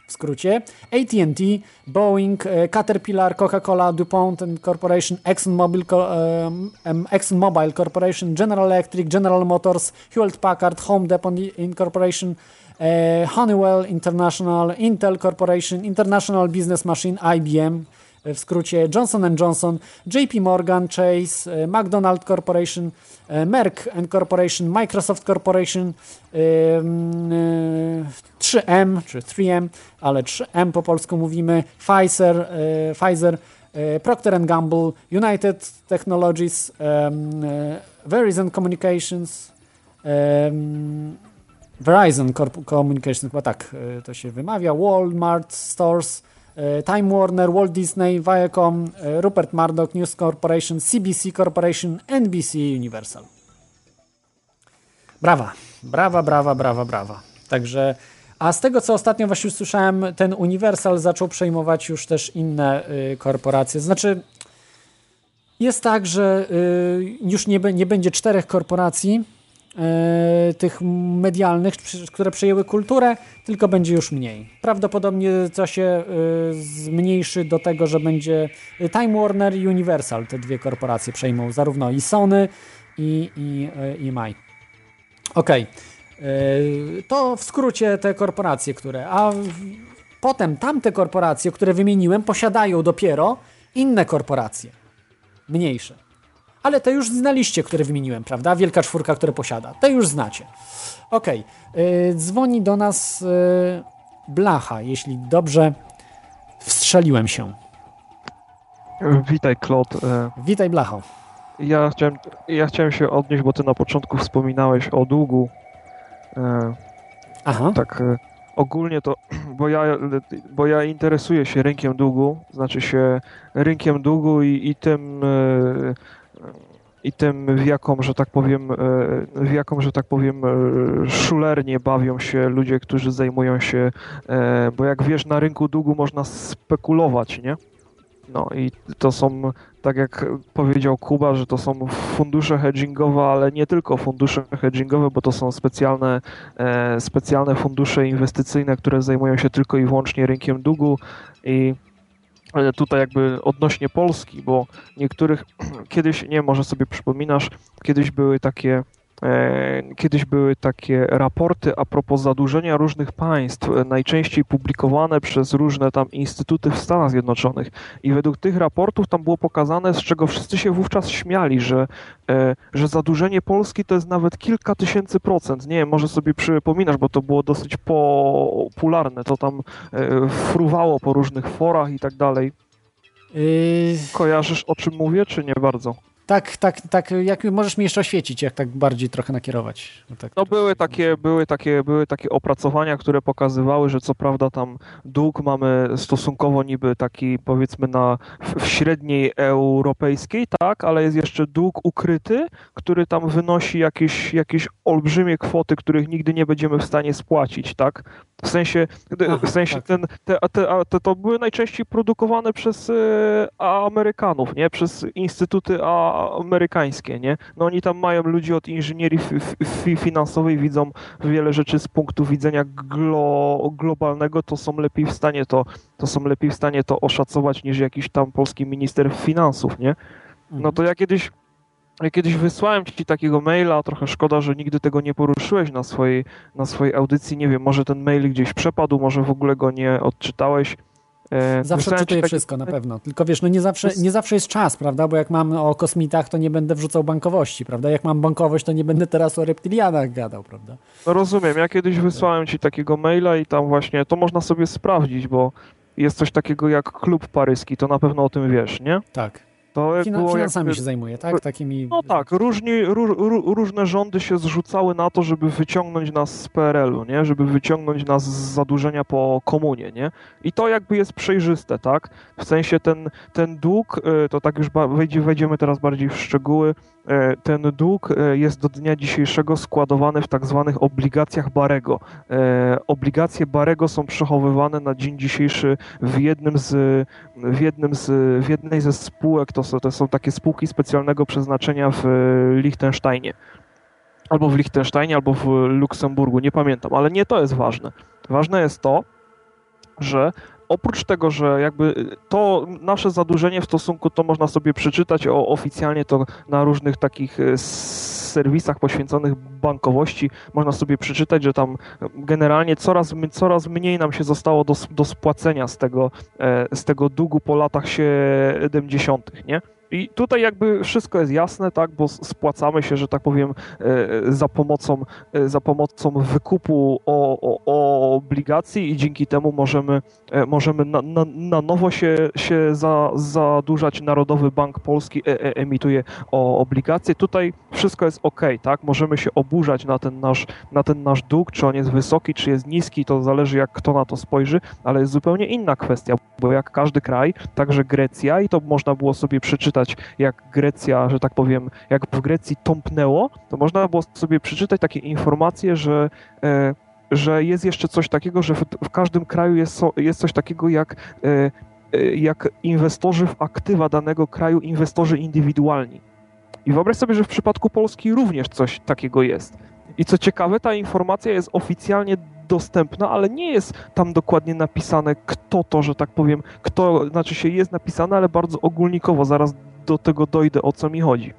w skrócie, AT&T, Boeing, e, Caterpillar, Coca-Cola, DuPont Corporation, ExxonMobil, um, ExxonMobil Corporation, General Electric, General Motors, Hewlett-Packard, Home Depot Incorporation, uh, Honeywell International, Intel Corporation, International Business Machine, IBM, w skrócie Johnson Johnson, JP Morgan, Chase, McDonald Corporation, Merck Corporation, Microsoft Corporation, 3M czy 3M, ale 3M po polsku mówimy, Pfizer, Pfizer Procter Gamble, United Technologies, Verizon Communications, Verizon Communications, chyba tak to się wymawia, Walmart Stores, E, Time Warner, Walt Disney, Viacom, e, Rupert Murdoch, News Corporation, CBC Corporation, NBC Universal. Brawa, brawa, brawa, brawa, brawa. Także, a z tego co ostatnio właśnie słyszałem, ten Universal zaczął przejmować już też inne y, korporacje. Znaczy, jest tak, że y, już nie, nie będzie czterech korporacji, E, tych medialnych, które przejęły kulturę, tylko będzie już mniej. Prawdopodobnie to się e, zmniejszy do tego, że będzie Time Warner i Universal, te dwie korporacje przejmą, zarówno i Sony i, i, e, i Mai. Ok, to w skrócie te korporacje, które, a potem tamte korporacje, które wymieniłem, posiadają dopiero inne korporacje, mniejsze ale te już znaliście, które wymieniłem, prawda? Wielka czwórka, które posiada. Te już znacie. Ok, yy, dzwoni do nas yy, Blacha, jeśli dobrze wstrzeliłem się. Witaj, Klot. Witaj, Blacho. Ja chciałem, ja chciałem się odnieść, bo ty na początku wspominałeś o długu. Aha. Tak, ogólnie to, bo ja, bo ja interesuję się rynkiem długu, znaczy się rynkiem długu i, i tym i tym, w jaką, że tak powiem, e, w jaką, że tak powiem, e, szulernie bawią się ludzie, którzy zajmują się, e, bo jak wiesz, na rynku długu można spekulować, nie? No i to są, tak jak powiedział Kuba, że to są fundusze hedgingowe, ale nie tylko fundusze hedgingowe, bo to są specjalne, specjalne fundusze inwestycyjne, które zajmują się tylko i wyłącznie rynkiem długu i tutaj jakby odnośnie Polski, bo niektórych kiedyś, nie może sobie przypominasz, kiedyś były takie E, kiedyś były takie raporty a propos zadłużenia różnych państw, e, najczęściej publikowane przez różne tam instytuty w Stanach Zjednoczonych. I według tych raportów tam było pokazane, z czego wszyscy się wówczas śmiali, że, e, że zadłużenie Polski to jest nawet kilka tysięcy procent. Nie wiem, może sobie przypominasz, bo to było dosyć popularne. To tam fruwało po różnych forach i tak dalej. Yy... Kojarzysz o czym mówię, czy nie bardzo? Tak, tak, tak, jak możesz mi jeszcze oświecić, jak tak bardziej trochę nakierować. Tak, no były takie, były, takie, były takie opracowania, które pokazywały, że co prawda tam dług mamy stosunkowo niby taki powiedzmy na w średniej europejskiej, tak, ale jest jeszcze dług ukryty, który tam wynosi jakieś, jakieś olbrzymie kwoty, których nigdy nie będziemy w stanie spłacić, tak? W sensie, Aha, w sensie tak. ten, te, te, te, to były najczęściej produkowane przez e, Amerykanów, nie? Przez instytuty amerykańskie, nie? No oni tam mają ludzi od inżynierii finansowej, widzą wiele rzeczy z punktu widzenia glo, globalnego, to są lepiej w stanie to, to są lepiej w stanie to oszacować niż jakiś tam polski minister finansów, nie? No to ja kiedyś ja kiedyś wysłałem ci takiego maila, trochę szkoda, że nigdy tego nie poruszyłeś na swojej, na swojej audycji. Nie wiem, może ten mail gdzieś przepadł, może w ogóle go nie odczytałeś. E, zawsze czytuję taki... wszystko, na pewno. Tylko wiesz, no nie zawsze, nie zawsze jest czas, prawda? Bo jak mam o kosmitach, to nie będę wrzucał bankowości, prawda? Jak mam bankowość, to nie będę teraz o reptilianach gadał, prawda? No rozumiem. Ja kiedyś wysłałem ci takiego maila i tam właśnie, to można sobie sprawdzić, bo jest coś takiego jak klub paryski, to na pewno o tym wiesz, nie? Tak. To Fina, było finansami jakby, się zajmuje, tak? Takimi... No tak, różni, ró, ró, różne rządy się zrzucały na to, żeby wyciągnąć nas z PRL-u, nie? Żeby wyciągnąć nas z zadłużenia po komunie, nie? I to jakby jest przejrzyste, tak? W sensie ten, ten dług, y, to tak już wejdzie, wejdziemy teraz bardziej w szczegóły, ten dług e, jest do dnia dzisiejszego składowany w tak zwanych obligacjach Barego. E, obligacje Barego są przechowywane na dzień dzisiejszy w jednym z, w jednym z, w jednej ze spółek, to są, to są takie spółki specjalnego przeznaczenia w Liechtensteinie. Albo w Liechtensteinie, albo w Luksemburgu, nie pamiętam, ale nie to jest ważne. Ważne jest to, że oprócz tego, że jakby to nasze zadłużenie w stosunku, to można sobie przeczytać o, oficjalnie to na różnych takich e, serwisach poświęconych bankowości, można sobie przeczytać, że tam generalnie coraz, coraz mniej nam się zostało do, do spłacenia z tego, e, z tego długu po latach 70., nie? I tutaj jakby wszystko jest jasne, tak, bo spłacamy się, że tak powiem, e, za pomocą, e, za pomocą wykupu o, o, o obligacji i dzięki temu możemy, e, możemy na, na, na nowo się, się za, zadłużać. Narodowy Bank Polski emituje o obligacje. Tutaj wszystko jest ok, tak, możemy się oburzać na ten, nasz, na ten nasz dług, czy on jest wysoki, czy jest niski, to zależy jak kto na to spojrzy, ale jest zupełnie inna kwestia, bo jak każdy kraj, także Grecja i to można było sobie przeczytać jak Grecja, że tak powiem, jak w Grecji tąpnęło, to można było sobie przeczytać takie informacje, że e, że jest jeszcze coś takiego, że w, w każdym kraju jest, jest coś takiego jak, e, e, jak inwestorzy w aktywa danego kraju, inwestorzy indywidualni. I wyobraź sobie, że w przypadku Polski również coś takiego jest. I co ciekawe, ta informacja jest oficjalnie dostępna, ale nie jest tam dokładnie napisane, kto to, że tak powiem, kto, znaczy się jest napisane, ale bardzo ogólnikowo, zaraz do tego dojdę, o co mi chodzi.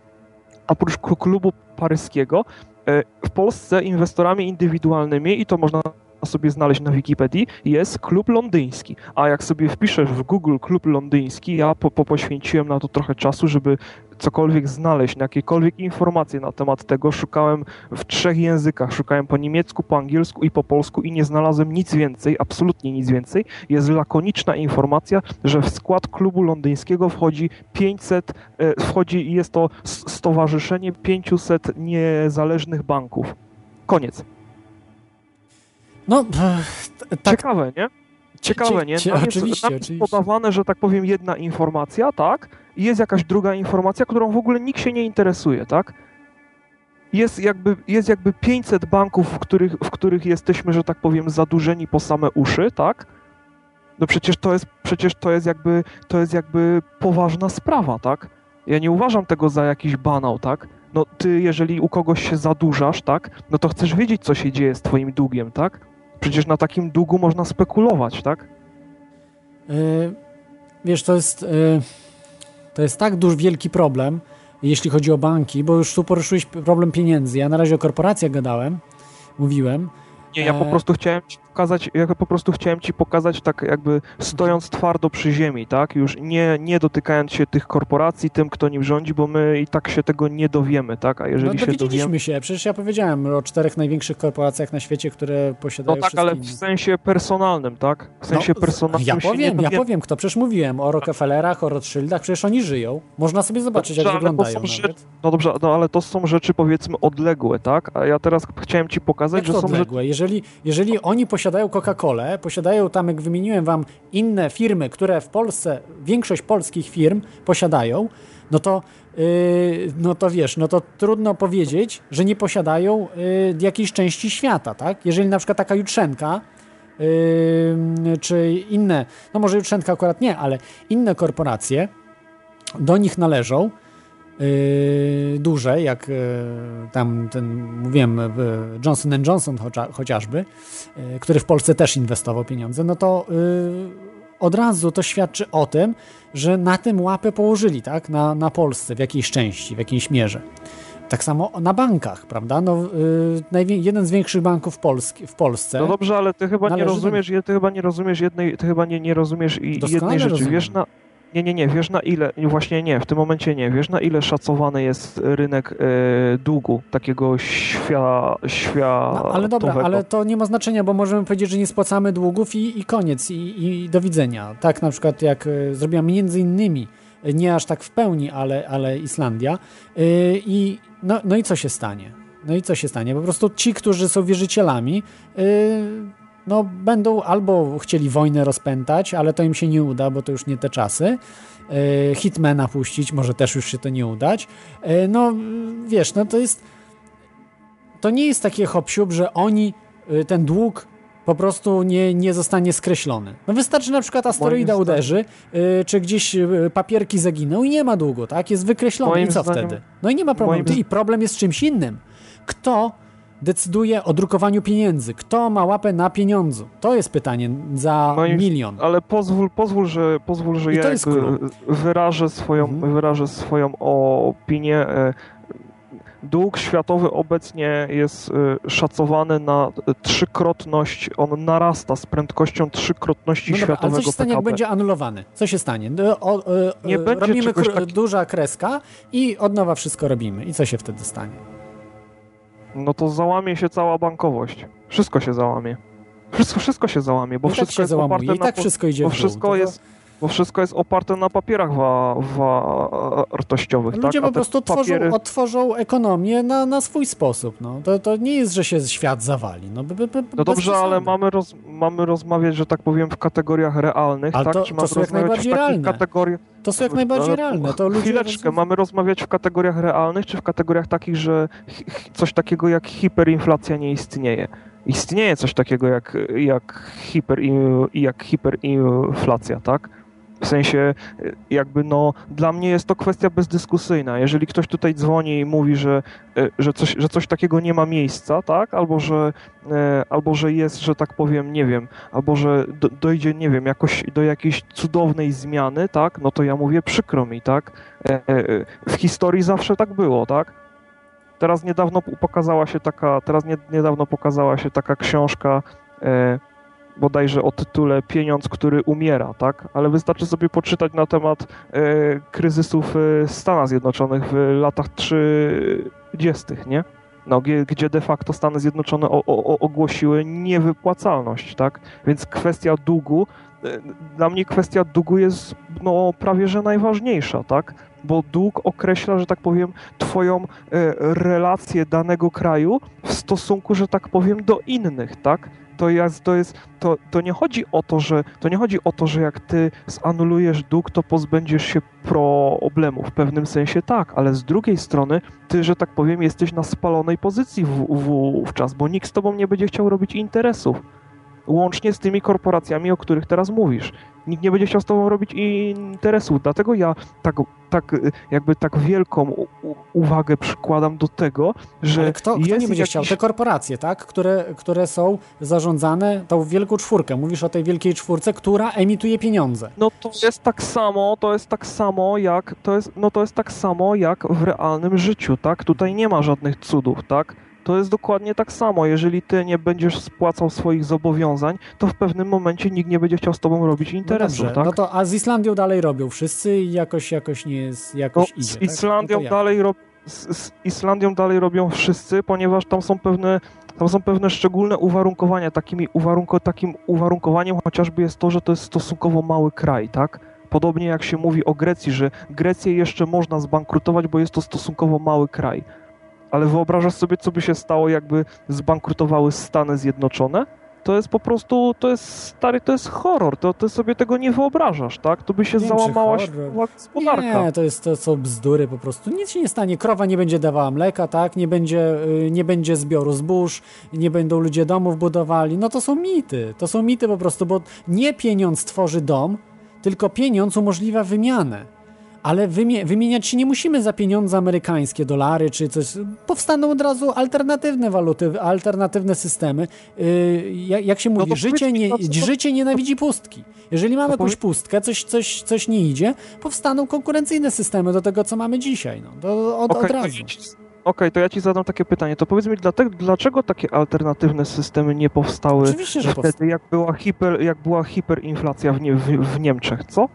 Oprócz klubu paryskiego, e, w Polsce inwestorami indywidualnymi, i to można sobie znaleźć na Wikipedii, jest klub londyński. A jak sobie wpiszesz w Google klub londyński, ja po, po poświęciłem na to trochę czasu, żeby cokolwiek znaleźć, jakiekolwiek informacje na temat tego, szukałem w trzech językach. Szukałem po niemiecku, po angielsku i po polsku i nie znalazłem nic więcej, absolutnie nic więcej. Jest lakoniczna informacja, że w skład klubu londyńskiego wchodzi 500, e, wchodzi jest to stowarzyszenie 500 niezależnych banków. Koniec. No, tak. Ciekawe, nie? Ciekawe, nie? Tam oczywiście, jest, tam jest podawane, że tak powiem, jedna informacja, tak? i jest jakaś druga informacja, którą w ogóle nikt się nie interesuje, tak? Jest jakby, jest jakby 500 banków, w których, w których jesteśmy, że tak powiem, zadłużeni po same uszy, tak? No przecież to jest, przecież to jest jakby, to jest jakby poważna sprawa, tak? Ja nie uważam tego za jakiś banał, tak? No ty, jeżeli u kogoś się zadłużasz, tak? No to chcesz wiedzieć, co się dzieje z twoim długiem, tak? Przecież na takim długu można spekulować, tak? Yy, wiesz, to jest, yy, to jest tak duży, wielki problem, jeśli chodzi o banki, bo już tu poruszyłeś problem pieniędzy. Ja na razie o korporacjach gadałem, mówiłem. Nie, ja po E, prostu chciałem ci pokazać, ja po prostu chciałem ci pokazać tak jakby stojąc twardo przy ziemi, tak? Już nie, nie dotykając się tych korporacji, tym, kto nim rządzi, bo my i tak się tego nie dowiemy, tak? A jeżeli no się dowiemy... się, przecież ja powiedziałem o czterech największych korporacjach na świecie, które No posiadają tak, ale w sensie personalnym, tak? W sensie No, personalnym Ja powiem, ja powiem, kto przecież mówiłem o Rockefellerach, o Rothschildach, przecież oni żyją. Można sobie zobaczyć, Dobrze, jak wyglądają rzeczy, no dobrze, no ale to są rzeczy powiedzmy odległe, tak? A ja teraz chciałem ci pokazać, Jak że to są rzeczy... odległe? Jeżeli, jeżeli oni posiadają Coca-Colę, posiadają tam, jak wymieniłem wam, inne firmy, które w Polsce, większość polskich firm posiadają, no to, yy, no to wiesz, no to trudno powiedzieć, że nie posiadają yy, jakiejś części świata, tak? Jeżeli na przykład taka Jutrzenka, yy, czy inne, no może Jutrzenka akurat nie, ale inne korporacje do nich należą, duże, jak yy, tam ten, mówiłem, yy, Johnson Johnson chociażby, yy, który w Polsce też inwestował pieniądze, no to yy, od razu to świadczy o tym, że na tym łapę położyli, tak, na, na Polsce w jakiejś części, w jakiejś mierze. Tak samo na bankach, prawda? No, yy, jeden z większych banków Polski, w Polsce. No dobrze, ale ty chyba nie należy do rozumiesz, ty chyba nie rozumiesz jednej, ty chyba nie, nie rozumiesz i Doskonale jednej rzeczy. rozumiem. Wiesz na, nie, nie, nie, wiesz na ile, właśnie nie, w tym momencie nie, wiesz na ile szacowany jest rynek e, długu takiego świa, światowego. No, ale dobra, ale to nie ma znaczenia, bo możemy powiedzieć, że nie spłacamy długów i, i koniec, i, i do widzenia. Tak na przykład jak y, zrobiła między innymi, y, nie aż tak w pełni, ale, ale Islandia. Y, I no, no i co się stanie? No i co się stanie? Po prostu ci, którzy są wierzycielami, y, no będą albo chcieli wojnę rozpętać, ale to im się nie uda, bo to już nie te czasy. Y, Hitmana puścić, może też już się to nie udać. Y, No wiesz, no to jest to nie jest takie hop że oni, y, ten dług po prostu nie, nie zostanie skreślony. No wystarczy na przykład asteroida uderzy, y, czy gdzieś papierki zaginą i nie ma długu, tak? Jest wykreślony Moim i co zdaniem- wtedy? No i nie ma problemu. moim I problem jest czymś innym. Kto decyduje o drukowaniu pieniędzy? Kto ma łapę na pieniądzu? To jest pytanie za Moim- milion. Ale pozwól, pozwól, że, pozwól, że I ja to jest Mhm. wyrażę swoją, wyrażę swoją opinię. E, Dług światowy obecnie jest e, szacowany na trzykrotność, on narasta z prędkością trzykrotności No dobra, ale co światowego się stanie, jak PKB. będzie anulowany? Co się stanie? No, O, o, Nie e, będzie robimy czegoś kr- taki- duża kreska i od nowa wszystko robimy. I co się wtedy stanie? No to załamie się cała bankowość. Wszystko się załamie. Wszystko, wszystko się załamie, bo I tak wszystko się jest załamuje, oparte i tak wszystko idzie bo w dół. wszystko To- jest, bo wszystko jest oparte na papierach wa, wa, wartościowych, Ludzie tak? Po prostu papiery... tworzą, odtworzą ekonomię na, na swój sposób. No. To, to nie jest, że się świat zawali. No, by, by, No dobrze, ale mamy, roz, mamy rozmawiać, że tak powiem, w kategoriach realnych, Ale tak? to- Czy to są jak rozmawiać najbardziej realne. kategoriach... To są jak najbardziej realne. To ludzie Chwileczkę, mamy rozmawiać w kategoriach realnych, czy w kategoriach takich, że coś takiego jak hiperinflacja nie istnieje? Istnieje coś takiego jak, jak, hiper, jak hiperinflacja, tak? W sensie, y, jakby no, dla mnie jest to kwestia bezdyskusyjna. Jeżeli ktoś tutaj dzwoni i mówi, że, y, że, coś, że coś takiego nie ma miejsca, tak? Albo że, y, albo że jest, że tak powiem, nie wiem, albo że do, dojdzie, nie wiem, jakoś do jakiejś cudownej zmiany, tak? No to ja mówię, przykro mi, tak? E, e, W historii zawsze tak było, tak? Teraz niedawno pokazała się taka, teraz nie, niedawno pokazała się taka książka, e, bodajże o tytule Pieniądz, który umiera, tak? Ale wystarczy sobie poczytać na temat e, kryzysów e, Stanów Zjednoczonych w latach 30., nie? No, gdzie, gdzie de facto Stany Zjednoczone o, o, ogłosiły niewypłacalność, tak? Więc kwestia długu, e, dla mnie kwestia długu jest no, prawie że najważniejsza, tak? Bo dług określa, że tak powiem, twoją e, relację danego kraju w stosunku, że tak powiem, do innych, tak? To jest, to jest, to, to nie chodzi o to, że, to nie chodzi o to, że jak ty zanulujesz dług, to pozbędziesz się problemu. W pewnym sensie tak, ale z drugiej strony ty, że tak powiem, jesteś na spalonej pozycji w, w, wówczas, bo nikt z tobą nie będzie chciał robić interesów. Łącznie z tymi korporacjami, o których teraz mówisz. Nikt nie będzie chciał z tobą robić interesów, dlatego ja tak, tak jakby tak wielką u, uwagę przykładam do tego, że Ale kto, kto nie będzie jakiś... chciał? Te korporacje, tak? Które, które są zarządzane tą wielką czwórkę. Mówisz o tej wielkiej czwórce, która emituje pieniądze. No to jest tak samo, to jest tak samo jak, to jest, no to jest tak samo jak w realnym życiu, tak? Tutaj nie ma żadnych cudów, tak? To jest dokładnie tak samo. Jeżeli ty nie będziesz spłacał swoich zobowiązań, to w pewnym momencie nikt nie będzie chciał z tobą robić interesu, no tak? No to, a z Islandią dalej robią wszyscy i jakoś, jakoś nie jest, jakoś No, idzie. z tak? Islandią No dalej rob... z, z Islandią dalej robią wszyscy, ponieważ tam są pewne tam są pewne szczególne uwarunkowania. Takimi uwarunko, takim uwarunkowaniem chociażby jest to, że to jest stosunkowo mały kraj, tak? Podobnie jak się mówi o Grecji, że Grecję jeszcze można zbankrutować, bo jest to stosunkowo mały kraj. Ale wyobrażasz sobie, co by się stało, jakby zbankrutowały Stany Zjednoczone? To jest po prostu, to jest stary, to jest horror, to ty sobie tego nie wyobrażasz, tak? To by się Nie załamała gospodarka. Nie, to jest to są bzdury po prostu. Nic się nie stanie. Krowa nie będzie dawała mleka, tak? Nie będzie, y, nie będzie zbioru zbóż, nie będą ludzie domów budowali. No to są mity. To są mity po prostu, bo nie pieniądz tworzy dom, tylko pieniądz umożliwia wymianę. Ale wymie- wymieniać się nie musimy za pieniądze amerykańskie, dolary czy coś. Powstaną od razu alternatywne waluty, alternatywne systemy. Yy, jak, się mówi, to życie, nie, no co- życie nienawidzi pustki. Jeżeli mamy jakąś powiedz- pustkę, coś, coś, coś nie idzie, powstaną konkurencyjne systemy do tego, co mamy dzisiaj. No, to od, Okej, od to razu. Okej, to ja ci zadam takie pytanie. To powiedz mi, dlaczego takie alternatywne systemy nie powstały Oczywiście, wtedy, powstały. jak była, hiper, jak była hiperinflacja w, nie, w, w Niemczech, co?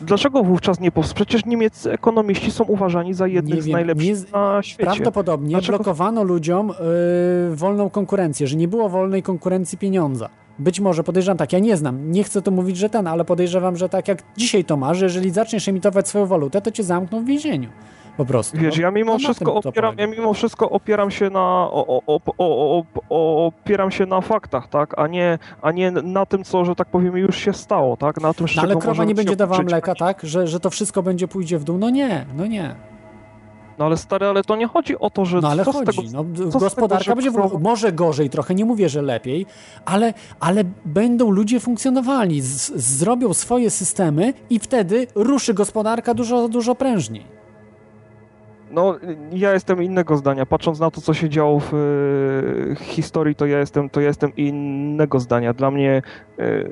Dlaczego wówczas nie powstał? Przecież niemieccy ekonomiści są uważani za jednych z najlepszych nie- na świecie. Prawdopodobnie Dlaczego- blokowano ludziom yy, wolną konkurencję, że nie było wolnej konkurencji pieniądza. Być może, podejrzewam tak, ja nie znam, nie chcę tu mówić, że ten, ale podejrzewam, że tak jak dzisiaj to masz, że jeżeli zaczniesz emitować swoją walutę, to cię zamkną w więzieniu. Po prostu. Wiesz, no, ja mimo no wszystko opieram, ja mimo wszystko opieram się na o, o, o, opieram się na faktach, tak, a nie, a nie na tym, co, że tak powiem, już się stało, tak, na tym, No, ale krowa nie będzie dawała mleka, tak? Że, że to wszystko będzie pójdzie w dół? No nie, no nie. No ale stary, ale to nie chodzi o to, że No ale co chodzi, tego, no, co gospodarka tego, będzie krowa- może gorzej trochę, nie mówię, że lepiej, ale, ale będą ludzie funkcjonowali, z, zrobią swoje systemy i wtedy ruszy gospodarka dużo, dużo prężniej. No, ja jestem innego zdania. Patrząc na to, co się działo w e, historii, to ja jestem, to ja jestem innego zdania. Dla mnie, e,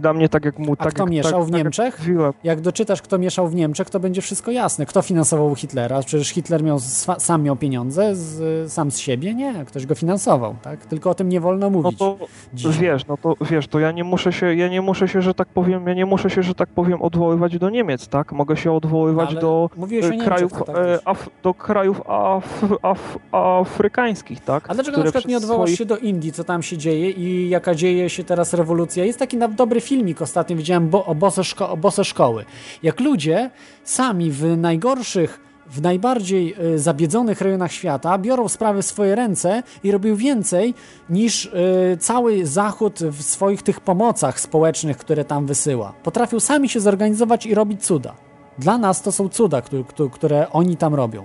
dla mnie tak jak mu, A tak kto jak, mieszał tak, w tak jak Niemczech? Jak doczytasz, kto mieszał w Niemczech, to będzie wszystko jasne. Kto finansował Hitlera? Przecież Hitler miał, sam miał pieniądze, z, sam z siebie? Nie, ktoś go finansował, tak? Tylko o tym nie wolno No mówić. to dzisiaj. wiesz, no to wiesz, to ja nie muszę się, ja nie muszę się, że tak powiem, ja nie muszę się, że tak powiem, odwoływać do Niemiec, tak? Mogę się odwoływać No, ale do mówiłeś o e, Niemczech, krajów, to tak. Af, do krajów af, af, afrykańskich, tak? A dlaczego na przykład nie odwołasz swoich- się do Indii, co tam się dzieje i jaka dzieje się teraz rewolucja? Jest taki dobry filmik ostatnio widziałem bo, o, bose szko- o bose szkoły. Jak ludzie sami w najgorszych, w najbardziej y, zabiedzonych rejonach świata biorą sprawy w swoje ręce i robią więcej niż y, cały Zachód w swoich tych pomocach społecznych, które tam wysyła. Potrafią sami się zorganizować i robić cuda. Dla nas to są cuda, które, które oni tam robią.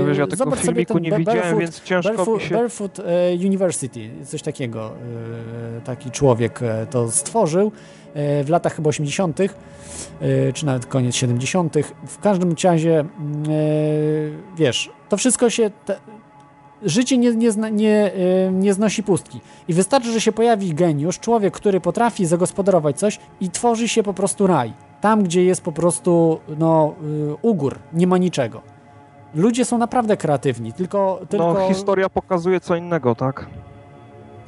No wiesz, ja tego Zobacz filmiku nie widziałem, Barefoot- więc ciężko Barefoot, się- Barefoot e, University, coś takiego. e, Taki człowiek e, to stworzył w latach chyba 80., e, czy nawet koniec 70. W każdym razie, mm, wiesz, to wszystko się. Te, życie nie, nie, nie, nie znosi pustki. I wystarczy, że się pojawi geniusz, człowiek, który potrafi zagospodarować coś i tworzy się po prostu raj. Tam, gdzie jest po prostu no, y, ugór, nie ma niczego. Ludzie są naprawdę kreatywni, tylko. tylko... No, historia pokazuje co innego, tak?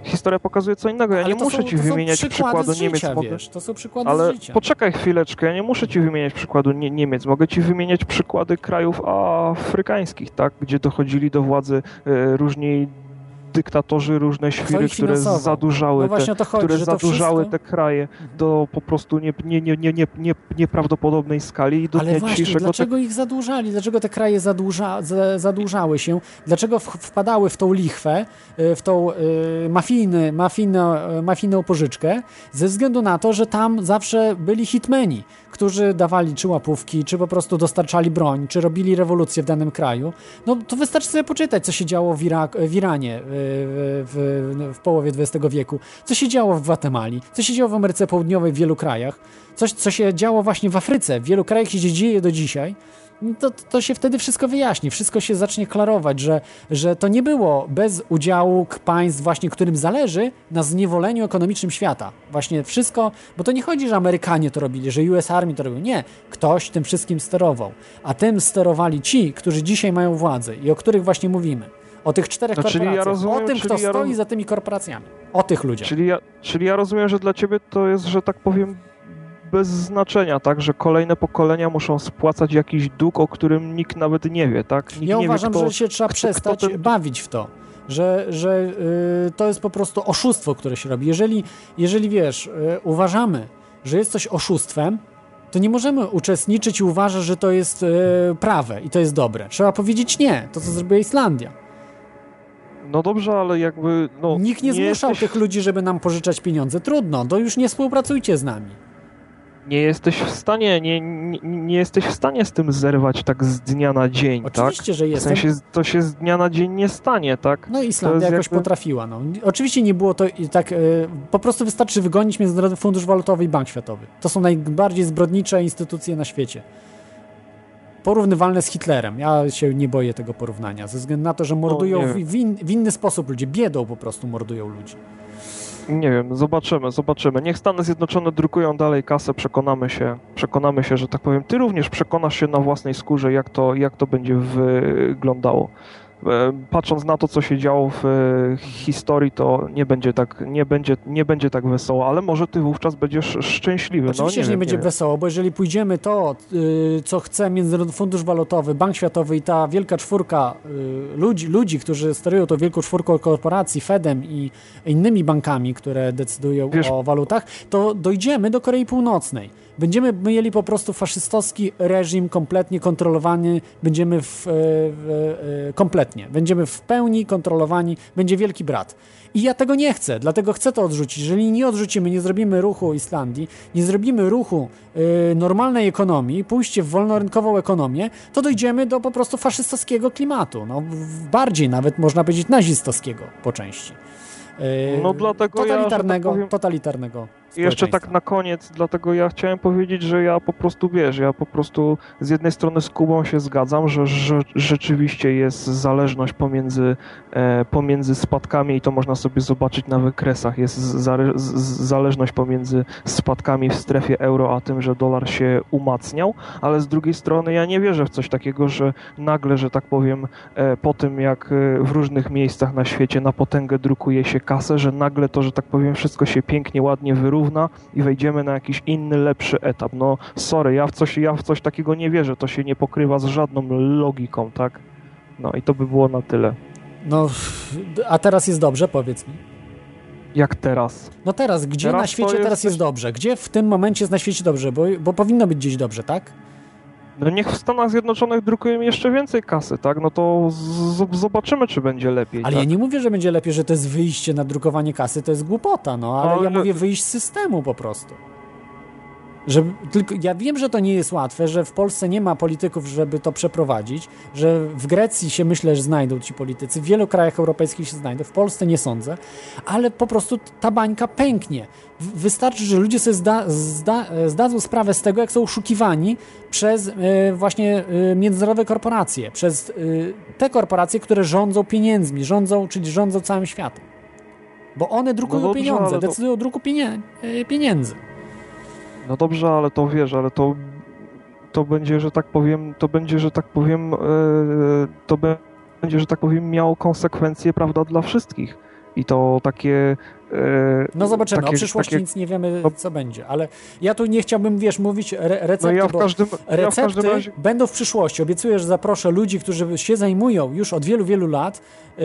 Historia pokazuje co innego. Ja Ale nie muszę są, ci wymieniać przykładu Niemiec. mogę... wiesz, to są przykłady Ale z życia. poczekaj chwileczkę, ja nie muszę ci wymieniać przykładu nie Niemiec. Mogę ci wymieniać przykłady krajów afrykańskich, tak? Gdzie dochodzili do władzy e, różni dyktatorzy, różne świry, które zadłużały, No te, chodzi, które zadłużały wszystko- te kraje do po prostu nie, nie, nie, nie, nie, nie, nieprawdopodobnej skali i do Ale dnia właśnie, dzisiejszego te dlaczego ich zadłużali? Dlaczego te kraje zadłuża, za- zadłużały się? Dlaczego wpadały w tą lichwę, y, w tą y, mafijny, mafijno, y, mafijną pożyczkę? Ze względu na to, że tam zawsze byli hitmeni, którzy dawali czy łapówki, czy po prostu dostarczali broń, czy robili rewolucję w danym kraju. No to wystarczy sobie poczytać, co się działo w, Irak, w Iranie y, w, w, w połowie XX wieku, co się działo w Gwatemali, co się działo w Ameryce Południowej w wielu krajach, coś, co się działo właśnie w Afryce, w wielu krajach się dzieje do dzisiaj, to, to się wtedy wszystko wyjaśni, wszystko się zacznie klarować, że, że to nie było bez udziału państw właśnie, którym zależy na zniewoleniu ekonomicznym świata. Właśnie wszystko, bo to nie chodzi, że Amerykanie to robili, że US Army to robił. Nie, ktoś tym wszystkim sterował, a tym sterowali ci, którzy dzisiaj mają władzę i o których właśnie mówimy. O tych czterech No, czyli ja korporacjach, rozumiem, o tym, kto ja stoi roz- za tymi korporacjami, o tych ludziach. Czyli ja, czyli ja rozumiem, że dla ciebie to jest, że tak powiem, bez znaczenia, tak? Że kolejne pokolenia muszą spłacać jakiś dług, o którym nikt nawet nie wie, tak? Nikt Ja nie uważam, wie, kto, że się trzeba kto- przestać kto ten- bawić w to. Że, że y, to jest po prostu oszustwo, które się robi. Jeżeli, jeżeli wiesz, y, uważamy, że jest coś oszustwem, to nie możemy uczestniczyć i uważać, że to jest y, prawe i to jest dobre. Trzeba powiedzieć nie, to co zrobiła Islandia. No dobrze, ale jakby... No, Nikt nie, zmuszał jesteś, tych ludzi, żeby nam pożyczać pieniądze. Trudno, to już nie współpracujcie z nami. Nie jesteś w stanie, nie, nie, nie jesteś w stanie z tym zerwać tak z dnia na dzień, Oczywiście, tak? że jestem. W sensie to się z dnia na dzień nie stanie, tak? No Islandia jest jakoś jakby- potrafiła. No. Oczywiście nie było to tak, e, po prostu wystarczy wygonić Międzynarodowy Fundusz Walutowy i Bank Światowy. To są najbardziej zbrodnicze instytucje na świecie. Porównywalne z Hitlerem. Ja się nie boję tego porównania, ze względu na to, że mordują nie w, w, in, w inny sposób ludzi. Biedą po prostu mordują ludzi. Nie wiem, zobaczymy, zobaczymy. Niech Stany Zjednoczone drukują dalej kasę, przekonamy się, przekonamy się, że tak powiem. Ty również przekonasz się na własnej skórze, jak to, jak to będzie wyglądało. E, Patrząc na to, co się działo w e, historii, to nie będzie tak, nie będzie, nie będzie tak wesoło, ale może ty wówczas będziesz szczęśliwy. Oczywiście, no, że nie wiem, będzie wiem. wesoło, bo jeżeli pójdziemy to, y, co chce Międzynarodowy Fundusz Walutowy, Bank Światowy i ta wielka czwórka ludzi, ludzi, którzy sterują tą wielką czwórką korporacji, Fedem i innymi bankami, które decydują o walutach, to dojdziemy do Korei Północnej. Będziemy mieli po prostu faszystowski reżim kompletnie kontrolowany, będziemy w, e, e, kompletnie, będziemy w pełni kontrolowani, będzie wielki brat. I ja tego nie chcę, dlatego chcę to odrzucić. Jeżeli nie odrzucimy, nie zrobimy ruchu Islandii, nie zrobimy ruchu e, normalnej ekonomii, pójście w wolnorynkową ekonomię, to dojdziemy do po prostu faszystowskiego klimatu. No, bardziej nawet można powiedzieć nazistowskiego po części. No dlatego ja, tak totalitarnego, powiem- totalitarnego I jeszcze tak na koniec, dlatego ja chciałem powiedzieć, że ja po prostu wiesz, ja po prostu z jednej strony z Kubą się zgadzam, że, że rzeczywiście jest zależność pomiędzy, e, pomiędzy spadkami i to można sobie zobaczyć na wykresach. Jest z, zależność pomiędzy spadkami w strefie euro, a tym, że dolar się umacniał, ale z drugiej strony ja nie wierzę w coś takiego, że nagle, że tak powiem, e, po tym jak e, w różnych miejscach na świecie na potęgę drukuje się kasę, że nagle to, że tak powiem, wszystko się pięknie, ładnie wyrówna i wejdziemy na jakiś inny, lepszy etap. No sorry, ja w coś, ja w coś takiego nie wierzę, to się nie pokrywa z żadną logiką, tak? No i to by było na tyle. No, a teraz jest dobrze, powiedz mi. Jak teraz? No teraz, gdzie Teraz na świecie jest teraz jest dobrze? Gdzie w tym momencie jest na świecie dobrze? Bo, bo powinno być gdzieś dobrze, tak? No niech w Stanach Zjednoczonych drukują jeszcze więcej kasy, tak? No to zobaczymy, czy będzie lepiej. Ale tak? ja nie mówię, że będzie lepiej, że to jest wyjście na drukowanie kasy, to jest głupota, no, ale Ale- ja mówię wyjść z systemu po prostu. Że, tylko, ja wiem, że to nie jest łatwe, że w Polsce nie ma polityków, żeby to przeprowadzić, że w Grecji się myślę, że znajdą ci politycy, w wielu krajach europejskich się znajdą, w Polsce nie sądzę, ale po prostu ta bańka pęknie. Wystarczy, że ludzie sobie zda, zda, zdadzą sprawę z tego, jak są oszukiwani przez e, właśnie e, międzynarodowe korporacje, przez e, te korporacje, które rządzą pieniędzmi, rządzą, czyli rządzą całym światem. Bo one drukują No dobrze, pieniądze, to- decydują o druku pienie, pieniędzy. No dobrze, ale to wiesz, ale to, to będzie, że tak powiem, to będzie, że tak powiem, e, to będzie, że tak powiem, miało konsekwencje, prawda, dla wszystkich. I to takie e, No zobaczymy, takie, o przyszłości takie, nic nie wiemy, co będzie, ale ja tu nie chciałbym, wiesz, mówić re recepty, No ja w każdym- ja w recepty każdym razie- będą w przyszłości. Obiecuję, że zaproszę ludzi, którzy się zajmują już od wielu, wielu lat yy,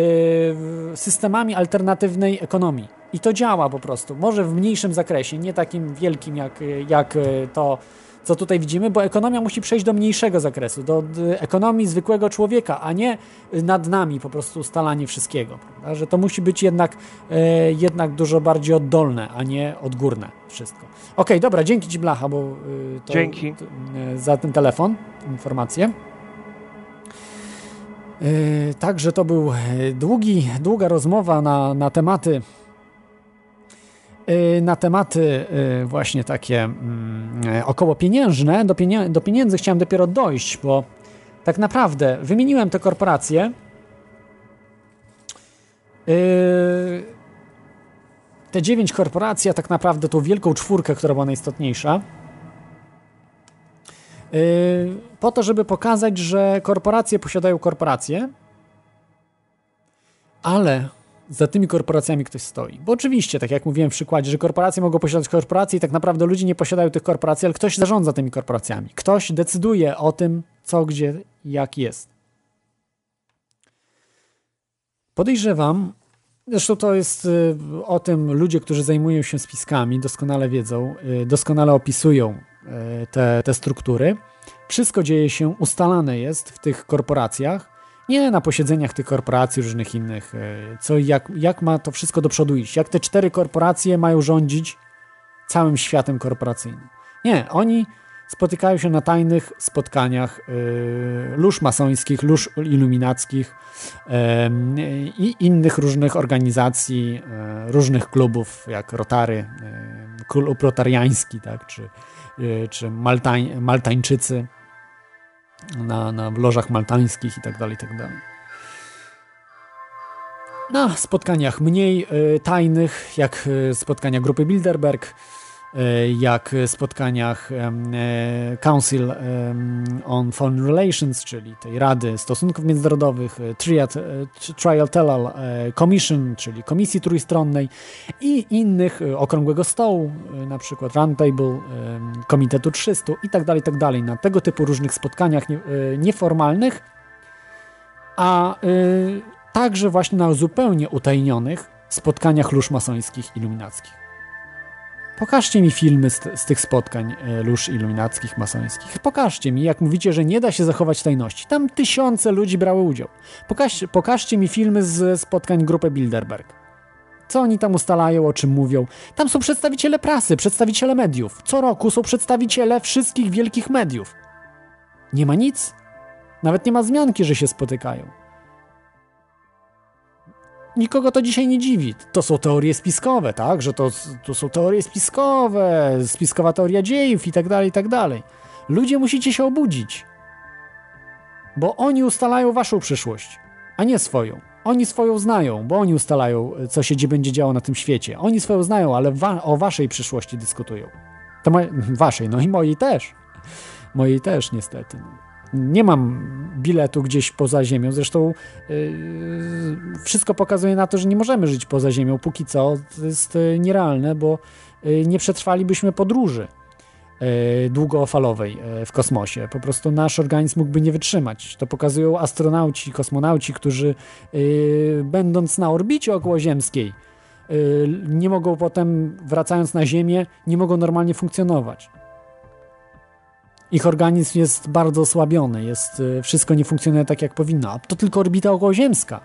systemami alternatywnej ekonomii. I to działa po prostu. Może w mniejszym zakresie, nie takim wielkim jak, jak yy, to, co tutaj widzimy, bo ekonomia musi przejść do mniejszego zakresu, do, ekonomii zwykłego człowieka, a nie nad nami po prostu ustalanie wszystkiego. Prawda? Że to musi być jednak, e, jednak dużo bardziej oddolne, a nie odgórne wszystko. Okej, dobra, dzięki Ci Blacha, bo y, to, Dzięki. To, y, za ten telefon, informację. Y, Także to był długi, długa rozmowa na, na tematy na tematy y, właśnie takie mm, y, około pieniężne. Do, pienie do pieniędzy chciałem dopiero dojść, bo tak naprawdę wymieniłem te korporacje. Y, te dziewięć korporacji, a tak naprawdę tą wielką czwórkę, która była najistotniejsza. Y, po to, żeby pokazać, że korporacje posiadają korporacje, ale za tymi korporacjami ktoś stoi. Bo oczywiście, tak jak mówiłem w przykładzie, że korporacje mogą posiadać korporacje i tak naprawdę ludzie nie posiadają tych korporacji, ale ktoś zarządza tymi korporacjami. Ktoś decyduje o tym, co, gdzie, jak jest. Podejrzewam, zresztą to jest y, o tym ludzie, którzy zajmują się spiskami, doskonale wiedzą, y, doskonale opisują y, te, te struktury. Wszystko dzieje się, ustalane jest w tych korporacjach, nie na posiedzeniach tych korporacji, różnych innych, y, co, jak, jak ma to wszystko do przodu iść, jak te cztery korporacje mają rządzić całym światem korporacyjnym. Nie, oni spotykają się na tajnych spotkaniach y, lóż masońskich, lóż iluminackich y, i innych różnych organizacji, różnych klubów, jak Rotary, klub rotariański, tak, czy, czy Maltań, Maltańczycy na, na lożach maltańskich i tak dalej, i tak. Na spotkaniach mniej y, tajnych, jak y, spotkania grupy Bilderberg, jak spotkaniach e, Council on Foreign Relations, czyli tej Rady Stosunków Międzynarodowych, y, Triad, Trial Tellal Commission, czyli Komisji Trójstronnej i innych Okrągłego Stołu, na przykład Roundtable, Komitetu 300 i tak dalej, tak dalej. Na tego typu różnych spotkaniach nie, nieformalnych, a także właśnie na zupełnie utajnionych spotkaniach lóż masońskich iluminackich. Pokażcie mi filmy z, z tych spotkań e, lóż iluminackich, masońskich. Pokażcie mi, jak mówicie, że nie da się zachować tajności. Tam tysiące ludzi brały udział. Pokaż, pokażcie mi filmy z spotkań grupy Bilderberg. Co oni tam ustalają, o czym mówią. Tam są przedstawiciele prasy, przedstawiciele mediów. Co roku są przedstawiciele wszystkich wielkich mediów. Nie ma nic. Nawet nie ma wzmianki, że się spotykają. Nikogo to dzisiaj nie dziwi. To są teorie spiskowe, tak? Że to, to są teorie spiskowe, spiskowa teoria dziejów i tak dalej, i tak dalej. Ludzie musicie się obudzić. Bo oni ustalają waszą przyszłość, a nie swoją. Oni swoją znają, bo oni ustalają, co się będzie działo na tym świecie. Oni swoją znają, ale wa o waszej przyszłości dyskutują. To waszej, no i mojej też. Mojej też, niestety. Nie mam biletu gdzieś poza Ziemią. Zresztą yy, wszystko pokazuje na to, że nie możemy żyć poza Ziemią. Póki co to jest yy, nierealne, bo yy, nie przetrwalibyśmy podróży yy, długofalowej yy, w kosmosie. Po prostu nasz organizm mógłby nie wytrzymać. To pokazują astronauci, kosmonauci, którzy yy, będąc na orbicie okołoziemskiej nie mogą potem, wracając na Ziemię, nie mogą normalnie funkcjonować. Ich organizm jest bardzo osłabiony, jest, y, wszystko nie funkcjonuje tak, jak powinno. A to tylko orbita okołoziemska.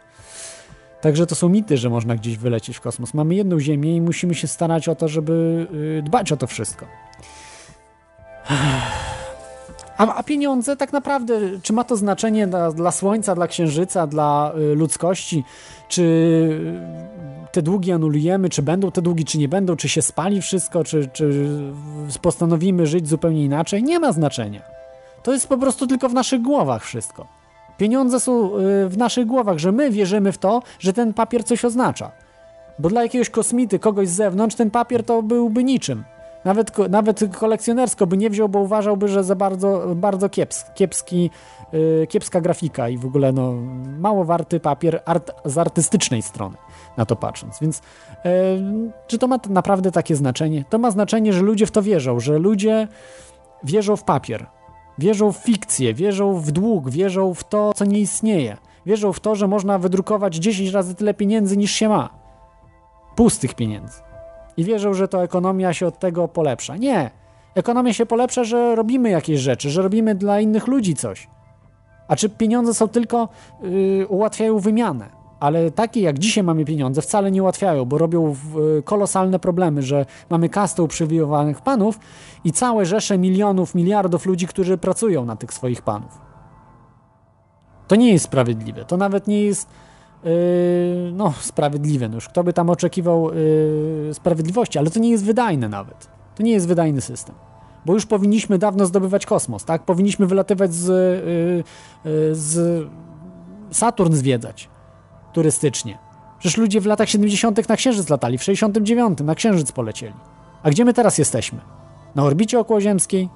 Także to są mity, że można gdzieś wylecieć w kosmos. Mamy jedną Ziemię i musimy się starać o to, żeby y, dbać o to wszystko. A, a pieniądze tak naprawdę, czy ma to znaczenie dla, dla Słońca, dla Księżyca, dla y, ludzkości? Czy te długi anulujemy, czy będą te długi, czy nie będą, czy się spali wszystko, czy, czy postanowimy żyć zupełnie inaczej? Nie ma znaczenia. To jest po prostu tylko w naszych głowach wszystko. Pieniądze są y, w naszych głowach, że my wierzymy w to, że ten papier coś oznacza. Bo dla jakiegoś kosmity, kogoś z zewnątrz, ten papier to byłby niczym. Nawet, nawet kolekcjonersko by nie wziął, bo uważałby, że za bardzo, bardzo kieps, kiepski, yy, kiepska grafika i w ogóle no, mało warty papier art, z artystycznej strony. Na to patrząc. Więc e, czy to ma naprawdę takie znaczenie? To ma znaczenie, że ludzie w to wierzą, że ludzie wierzą w papier, wierzą w fikcję, wierzą w dług, wierzą w to, co nie istnieje. Wierzą w to, że można wydrukować 10 razy tyle pieniędzy niż się ma. Pustych pieniędzy. I wierzą, że to ekonomia się od tego polepsza. Nie. Ekonomia się polepsza, że robimy jakieś rzeczy, że robimy dla innych ludzi coś. A czy pieniądze są tylko yy, ułatwiają wymianę? Ale takie jak dzisiaj mamy pieniądze wcale nie ułatwiają, bo robią y, kolosalne problemy, że mamy kastę uprzywilejowanych panów i całe rzesze milionów, miliardów ludzi, którzy pracują na tych swoich panów. To nie jest sprawiedliwe. To nawet nie jest yy, no, sprawiedliwe. No już kto by tam oczekiwał yy, sprawiedliwości, ale to nie jest wydajne nawet. To nie jest wydajny system. Bo już powinniśmy dawno zdobywać kosmos, tak? Powinniśmy wylatywać z, yy, yy z Saturn zwiedzać turystycznie. Przecież ludzie w latach 70. na Księżyc latali, w 69. na Księżyc polecieli. A gdzie my teraz jesteśmy? Na orbicie okołoziemskiej?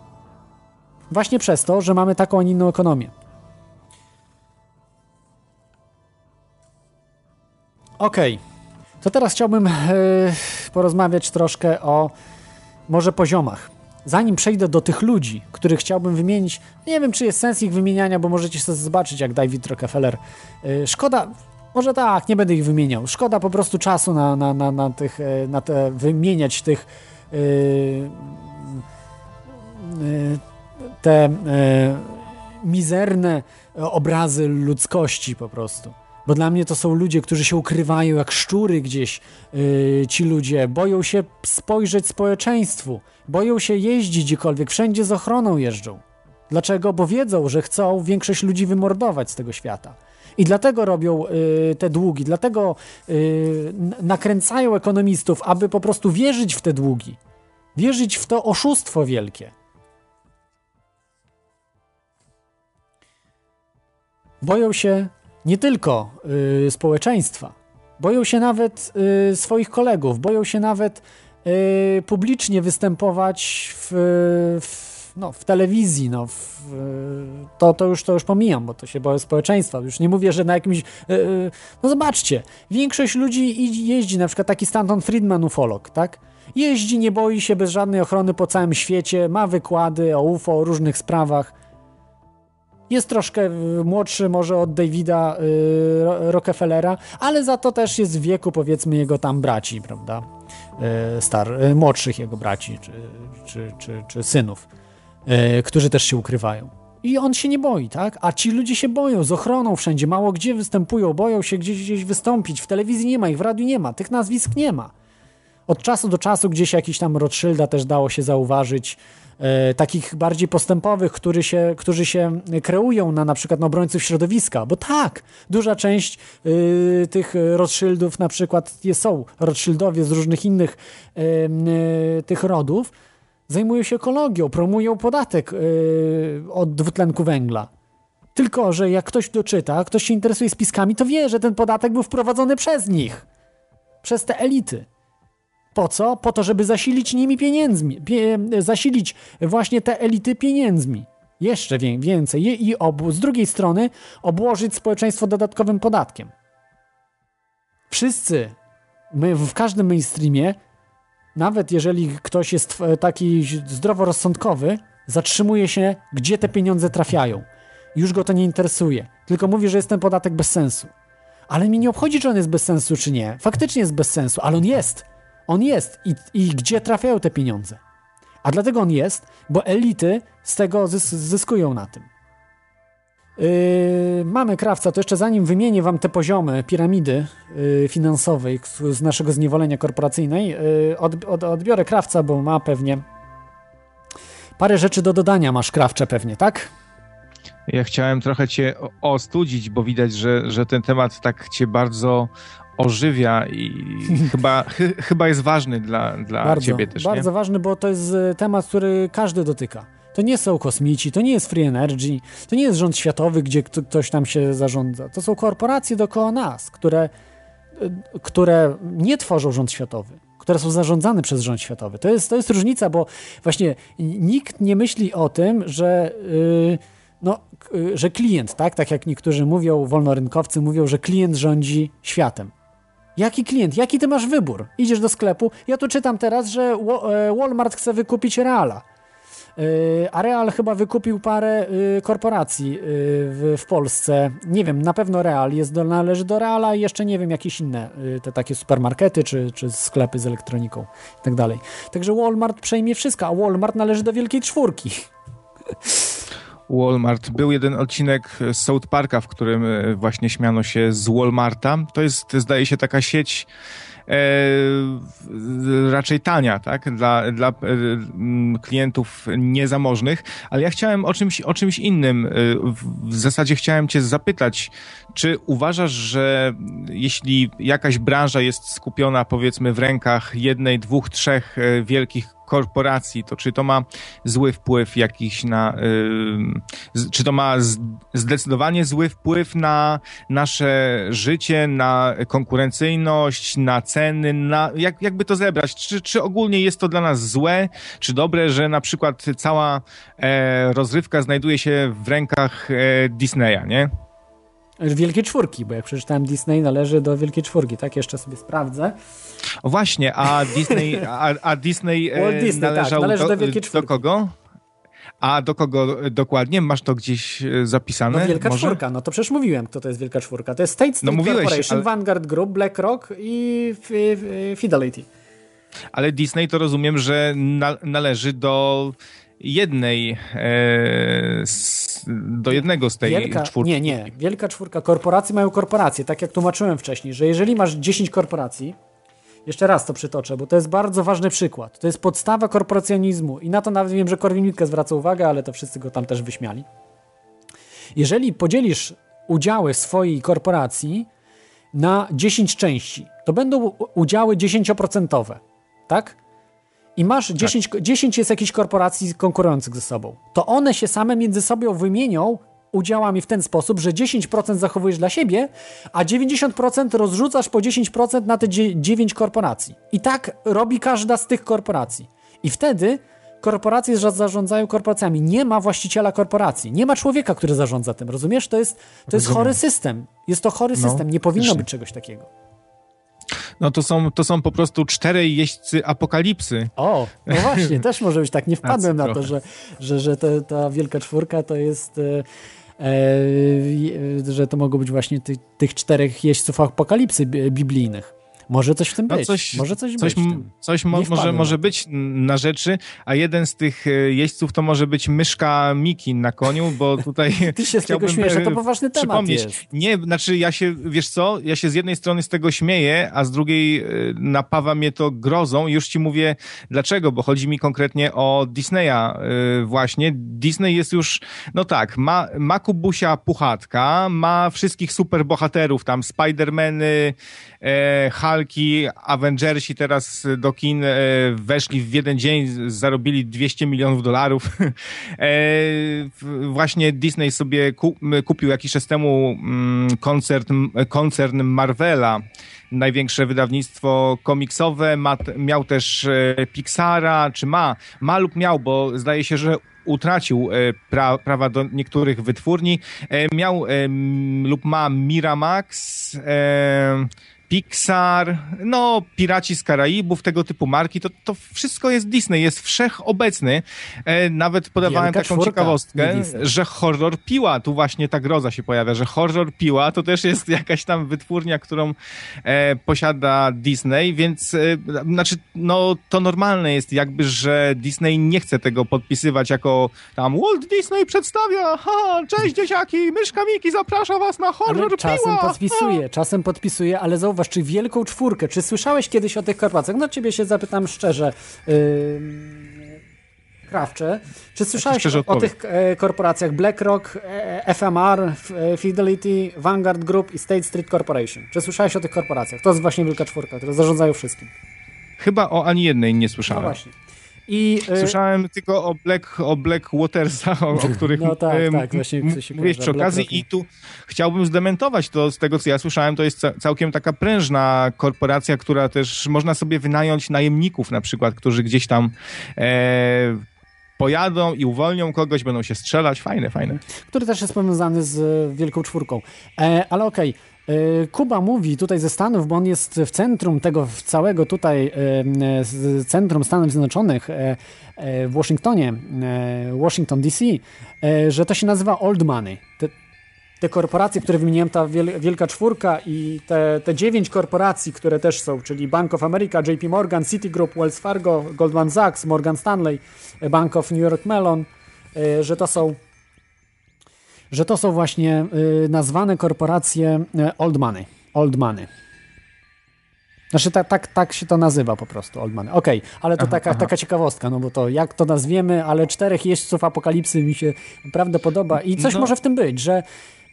Właśnie przez to, że mamy taką, a nie inną ekonomię. Okej, okay. to teraz chciałbym yy, porozmawiać troszkę o może poziomach. Zanim przejdę do tych ludzi, których chciałbym wymienić, nie wiem, czy jest sens ich wymieniania, bo możecie sobie zobaczyć, jak David Rockefeller. Yy, szkoda, może tak, nie będę ich wymieniał. Szkoda po prostu czasu na, na, na, na, tych, e, na te, wymieniać tych yy, yy, te mizerne obrazy ludzkości po prostu. Bo dla mnie to są ludzie, którzy się ukrywają jak szczury gdzieś. Yy, ci ludzie boją się spojrzeć społeczeństwu, boją się jeździć gdziekolwiek, wszędzie z ochroną jeżdżą. Dlaczego? Bo wiedzą, że chcą większość ludzi wymordować z tego świata. I dlatego robią y, te długi, dlatego y, nakręcają ekonomistów, aby po prostu wierzyć w te długi, wierzyć w to oszustwo wielkie. Boją się nie tylko y, społeczeństwa, boją się nawet y, swoich kolegów, boją się nawet y, publicznie występować w, w no, w telewizji, no, w, to, to, już, to już pomijam, bo to się boję społeczeństwa. Już nie mówię, że na jakimś. Yy, no zobaczcie, większość ludzi jeździ, na przykład taki Stanton Friedman, ufolog, tak? Jeździ, nie boi się bez żadnej ochrony po całym świecie, ma wykłady o UFO, o różnych sprawach. Jest troszkę młodszy może od Davida yy, Rockefellera, ale za to też jest w wieku powiedzmy jego tam braci, prawda? Yy, star, yy, młodszych jego braci czy, czy, czy, czy synów. E, którzy też się ukrywają. I on się nie boi, tak? A ci ludzie się boją, z ochroną wszędzie, mało gdzie występują, boją się gdzieś, gdzieś wystąpić. W telewizji nie ma ich, w radiu nie ma, tych nazwisk nie ma. Od czasu do czasu gdzieś jakiś tam Rothschilda też dało się zauważyć, e, takich bardziej postępowych, którzy się, którzy się kreują na na przykład na obrońców środowiska, bo tak, duża część e, tych Rothschildów na przykład są Rothschildowie z różnych innych e, tych rodów, zajmują się ekologią, promują podatek yy, od dwutlenku węgla. Tylko, że jak ktoś doczyta, ktoś się interesuje spiskami, to wie, że ten podatek był wprowadzony przez nich, przez te elity. Po co? Po to, żeby zasilić nimi pieniędzmi, pie, zasilić właśnie te elity pieniędzmi. Jeszcze więcej. I obu, z drugiej strony obłożyć społeczeństwo dodatkowym podatkiem. Wszyscy, my w każdym mainstreamie nawet jeżeli ktoś jest taki zdroworozsądkowy, zatrzymuje się, gdzie te pieniądze trafiają. Już go to nie interesuje. Tylko mówi, że jest ten podatek bez sensu. Ale mnie nie obchodzi, czy on jest bez sensu, czy nie. Faktycznie jest bez sensu, ale on jest. On jest. I, i gdzie trafiają te pieniądze? A dlatego on jest, bo elity z tego zys zyskują na tym. Yy, mamy krawca, to jeszcze zanim wymienię wam te poziomy piramidy yy, finansowej z naszego zniewolenia korporacyjnej, yy, od, od, odbiorę krawca, bo ma pewnie parę rzeczy do dodania masz krawcze pewnie, tak? Ja chciałem trochę cię ostudzić, bo widać, że, że ten temat tak cię bardzo ożywia i chyba, ch chyba jest ważny dla, dla bardzo, ciebie też. Bardzo nie? ważny, bo to jest e, temat, który każdy dotyka. To nie są kosmici, to nie jest free energy, to nie jest rząd światowy, gdzie ktoś tam się zarządza. To są korporacje dookoła nas, które, y, które nie tworzą rząd światowy, które są zarządzane przez rząd światowy. To jest, to jest różnica, bo właśnie nikt nie myśli o tym, że. Yy, no, y, że klient, tak? Tak jak niektórzy mówią, wolnorynkowcy mówią, że klient rządzi światem. Jaki klient? Jaki ty masz wybór? Idziesz do sklepu. Ja tu czytam teraz, że e, Walmart chce wykupić Reala. E, A Real chyba wykupił parę e, korporacji e, w, Polsce. Nie wiem, na pewno Real jest do, należy do Reala i jeszcze nie wiem, jakieś inne te takie supermarkety czy, czy sklepy z elektroniką i tak dalej. Także Walmart przejmie wszystko, a Walmart należy do wielkiej czwórki. Walmart. Był jeden odcinek z South Parka, w którym właśnie śmiano się z Walmarta. To jest, zdaje się, taka sieć raczej tania, tak, dla, dla e, klientów niezamożnych, ale ja chciałem o czymś, o czymś innym. E, W, zasadzie chciałem cię zapytać, czy uważasz, że jeśli jakaś branża jest skupiona, powiedzmy, w rękach jednej, dwóch, trzech e, wielkich korporacji, to czy to ma zły wpływ jakiś na, z- czy to ma zdecydowanie zły wpływ na nasze życie, na konkurencyjność, na ceny, na, jak, jakby to zebrać? Czy, czy ogólnie jest to dla nas złe, czy dobre, że na przykład cała e, rozrywka znajduje się w rękach e, Disneya, nie? Wielkiej czwórki, bo jak przeczytałem Disney należy do wielkiej czwórki, tak? Jeszcze sobie sprawdzę. O właśnie, a Disney, a, a Disney, e, Walt Disney, tak, należał należy do, do Wielkiej do Czwórki. kogo? A do kogo dokładnie? Masz to gdzieś e, zapisane? No Wielka Może? Czwórka, no to przecież mówiłem, kto to jest Wielka Czwórka. To jest State Street No mówiłeś, Corporation, ale- Vanguard Group, BlackRock i F- Fidelity. Ale Disney to rozumiem, że na, należy do jednej, e, s, do jednego z tej Wielka, czwórki. nie, nie. Wielka Czwórka. Korporacje mają korporacje, tak jak tłumaczyłem wcześniej, że jeżeli masz 10 korporacji, jeszcze raz to przytoczę, bo to jest bardzo ważny przykład. To jest podstawa korporacjonizmu i na to nawet wiem, że Korwin-Mikke zwraca uwagę, ale to wszyscy go tam też wyśmiali. Jeżeli podzielisz udziały swojej korporacji na 10 części, to będą udziały 10%, tak? I masz 10, 10 jest jakichś korporacji konkurujących ze sobą. To one się same między sobą wymienią udziałami w ten sposób, że 10% zachowujesz dla siebie, a 90% rozrzucasz po 10% na te dzie- 9 korporacji. I tak robi każda z tych korporacji. I wtedy korporacje za- zarządzają korporacjami. Nie ma właściciela korporacji. Nie ma człowieka, który zarządza tym. Rozumiesz? To jest, to jest Rozumiem. chory system. Jest to chory No, system. Nie powinno być czegoś takiego. No to są, to są po prostu czterej jeźdźcy apokalipsy. O, no właśnie, też może być tak. Nie wpadłem na to, że, że, że te, ta wielka czwórka to jest. E, e, że to mogą być właśnie ty, tych czterech jeźdźców apokalipsy bi- biblijnych. Może coś w tym No być. coś, może coś, coś, być. coś mo, może, może być na rzeczy, a jeden z tych e, jeźdźców to może być myszka Miki na koniu, bo tutaj Ty się z tego a to e, poważny temat przypomnieć. jest. Nie, znaczy ja się, wiesz co, ja się z jednej strony z tego śmieję, a z drugiej e, napawa mnie to grozą i już ci mówię dlaczego, bo chodzi mi konkretnie o Disneya właśnie. Disney jest już, no tak, ma, ma Kubusia Puchatka, ma wszystkich superbohaterów, tam Spidermany, e, Hulki, Avengersi teraz do kin e, weszli w jeden dzień, zarobili 200 milionów dolarów. e, właśnie Disney sobie kupił jakiś czas temu mm, koncert, koncern Marvela, największe wydawnictwo komiksowe, ma, miał też e, Pixara, czy ma, ma lub miał, bo zdaje się, że utracił e, pra, prawa do niektórych wytwórni. E, miał lub ma Miramax, e, Pixar, no Piraci z Karaibów, tego typu marki, to, to wszystko jest Disney, jest wszechobecny. E, nawet podawałem Wielka taką czwórka ciekawostkę, że horror piła, tu właśnie ta groza się pojawia, że horror piła to też jest jakaś tam wytwórnia, którą e, posiada Disney, więc e, znaczy, no to normalne jest jakby, że Disney nie chce tego podpisywać jako tam Walt Disney przedstawia, ha, cześć dzieciaki, myszka Miki zaprasza was na horror Ale czasem piła. podpisuje, czasem podpisuje, ale zauważ, czy wielką czwórkę, czy słyszałeś kiedyś o tych korporacjach? No ciebie się zapytam szczerze, yy, Krawcze, czy słyszałeś o, o tych e, korporacjach BlackRock, e, FMR, e, Fidelity, Vanguard Group i State Street Corporation? Czy słyszałeś o tych korporacjach? To jest właśnie wielka czwórka, które zarządzają wszystkim. Chyba o ani jednej nie No słyszałem. właśnie. I, e, Słyszałem tylko o Black, o Black Watersa, o, o których No tak, tak, właśnie m- kojarzy, przy okazji i tu chciałbym zdementować to z tego, co ja słyszałem, to jest ca- całkiem taka prężna korporacja, która też można sobie wynająć najemników na przykład, którzy gdzieś tam e, pojadą i uwolnią kogoś, będą się strzelać, fajne, fajne. który też jest powiązany z e, Wielką Czwórką. E, ale okej, E, Kuba mówi tutaj ze Stanów, bo on jest w centrum tego całego tutaj, e, z centrum Stanów Zjednoczonych e, e, w Waszyngtonie, e, Washington DC, e, że to się nazywa old money. Te, te korporacje, które wymieniłem, ta wiel, wielka czwórka i te, te dziewięć korporacji, które też są, czyli Bank of America, JP Morgan, Citigroup, Wells Fargo, Goldman Sachs, Morgan Stanley, e, Bank of New York Mellon, e, że to są że to są właśnie y, nazwane korporacje y, old money. Old money. Znaczy tak, tak, tak się to nazywa po prostu, old money. Okej, okay, ale to Aha, taka, aha. taka ciekawostka, no bo to jak to nazwiemy, ale czterech jeźdźców apokalipsy mi się naprawdę podoba i coś No. może w tym być, że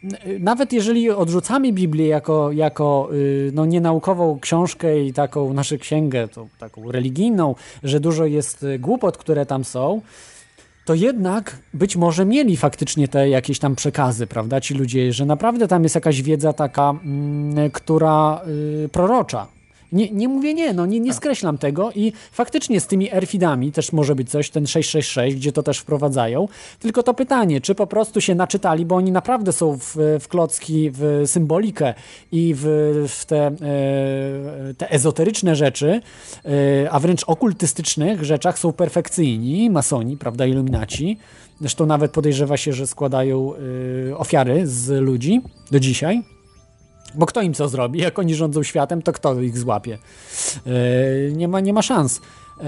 y, nawet jeżeli odrzucamy Biblię jako, jako no, nienaukową książkę i taką naszą księgę, tą, taką religijną, że dużo jest głupot, które tam są, to jednak być może mieli faktycznie te jakieś tam przekazy, prawda, ci ludzie, że naprawdę tam jest jakaś wiedza taka, mm, która y, prorocza. Nie, nie mówię nie, no nie, nie skreślam tego i faktycznie z tymi erfidami też może być coś, ten 666, gdzie to też wprowadzają, tylko to pytanie, czy po prostu się naczytali, bo oni naprawdę są w, w klocki, w symbolikę i w, w te, e, te ezoteryczne rzeczy, e, a wręcz okultystycznych rzeczach są perfekcyjni, masoni, prawda, iluminaci, zresztą nawet podejrzewa się, że składają e, ofiary z ludzi do dzisiaj, bo kto im co zrobi? Jak oni rządzą światem, to kto ich złapie? E, nie, ma, nie ma szans. E,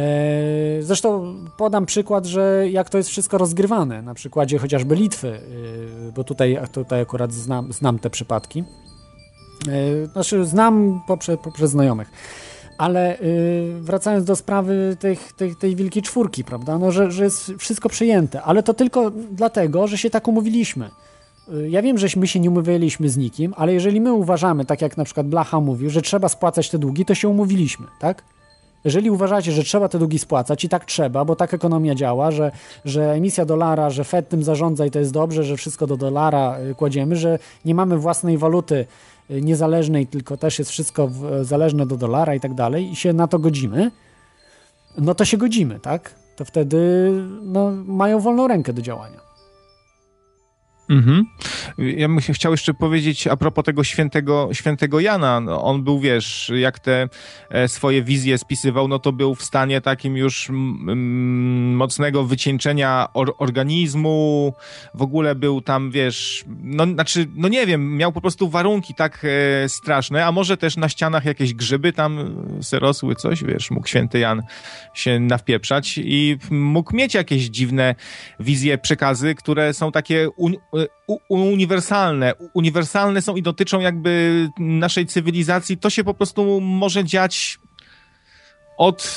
zresztą podam przykład, że jak to jest wszystko rozgrywane, na przykładzie chociażby Litwy, e, bo tutaj, tutaj akurat znam, znam te przypadki. Znaczy, znam poprzez, poprzez znajomych. Ale wracając do sprawy tych, tej, tej wielkiej czwórki, prawda, no, że, że jest wszystko przyjęte, ale to tylko dlatego, że się tak umówiliśmy. Y, Ja wiem, żeśmy się nie umawialiśmy z nikim, ale jeżeli my uważamy, tak jak na przykład Blacha mówił, że trzeba spłacać te długi, to się umówiliśmy, tak? Jeżeli uważacie, że trzeba te długi spłacać i tak trzeba, bo tak ekonomia działa, że, że emisja dolara, że Fed tym zarządza i to jest dobrze, że wszystko do dolara y, kładziemy, że nie mamy własnej waluty y, niezależnej, tylko też jest wszystko zależne do dolara i tak dalej i się na to godzimy, no to się godzimy, tak? To wtedy no, mają wolną rękę do działania. Mhm. Ja bym chciał jeszcze powiedzieć a propos tego świętego, świętego Jana. No, on był, wiesz, jak te e, swoje wizje spisywał, no to był w stanie takim już mocnego wycieńczenia or, organizmu. W ogóle był tam, wiesz, no znaczy, no nie wiem, miał po prostu warunki tak e, straszne, a może też na ścianach jakieś grzyby tam se rosły, coś, wiesz, mógł święty Jan się nawpieprzać i mógł mieć jakieś dziwne wizje, przekazy, które są takie un, uniwersalne. U- Uniwersalne są i dotyczą jakby naszej cywilizacji. To się po prostu może dziać od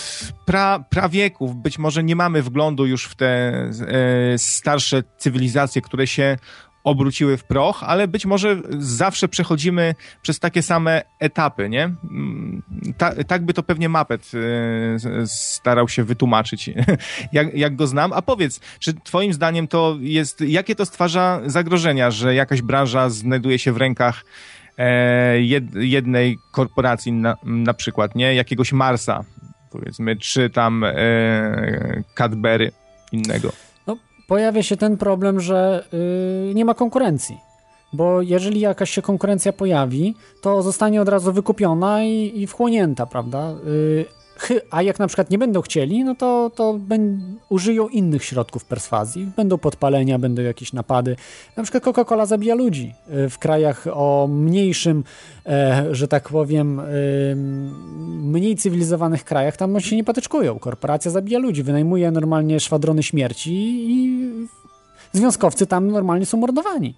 pra, prawieków. Być może nie mamy wglądu już w te e, starsze cywilizacje, które się obróciły w proch, ale być może zawsze przechodzimy przez takie same etapy, nie? Mm, Ta, tak by to pewnie Mapet e, starał się wytłumaczyć, jak, jak go znam. A powiedz, czy twoim zdaniem to jest, jakie to stwarza zagrożenia, że jakaś branża znajduje się w rękach e, jed, jednej korporacji na, na przykład, nie? Jakiegoś Marsa, powiedzmy, czy tam e, Cadbury innego. Pojawia się ten problem, że yy, nie ma konkurencji. Bo jeżeli jakaś się konkurencja pojawi, to zostanie od razu wykupiona i, i wchłonięta, prawda? Yy, a jak na przykład nie będą chcieli, no to, to użyją innych środków perswazji. Będą podpalenia, będą jakieś napady. Na przykład Coca-Cola zabija ludzi. Yy, W krajach o mniejszym, e, że tak powiem, yy, mniej cywilizowanych krajach, tam się nie patyczkują. Korporacja zabija ludzi, wynajmuje normalnie szwadrony śmierci i związkowcy tam normalnie są mordowani.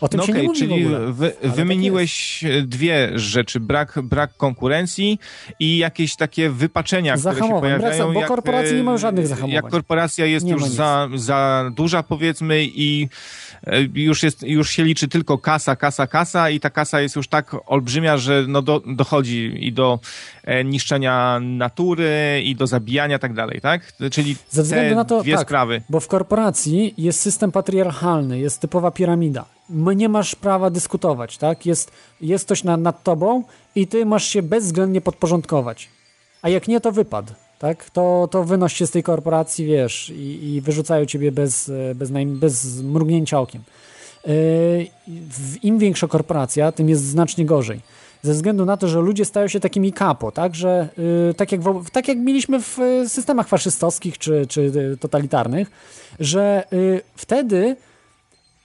O tym no się okej, nie mówi czyli wy, tak wymieniłeś dwie rzeczy. Brak, brak konkurencji i jakieś takie wypaczenia, które się Zahamowań, pojawiają. brak- bo jak, korporacje nie mają e, żadnych zahamowań. Jak korporacja jest Nie już za, za duża, powiedzmy, i e, już, jest, już się liczy tylko kasa, kasa, kasa i ta kasa jest już tak olbrzymia, że no do, dochodzi i do e, niszczenia natury, i do zabijania, tak dalej, tak? Czyli Ze względu na to, dwie tak, sprawy. bo w korporacji jest system patriarchalny, jest typowa piramida. Nie masz prawa dyskutować, tak? Jest, jest ktoś nad, nad tobą i ty masz się bezwzględnie podporządkować. A jak nie, to wypad, tak? To, to wynoś się z tej korporacji, wiesz, i, i wyrzucają ciebie bez, bez, bez mrugnięcia okiem. Im większa korporacja, tym jest znacznie gorzej ze względu na to, że ludzie stają się takimi kapo, tak, że y, tak, jak w, tak jak mieliśmy w systemach faszystowskich czy, czy totalitarnych, że y, wtedy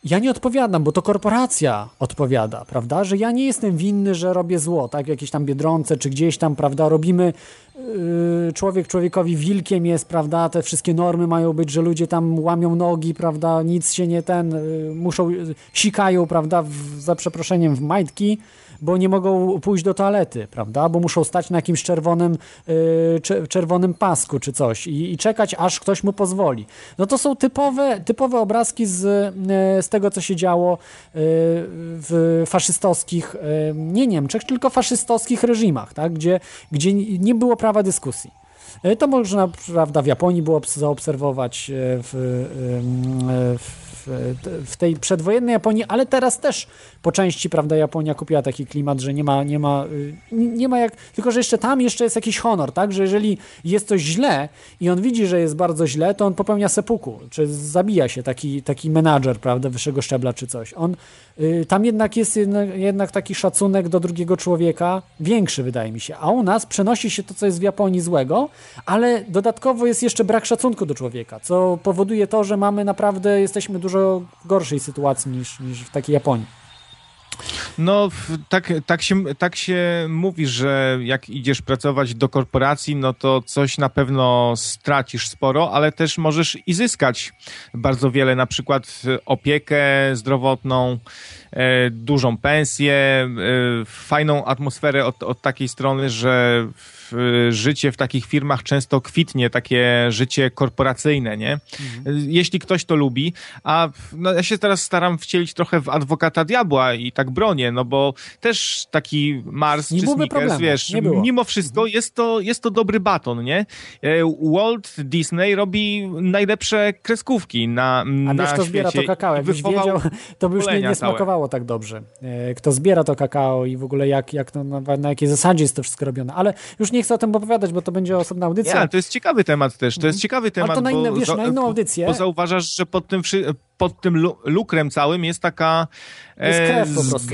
ja nie odpowiadam, bo to korporacja odpowiada, prawda? Że ja nie jestem winny, że robię zło, tak? Jakieś tam biedronce, czy gdzieś tam, prawda? Robimy yy, człowiek człowiekowi wilkiem jest, prawda? Te wszystkie normy mają być, że ludzie tam łamią nogi, prawda? Nic się nie ten, yy, muszą, yy, sikają, prawda? W, za przeproszeniem w majtki bo nie mogą pójść do toalety, prawda? Bo muszą stać na jakimś czerwonym, yy, czerwonym pasku czy coś i, i, czekać, aż ktoś mu pozwoli. No to są typowe, typowe obrazki z, yy, z tego, co się działo yy, w faszystowskich, yy, nie Niemczech, tylko faszystowskich reżimach, tak? gdzie, gdzie nie było prawa dyskusji. Yy, to można, prawda, w Japonii było zaobserwować yy, w, w w tej przedwojennej Japonii, ale teraz też po części, prawda, Japonia kupiła taki klimat, że nie ma, nie ma, y, nie ma jak, tylko że jeszcze tam jeszcze jest jakiś honor, tak, że jeżeli jest coś źle i on widzi, że jest bardzo źle, to on popełnia sepuku, czy zabija się taki, taki menadżer, prawda, wyższego szczebla czy coś. On, tam jednak jest jednak, jednak taki szacunek do drugiego człowieka większy, wydaje mi się, a u nas przenosi się to, co jest w Japonii złego, ale dodatkowo jest jeszcze brak szacunku do człowieka, co powoduje to, że mamy naprawdę, jesteśmy dużo gorszej sytuacji niż, niż w takiej Japonii. No, tak, tak, się, tak się mówi, że jak idziesz pracować do korporacji, no to coś na pewno stracisz sporo, ale też możesz i zyskać bardzo wiele, na przykład opiekę zdrowotną, dużą pensję, e, fajną atmosferę od, od takiej strony, że życie w takich firmach często kwitnie, takie życie korporacyjne, nie? Mhm. Jeśli ktoś to lubi, a no, ja się teraz staram wcielić trochę w adwokata diabła i tak bronię, no bo też taki Mars nie czy Snickers, problemu. wiesz, mimo wszystko mhm. jest, to, jest to dobry baton, nie? E, Walt Disney robi najlepsze kreskówki na, a na wiesz, kto zbiera to kakao, jakbyś wiedział, to by już nie, nie smakowało tak dobrze. E, kto zbiera to kakao i w ogóle jak, jak to, na, na jakiej zasadzie jest to wszystko robione, ale już nie chcę o tym opowiadać, bo to będzie osobna audycja. Ja, to jest ciekawy temat też, to jest mhm. ciekawy temat. Ale to na, inne, bo, wiesz, na inną audycję. Bo zauważasz, że pod tym, pod tym lukrem całym jest taka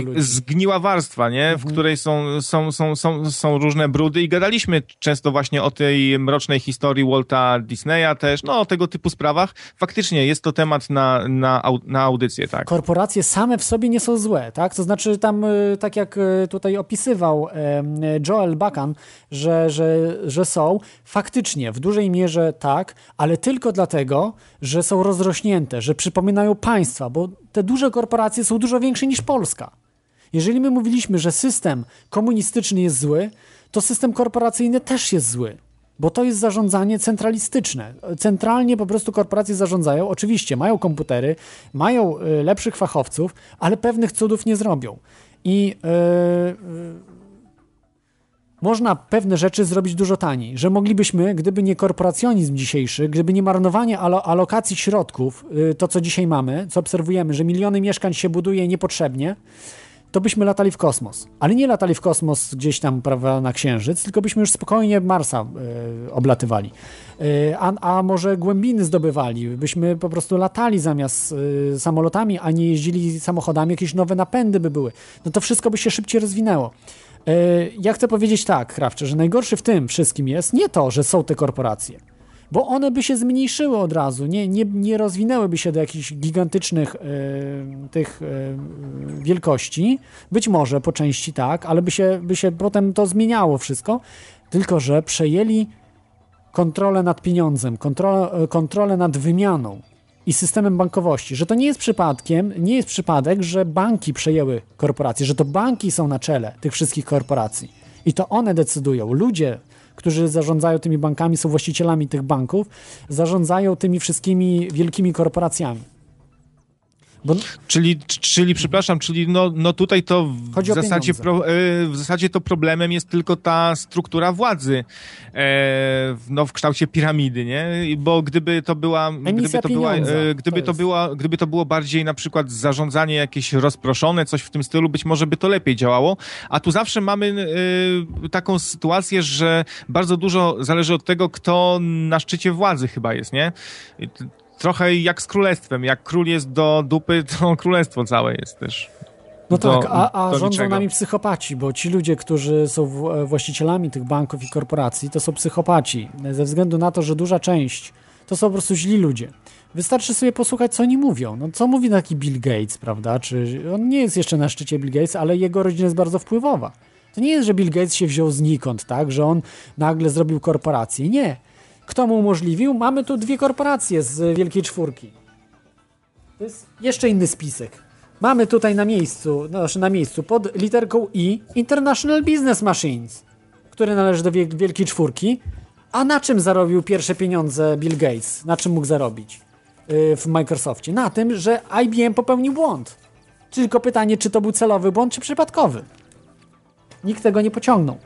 ludzi. zgniła warstwa, nie? W mhm. której są, są, są, są, są różne brudy i gadaliśmy często właśnie o tej mrocznej historii Walta Disneya też, no o tego typu sprawach. Faktycznie jest to temat na, na, na audycję, tak. Korporacje same w sobie nie są złe, tak? To znaczy tam, y, tak jak y, tutaj opisywał Joel Bakan, że, że, że są, faktycznie w dużej mierze tak, ale tylko dlatego, że są rozrośnięte, że przypominają państwa, bo te duże korporacje są dużo większe niż Polska. Jeżeli my mówiliśmy, że system komunistyczny jest zły, to system korporacyjny też jest zły, bo to jest zarządzanie centralistyczne. Centralnie po prostu korporacje zarządzają. Oczywiście mają komputery, mają y, lepszych fachowców, ale pewnych cudów nie zrobią. I yy, można pewne rzeczy zrobić dużo taniej, że moglibyśmy, gdyby nie korporacjonizm dzisiejszy, gdyby nie marnowanie alokacji środków, y, to co dzisiaj mamy, co obserwujemy, że miliony mieszkań się buduje niepotrzebnie, to byśmy latali w kosmos. Ale nie latali w kosmos gdzieś tam prawda, na Księżyc, tylko byśmy już spokojnie Marsa y, oblatywali. Y, a, a, może głębiny zdobywali, byśmy po prostu latali zamiast y, samolotami, a nie jeździli samochodami, jakieś nowe napędy by były. No to wszystko by się szybciej rozwinęło. E, ja chcę powiedzieć tak, Krawcze, że najgorszy w tym wszystkim jest nie to, że są te korporacje, bo one by się zmniejszyły od razu, nie, nie, nie rozwinęłyby się do jakichś gigantycznych e, tych e, wielkości. Być może po części tak, ale by się, by się potem to zmieniało wszystko, tylko że przejęli kontrolę nad pieniądzem, kontrolę, kontrolę nad wymianą i systemem bankowości, że to nie jest przypadkiem, nie jest przypadek, że banki przejęły korporacje, że to banki są na czele tych wszystkich korporacji i to one decydują. Ludzie, którzy zarządzają tymi bankami, są właścicielami tych banków, zarządzają tymi wszystkimi wielkimi korporacjami. Bo... Czyli, czyli, przepraszam, czyli no, no tutaj to w zasadzie, pro, e, w zasadzie to problemem jest tylko ta struktura władzy e, no, w kształcie piramidy, nie? Bo gdyby to była, gdyby to, była, e, gdyby, to, to była gdyby to było bardziej na przykład zarządzanie jakieś rozproszone, coś w tym stylu, być może by to lepiej działało, a tu zawsze mamy e, taką sytuację, że bardzo dużo zależy od tego, kto na szczycie władzy chyba jest, nie? Trochę jak z królestwem. Jak król jest do dupy, to królestwo całe jest też. No do, tak, a, a rządzą niczego. nami psychopaci, bo ci ludzie, którzy są w- właścicielami tych banków i korporacji, to są psychopaci. Ze względu na to, że duża część to są po prostu źli ludzie. Wystarczy sobie posłuchać, co oni mówią. No, co mówi taki Bill Gates, prawda? Czy on nie jest jeszcze na szczycie Bill Gates, ale jego rodzina jest bardzo wpływowa. To nie jest, że Bill Gates się wziął znikąd, tak? Że on nagle zrobił korporację. Nie. Kto mu umożliwił? Mamy tu dwie korporacje z Wielkiej Czwórki. To jest jeszcze inny spisek. Mamy tutaj na miejscu, znaczy na miejscu, pod literką I International Business Machines, który należy do wiel- Wielkiej Czwórki. A na czym zarobił pierwsze pieniądze Bill Gates? Na czym mógł zarobić yy, w Microsoftie? Na tym, że IBM popełnił błąd. Tylko pytanie, czy to był celowy błąd, czy przypadkowy? Nikt tego nie pociągnął.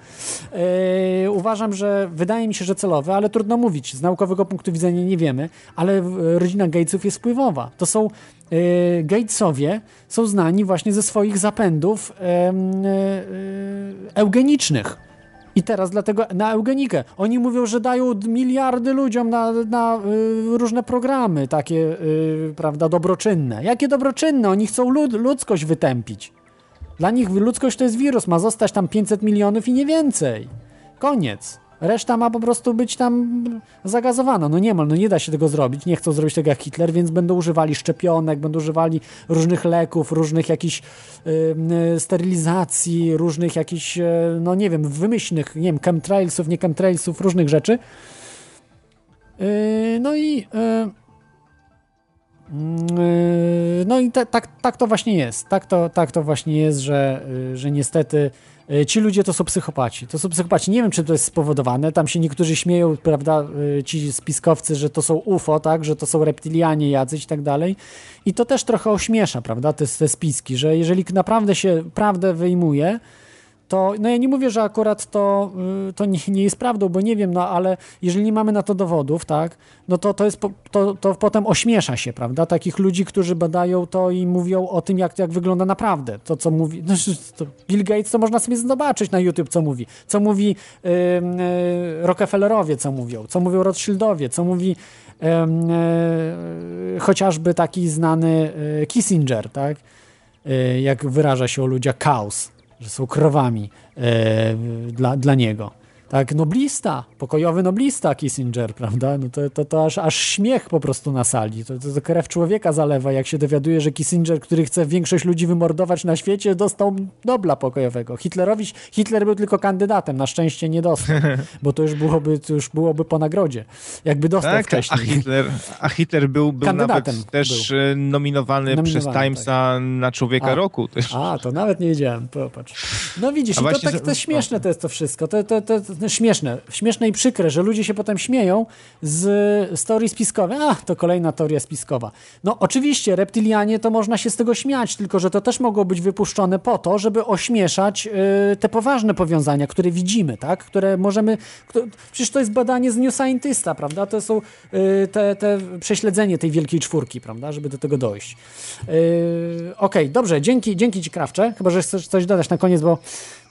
Yy, uważam, że wydaje mi się, że celowy, ale trudno mówić. Z naukowego punktu widzenia nie wiemy, ale rodzina Gatesów jest wpływowa. To są yy, Gatesowie, są znani właśnie ze swoich zapędów yy, eugenicznych. I teraz dlatego na eugenikę. Oni mówią, że dają miliardy ludziom na, na y, różne programy takie, y, prawda, dobroczynne. Jakie dobroczynne? Oni chcą lud, ludzkość wytępić. Dla nich ludzkość to jest wirus, ma zostać tam 500 milionów i nie więcej. Koniec. Reszta ma po prostu być tam zagazowana. No nie ma, no nie da się tego zrobić. Nie chcą zrobić tego jak Hitler, więc będą używali szczepionek, będą używali różnych leków, różnych jakichś y, y, sterylizacji, różnych jakichś, y, no nie wiem, wymyślnych, nie wiem, chemtrailsów, nie chemtrailsów, różnych rzeczy. Y, no i y, Yy, No i te, tak, tak to właśnie jest. Tak to, tak to właśnie jest, że, yy, że niestety yy, ci ludzie to są psychopaci. To są psychopaci. Nie wiem, czy to jest spowodowane. Tam się niektórzy śmieją, prawda, yy, ci spiskowcy, że to są UFO, tak, że to są reptilianie jacyś i tak dalej. I to też trochę ośmiesza, prawda, te, te spiski, że jeżeli naprawdę się prawdę wyjmuje, to no ja nie mówię, że akurat to, y, to nie, nie jest prawdą, bo nie wiem, no ale jeżeli nie mamy na to dowodów, tak, no to to jest, to, to potem ośmiesza się, prawda, takich ludzi, którzy badają to i mówią o tym, jak, jak wygląda naprawdę, to co mówi, no, to Bill Gates, to można sobie zobaczyć na YouTube, co mówi, co mówi y, y, Rockefellerowie, co mówią, co mówią Rothschildowie, co mówi y, y, chociażby taki znany y, Kissinger, tak, y, jak wyraża się o ludziach chaos, że są krowami e, dla, dla niego. Tak, noblista, pokojowy noblista Kissinger, prawda? No to, to, to aż, aż śmiech po prostu na sali. To, to, to krew człowieka zalewa, jak się dowiaduje, że Kissinger, który chce większość ludzi wymordować na świecie, dostał Nobla pokojowego. Hitlerowi, Hitler był tylko kandydatem, na szczęście nie dostał, bo to już byłoby, to już byłoby po nagrodzie. Jakby dostał Tak, a wcześniej. Hitler, a Hitler był, był Kandydatem nawet też był. e, nominowany, Nominowany, przez Timesa na Człowieka A. Roku. Też. A, to nawet nie wiedziałem, popatrz. No widzisz, A to, tak, to śmieszne to jest to wszystko, to, to, to, to śmieszne, śmieszne i przykre, że ludzie się potem śmieją z, z teorii spiskowej. A, to kolejna teoria spiskowa. No oczywiście, reptilianie to można się z tego śmiać, tylko że to też mogło być wypuszczone po to, żeby ośmieszać y, te poważne powiązania, które widzimy, tak, które możemy, przecież to jest badanie z New Scientista, prawda, to są y, te, te prześledzenie tej wielkiej czwórki, prawda, żeby do tego dojść. Yy, Okej, dobrze, dzięki, dzięki Ci Krawcze, chyba, że chcesz coś dodać na koniec, bo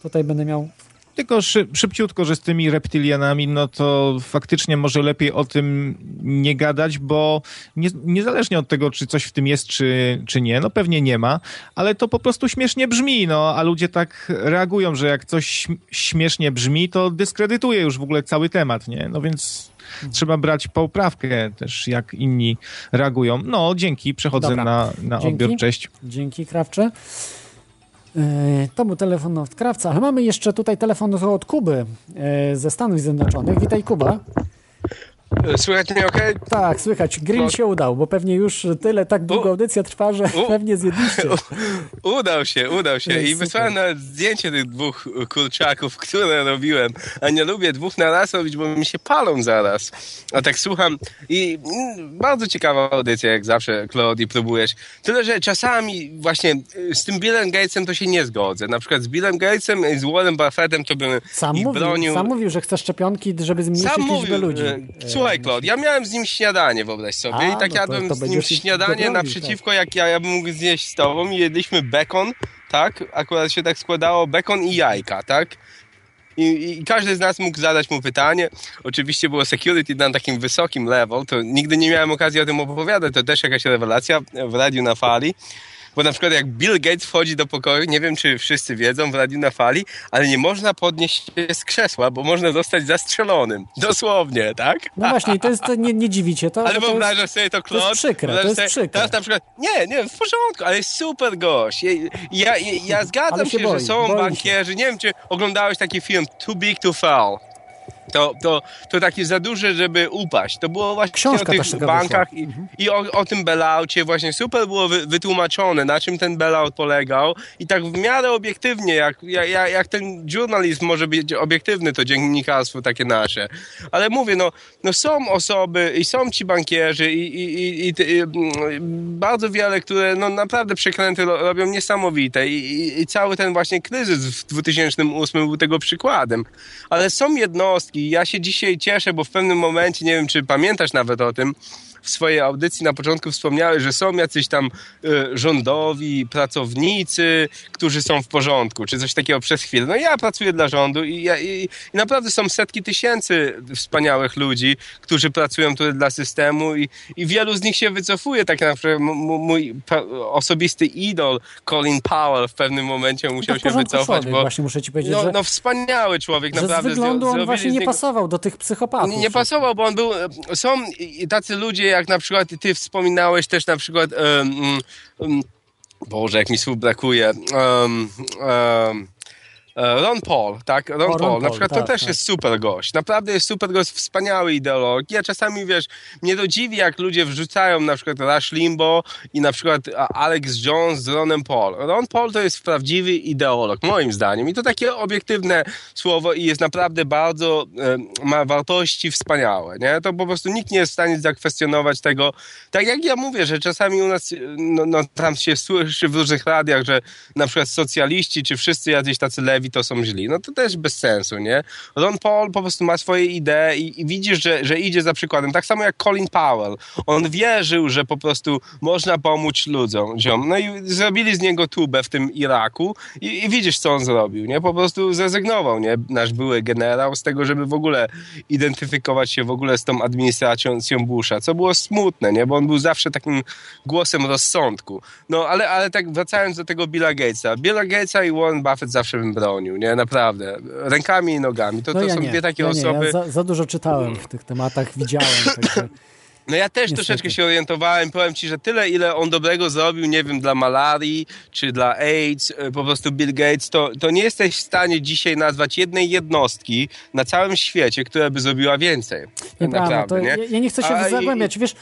tutaj będę miał Tylko szy, szybciutko, że z tymi reptilianami, no to faktycznie może lepiej o tym nie gadać, bo nie, niezależnie od tego, czy coś w tym jest, czy, czy nie, no pewnie nie ma, ale to po prostu śmiesznie brzmi, no a ludzie tak reagują, że jak coś śm- śmiesznie brzmi, to dyskredytuje już w ogóle cały temat, nie? No więc trzeba brać poprawkę też, jak inni reagują. No, dzięki, przechodzę Dobra. na, na Dzięki. odbiór, cześć. Dzięki, Krawcze. Yy, To był telefon od Krawca, ale mamy jeszcze tutaj telefon od Kuby yy, ze Stanów Zjednoczonych. Witaj, Kuba. Słychać mnie ok? Tak, słychać. Grill No. się udał, bo pewnie już tyle, tak długo audycja trwa, że pewnie zjedliście. Udał się, udał się. I wysłałem nawet zdjęcie tych dwóch kurczaków, które robiłem. A nie lubię dwóch na raz robić, bo mi się palą zaraz. A tak słucham i mm, bardzo ciekawa audycja, jak zawsze, Claudii, próbujesz. Tyle, że czasami właśnie y, z tym Billem Gatesem to się nie zgodzę. Na przykład z Billem Gatesem i z Warren Buffettem to bym Sam ich mówił, bronił. sam mówił, że chce szczepionki, żeby zmniejszyć Sam liczbę mówił, ludzi. e, Słuchaj, Claude, ja miałem z nim śniadanie, wyobraź sobie. A, I tak no to- jadłem to z nim śniadanie naprzeciwko, jak ja, ja bym mógł zjeść z tobą i jedliśmy bekon, tak? Akurat się tak składało, bekon i jajka, tak? I, I, każdy z nas mógł zadać mu pytanie. Oczywiście było security na takim wysokim level, to nigdy nie miałem okazji o tym opowiadać, to też jakaś rewelacja w radiu na fali. Bo na przykład jak Bill Gates wchodzi do pokoju, nie wiem czy wszyscy wiedzą w radiu na fali, ale nie można podnieść się z krzesła, bo można zostać zastrzelonym. Dosłownie, tak? No właśnie, to jest, nie, nie dziwicie to. Ale to wyobrażasz jest, sobie to, Klot? To jest przykre, to jest sobie, przykre. Teraz na przykład, nie, nie, w porządku, ale jest super gość. Ja, ja, ja, ja zgadzam się się, boi, że są bankierzy. Nie wiem, czy oglądałeś taki film Too Big to Fail. To, to, to takie za duże, żeby upaść. To było właśnie Książka o tych bankach wyszła. Mhm. i, i o, o tym bailoutie. Właśnie super było wy, wytłumaczone, na czym ten bailout polegał. I tak w miarę obiektywnie, jak, jak, jak ten żurnalizm może być obiektywny, to dziennikarstwo takie nasze. Ale mówię, no, no są osoby i są ci bankierzy i, i, i, i, i mm, bardzo wiele, które no naprawdę przekręty ro- robią niesamowite i, i, i cały ten właśnie kryzys w 2008 był tego przykładem. Ale są jednostki, ja się dzisiaj cieszę, bo w pewnym momencie, nie wiem czy pamiętasz nawet o tym, w swojej audycji na początku wspomniałeś, że są jacyś tam y, rządowi pracownicy, którzy są w porządku, czy coś takiego przez chwilę. No ja pracuję dla rządu i, ja, i, i naprawdę są setki tysięcy wspaniałych ludzi, którzy pracują tutaj dla systemu i, i wielu z nich się wycofuje. Tak na m- mój osobisty idol Colin Powell w pewnym momencie musiał to w się wycofać, człowiek, bo właśnie muszę ci powiedzieć, no, że, no wspaniały człowiek, że naprawdę. z wyglądu on właśnie nie niego- pasował do tych psychopatów. nie, nie pasował, bo on był. Są i- i tacy ludzie, jak na przykład ty wspominałeś też na przykład. Um, um, Boże, jak mi słów brakuje. Um, um, Ron Paul, tak? Ron, O, Ron Paul, na Paul, przykład tak, to też tak. jest super gość. Naprawdę jest super gość, wspaniały ideolog. Ja czasami, wiesz, mnie to dziwi, jak ludzie wrzucają na przykład Rush Limbo i na przykład Alex Jones z Ronem Paul. Ron Paul to jest prawdziwy ideolog, moim zdaniem. I to takie obiektywne słowo i jest naprawdę bardzo, e, ma wartości wspaniałe, nie? To po prostu nikt nie jest w stanie zakwestionować tego. Tak jak ja mówię, że czasami u nas, e, no, no tam się słyszy w różnych radiach, że na przykład socjaliści, czy wszyscy jacyś tacy lewi to są źli. No to też bez sensu, nie? Ron Paul po prostu ma swoje idee i, i widzisz, że, że idzie za przykładem. Tak samo jak Colin Powell. On wierzył, że po prostu można pomóc ludziom. ziom. No i zrobili z niego tubę w tym Iraku i, i widzisz, co on zrobił, nie? Po prostu zrezygnował, nie? Nasz były generał z tego, żeby w ogóle identyfikować się w ogóle z tą administracją Busha, co było smutne, nie? Bo on był zawsze takim głosem rozsądku. No, ale, ale tak wracając do tego Billa Gatesa. Billa Gatesa i Warren Buffett zawsze bym bronił, nie? Naprawdę. Rękami i nogami. To, no to ja są nie, dwie takie ja nie, osoby... Ja za, za dużo czytałem w tych tematach, widziałem, także... No ja też Niestety. troszeczkę się orientowałem. Powiem ci, że tyle, ile on dobrego zrobił, nie wiem, dla malarii czy dla AIDS, y, po prostu Bill Gates, to, to nie jesteś w stanie dzisiaj nazwać jednej jednostki na całym świecie, która by zrobiła więcej. Tak naprawdę, nie? ja, ja nie chcę się A, zagłębiać, wiesz,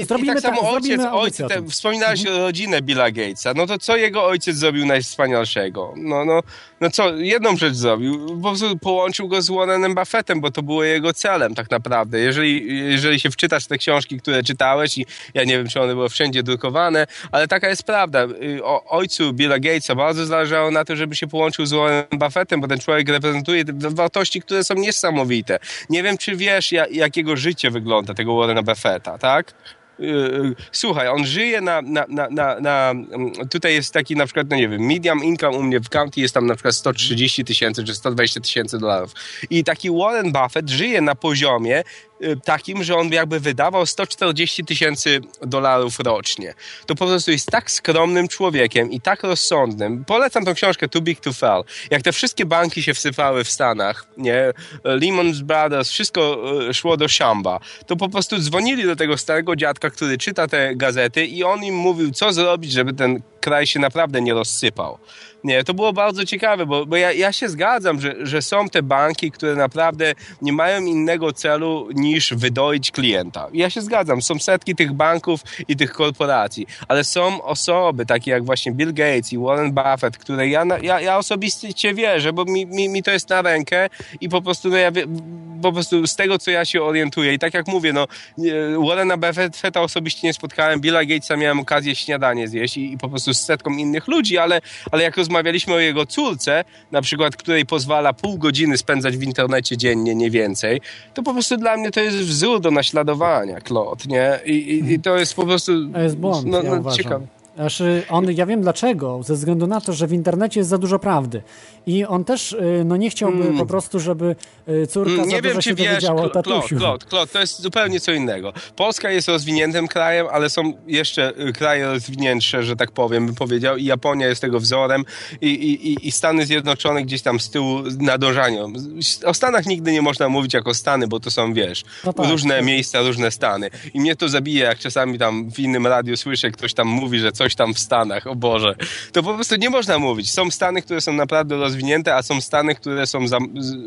I, zrobimy I tak samo ojciec, ojciec o te, wspominałeś Mhm. rodzinę Billa Gatesa, no to co jego ojciec zrobił najwspanialszego? No, no, no co, jedną rzecz zrobił, po prostu połączył go z Warrenem Buffettem, bo to było jego celem tak naprawdę. Jeżeli, jeżeli się wczytasz w te książki, które czytałeś i ja nie wiem, czy one były wszędzie drukowane, ale taka jest prawda. Y, O ojcu Billa Gatesa bardzo zależało na to, żeby się połączył z Warrenem Buffettem, bo ten człowiek reprezentuje wartości, które są niesamowite. Nie wiem, czy wiesz, ja, jakiego życie wygląda tego Warrena Buffetta, tak? Yy, Słuchaj, on żyje na, na, na, na, na. mm, Tutaj jest taki na przykład, no nie wiem, medium income u mnie w county jest tam na przykład 130 tysięcy czy 120 tysięcy dolarów. I taki Warren Buffett żyje na poziomie y, takim, że on jakby wydawał 140 tysięcy dolarów rocznie. To po prostu jest tak skromnym człowiekiem i tak rozsądnym. Polecam tą książkę Too Big to Fail. Jak te wszystkie banki się wsypały w Stanach, nie? Lehman Brothers, wszystko y, szło do szamba. To po prostu dzwonili do tego starego dziadka, który czyta te gazety i on im mówił, co zrobić, żeby ten kraj się naprawdę nie rozsypał. Nie, to było bardzo ciekawe, bo, bo ja, ja się zgadzam, że, że są te banki, które naprawdę nie mają innego celu niż wydoić klienta. Ja się zgadzam, są setki tych banków i tych korporacji, ale są osoby takie jak właśnie Bill Gates i Warren Buffett, które ja, ja, ja osobiście wierzę, bo mi, mi, mi to jest na rękę i po prostu, no ja po prostu z tego, co ja się orientuję i tak jak mówię, no Warrena Buffetta osobiście nie spotkałem, Billa Gatesa miałem okazję śniadanie zjeść i, i po prostu z setką innych ludzi, ale, ale jak rozmawialiśmy o jego córce, na przykład, której pozwala pół godziny spędzać w internecie dziennie, nie więcej, to po prostu dla mnie to jest wzór do naśladowania, Klot, nie? I, i, i to jest po prostu... To jest błąd, no, ja no, uważam. ciekawe. Znaczy, on, ja wiem dlaczego, ze względu na to, że w internecie jest za dużo prawdy. I on też y, no, nie chciałby Mm. po prostu, żeby y, córka Mm, Nie wiem, się czy wiesz, Klot, tatusiu. Klot, Klot, to jest zupełnie co innego. Polska jest rozwiniętym krajem, ale są jeszcze y, kraje rozwiniętsze, że tak powiem, bym powiedział, i Japonia jest tego wzorem i, i, i- i Stany Zjednoczone gdzieś tam z tyłu nadążają. O Stanach nigdy nie można mówić jako Stany, bo to są, wiesz, No tak, różne tak. miejsca, różne Stany. I mnie to zabija, jak czasami tam w innym radiu słyszę, ktoś tam mówi, że coś tam w Stanach, o Boże. To po prostu nie można mówić. Są Stany, które są naprawdę rozwinięte, a są Stany, które są za,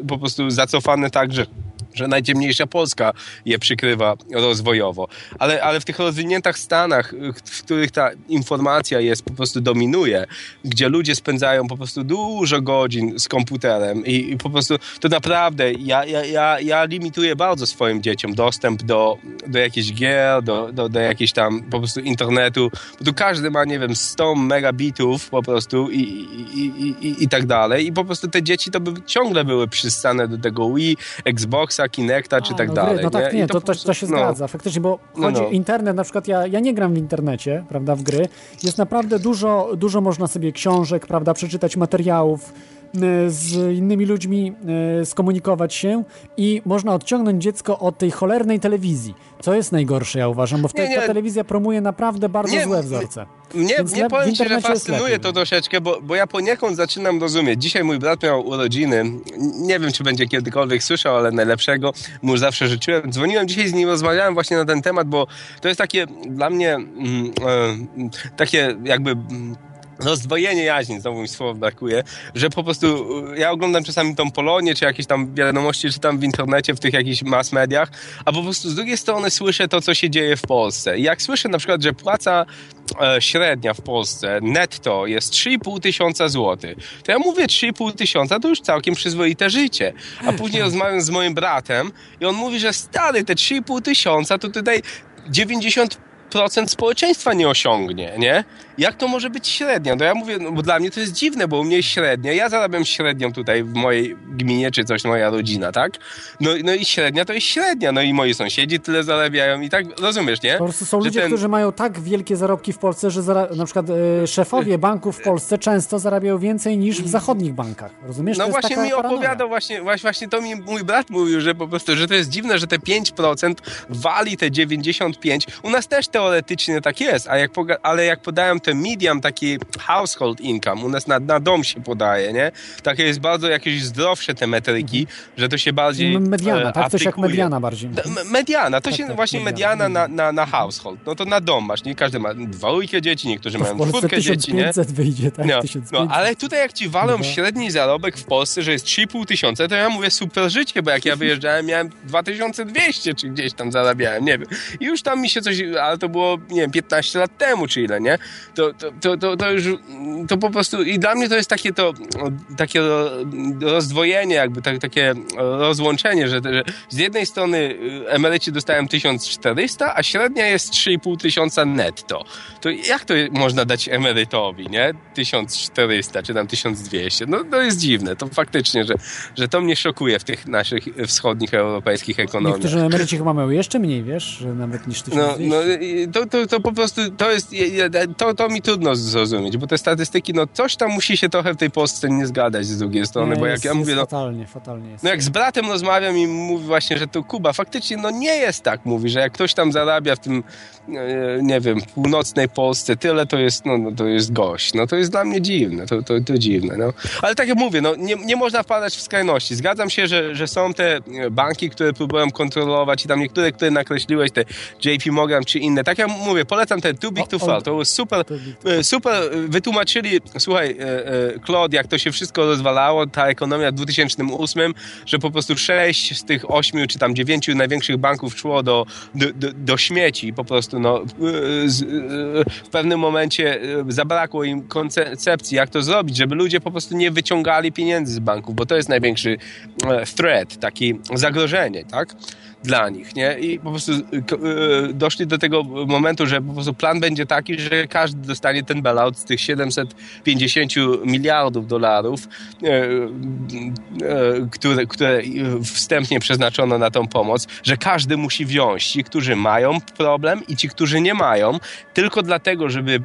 po prostu zacofane tak, że że najciemniejsza Polska je przykrywa rozwojowo. Ale, ale w tych rozwiniętych Stanach, w których ta informacja jest, po prostu dominuje, gdzie ludzie spędzają po prostu dużo godzin z komputerem i, i po prostu to naprawdę ja, ja, ja, ja limituję bardzo swoim dzieciom dostęp do, do jakichś gier, do, do, do jakiejś tam po prostu internetu, bo tu każdy ma, nie wiem, 100 megabitów po prostu i, i, i, i, i tak dalej i po prostu te dzieci to by ciągle były przystane do tego Wii, Xboxa, Kinecta czy A, tak no, dalej. No tak, nie, to, to, po to, prostu- się no. zgadza, faktycznie, bo No, chodzi no. internet, na przykład ja, ja nie gram w internecie, prawda, w gry, jest naprawdę dużo, dużo można sobie książek, prawda, przeczytać materiałów, z innymi ludźmi y, skomunikować się i można odciągnąć dziecko od tej cholernej telewizji, co jest najgorsze, ja uważam, bo w tej Nie, nie. ta telewizja promuje naprawdę bardzo Nie, złe wzorce. Więc le- w powiem ci, że fascynuje to troszeczkę, bo, bo ja poniekąd zaczynam rozumieć. Dzisiaj mój brat miał urodziny. Nie wiem, czy będzie kiedykolwiek słyszał, ale najlepszego mu zawsze życzyłem. Dzwoniłem dzisiaj z nim, rozmawiałem właśnie na ten temat, bo to jest takie dla mnie mm, e, takie jakby... mm, rozdwojenie jaźni, znowu mi słowa brakuje, że po prostu ja oglądam czasami tą Polonię, czy jakieś tam wiadomości czytam w internecie, w tych jakichś mass mediach, a po prostu z drugiej strony słyszę to, co się dzieje w Polsce. I jak słyszę na przykład, że płaca e, średnia w Polsce netto jest 3,5 tysiąca złotych, to ja mówię 3,5 tysiąca to już całkiem przyzwoite życie. A później rozmawiam z moim bratem i on mówi, że stary, te 3,5 tysiąca to tutaj 90 procent społeczeństwa nie osiągnie, nie? Jak to może być średnia? No ja mówię, no bo dla mnie to jest dziwne, bo u mnie jest średnia. Ja zarabiam średnią tutaj w mojej gminie, czy coś, moja rodzina, tak? No, no i średnia to jest średnia, no i moi sąsiedzi tyle zarabiają i tak, rozumiesz, nie? Po prostu są Że ludzie, ten- którzy mają tak wielkie zarobki w Polsce, że zara- na przykład e, szefowie banków w Polsce często zarabiają więcej niż w zachodnich bankach. Rozumiesz? No właśnie mi opowiadał, właśnie, właśnie, właśnie to mi mój brat mówił, że po prostu, że to jest dziwne, że te 5% wali te 95%. U nas też teoretycznie tak jest, a jak ale jak podają te medium, taki household income, u nas na, na dom się podaje, nie? Takie jest bardzo jakieś zdrowsze te metryki, że to się bardziej Mediana, e, tak? Coś jak aplikuje. mediana bardziej. Mediana, to Tak, się tak, właśnie mediana, na, na, na household. No to na dom masz, nie każdy ma dwójkę dzieci, niektórzy To mają czwórkę dzieci, nie? 1500 wyjdzie, tak? No, 1500. no, ale tutaj jak ci walą Dwa. średni zarobek w Polsce, że jest 3,5 tysiąca, to ja mówię super życie, bo jak ja wyjeżdżałem, miałem 2200 czy gdzieś tam zarabiałem, nie wiem. I już tam mi się coś, ale to było, nie wiem, 15 lat temu, czy ile, nie? To, to, to, to, już, to po prostu, i dla mnie to jest takie to, takie rozdwojenie, jakby tak, takie rozłączenie, że, że z jednej strony y, emeryci dostają 1400, a średnia jest 3,5 tysiąca netto. To jak to można dać emerytowi, nie? 1400 czy tam 1200. No to jest dziwne. To faktycznie, że, że to mnie szokuje w tych naszych wschodnich europejskich ekonomiach. Niektórzy emeryci chyba mają jeszcze mniej, wiesz, że nawet niż 1200. No, no to, to, to po prostu to jest, to, to mi trudno zrozumieć, bo te statystyki, no coś tam musi się trochę w tej Polsce nie zgadać z drugiej strony, Nie, bo jak jest, ja mówię, jest no, fatalnie, fatalnie jest. no jak z bratem rozmawiam i mówi właśnie, że to Kuba, faktycznie no nie jest tak, mówi, że jak ktoś tam zarabia w tym, e, nie wiem, północnej Polsce tyle, to jest, no, no to jest gość. No to jest dla mnie dziwne, to, to, to dziwne, no. Ale tak jak mówię, no nie, nie można wpadać w skrajności. Zgadzam się, że, że są te e, banki, które próbują kontrolować i tam niektóre, które nakreśliłeś, te JP Morgan czy inne. Tak jak mówię, polecam ten Too Big to Fall, to jest super, super e, wytłumaczyli, słuchaj, e, e, Claude, jak to się wszystko rozwalało, ta ekonomia w 2008, że po prostu sześć z tych ośmiu czy tam dziewięciu największych banków szło do, do, do, śmieci. Po prostu no, w pewnym momencie zabrakło im koncepcji, jak to zrobić, żeby ludzie po prostu nie wyciągali pieniędzy z banków, bo to jest największy threat, taki zagrożenie, tak? Dla nich, nie? I po prostu doszli do tego momentu, że po prostu plan będzie taki, że każdy dostanie ten bailout z tych 750 miliardów dolarów, które, które wstępnie przeznaczono na tą pomoc, że każdy musi wziąć. Ci, którzy mają problem i ci, którzy nie mają, tylko dlatego, żeby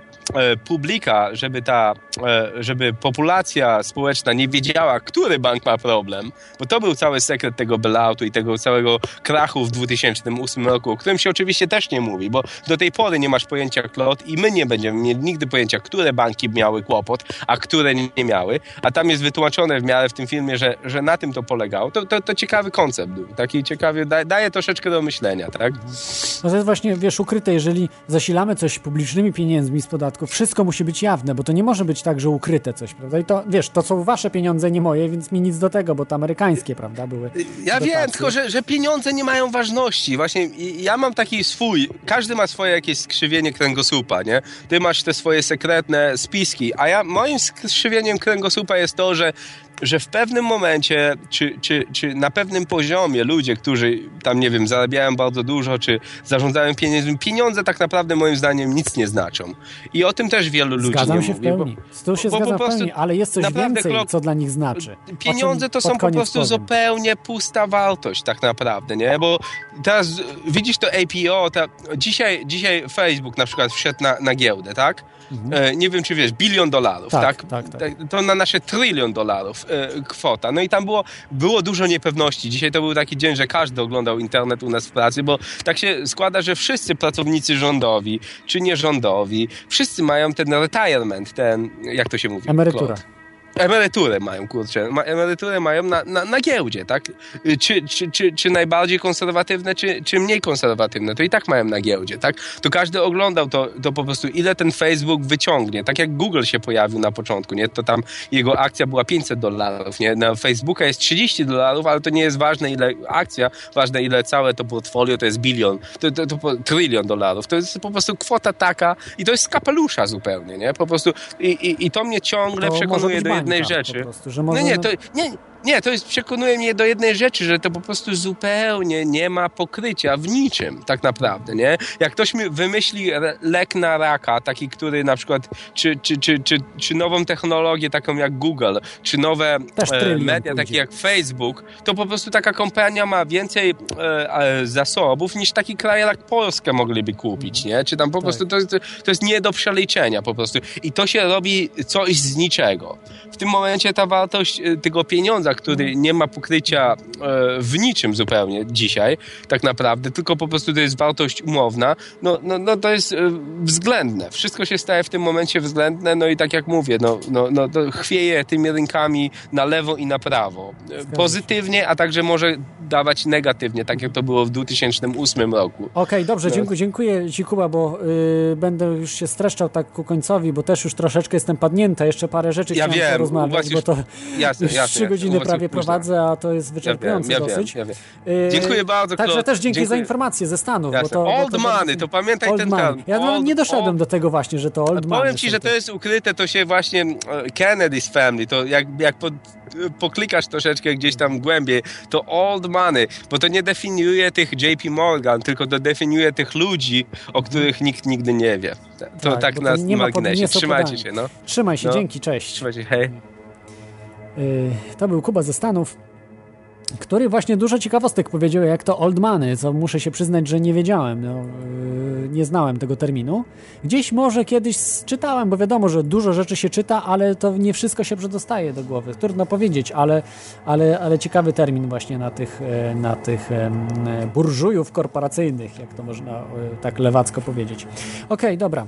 publika, żeby ta, e, żeby populacja społeczna nie wiedziała, który bank ma problem, bo to był cały sekret tego bailoutu i tego całego krachu w 2008 roku, o którym się oczywiście też nie mówi, bo do tej pory nie masz pojęcia klot i my nie będziemy mieli nigdy pojęcia, które banki miały kłopot, a które nie miały, a tam jest wytłumaczone w miarę w tym filmie, że, że na tym to polegało. To, to, to ciekawy koncept był, taki ciekawy, daje troszeczkę do myślenia, tak? No to jest właśnie, wiesz, ukryte, jeżeli zasilamy coś publicznymi pieniędzmi z podatku, wszystko musi być jawne, bo to nie może być tak, że ukryte coś, prawda? I to, wiesz, to są wasze pieniądze, nie moje, więc mi nic do tego, bo to amerykańskie, prawda, były Ja dotacje. wiem, tylko że, że pieniądze nie mają ważności. Właśnie ja mam taki swój, każdy ma swoje jakieś skrzywienie kręgosłupa, nie? Ty masz te swoje sekretne spiski, a ja, moim skrzywieniem kręgosłupa jest to, że że w pewnym momencie, czy, czy, czy na pewnym poziomie ludzie, którzy tam, nie wiem, zarabiają bardzo dużo, czy zarządzają pieniędzmi, pieniądze tak naprawdę moim zdaniem nic nie znaczą. I o tym też wielu ludzi Zgadzam nie się mówi. w pełni. Bo, tu się bo, zgadzam w pełni, ale jest coś więcej, klok... co dla nich znaczy. Pieniądze to są po prostu powiem. zupełnie pusta wartość tak naprawdę, nie? Bo teraz widzisz to APO, ta, dzisiaj, dzisiaj Facebook na przykład wszedł na, na giełdę, tak? Mhm. E, nie wiem, czy wiesz, bilion dolarów, tak? tak? tak, tak. To na nasze trylion dolarów e, kwota. No i tam było, było dużo niepewności. Dzisiaj to był taki dzień, że każdy oglądał internet u nas w pracy, bo tak się składa, że wszyscy pracownicy rządowi, czy nierządowi, wszyscy mają ten retirement, ten, jak to się mówi? Emerytura. Klot emeryturę mają, kurczę, ma, emeryturę mają na, na, na giełdzie, tak? Czy, czy, czy, czy najbardziej konserwatywne, czy, czy mniej konserwatywne, to i tak mają na giełdzie, tak? To każdy oglądał to, to po prostu, ile ten Facebook wyciągnie, tak jak Google się pojawił na początku, nie? To tam jego akcja była 500 dolarów, nie? Na Facebooka jest 30 dolarów, ale to nie jest ważne, ile akcja, ważne, ile całe to portfolio, to jest bilion, to, to, to, to trylion dolarów, to jest po prostu kwota taka i to jest z kapelusza zupełnie, nie? Po prostu i, i, i to mnie ciągle przekonuje do jednej rzeczy. Prostu, no nie, to, nie, nie, to jest, przekonuje mnie do jednej rzeczy, że to po prostu zupełnie nie ma pokrycia w niczym, tak naprawdę, nie? Jak ktoś wymyśli lek na raka, taki, który na przykład, czy, czy, czy, czy, czy nową technologię taką jak Google, czy nowe e, media, takie jak Facebook, to po prostu taka kompania ma więcej e, zasobów niż taki kraj jak Polska mogliby kupić, nie? Czy tam po tak. prostu to, to jest nie do przeliczenia po prostu. I to się robi coś z niczego. W tym momencie ta wartość e, tego pieniądza, który nie ma pokrycia e, w niczym zupełnie dzisiaj, tak naprawdę, tylko po prostu to jest wartość umowna, no, no, no to jest e, względne. Wszystko się staje w tym momencie względne, no i tak jak mówię, no, no, no to chwieje tymi rynkami na lewo i na prawo. Pozytywnie, a także może dawać negatywnie, tak jak to było w 2008 roku. Okej, okay, dobrze, no. dziękuję, dziękuję Ci Kuba, bo y, będę już się streszczał tak ku końcowi, bo też już troszeczkę jestem padnięta, jeszcze parę rzeczy ja chciałem wiem, rozmawiać, bo to jasne, już jasne, 3 godziny prawie prowadzę, a to jest wyczerpujące ja wiem, ja dosyć. Wiem, ja wiem. Dziękuję bardzo, Także Claude. też dzięki Dziękuję. za informacje ze Stanów. Bo to, old bo to money, to pamiętaj old ten money. Ja old, nie doszedłem old... do tego właśnie, że to old money. Powiem ci, że to jest ukryte, to się właśnie e, Kennedy's Family, to jak, jak pod, poklikasz troszeczkę gdzieś tam głębiej, to old money, bo to nie definiuje tych JP Morgan, tylko to definiuje tych ludzi, o których nikt nigdy nie wie. To tak, tak na marginesie. Trzymajcie się, no. Trzymaj się, no. dzięki, cześć. Trzymaj się, hej. To był Kuba ze Stanów, który właśnie dużo ciekawostek powiedział, jak to old money, co muszę się przyznać, że nie wiedziałem, no, yy, nie znałem tego terminu. Gdzieś może kiedyś czytałem, bo wiadomo, że dużo rzeczy się czyta, ale to nie wszystko się przedostaje do głowy. Trudno powiedzieć, ale, ale, ale ciekawy termin właśnie na tych, e, na tych burżujów korporacyjnych, jak to można tak lewacko powiedzieć. Okej, okay, dobra.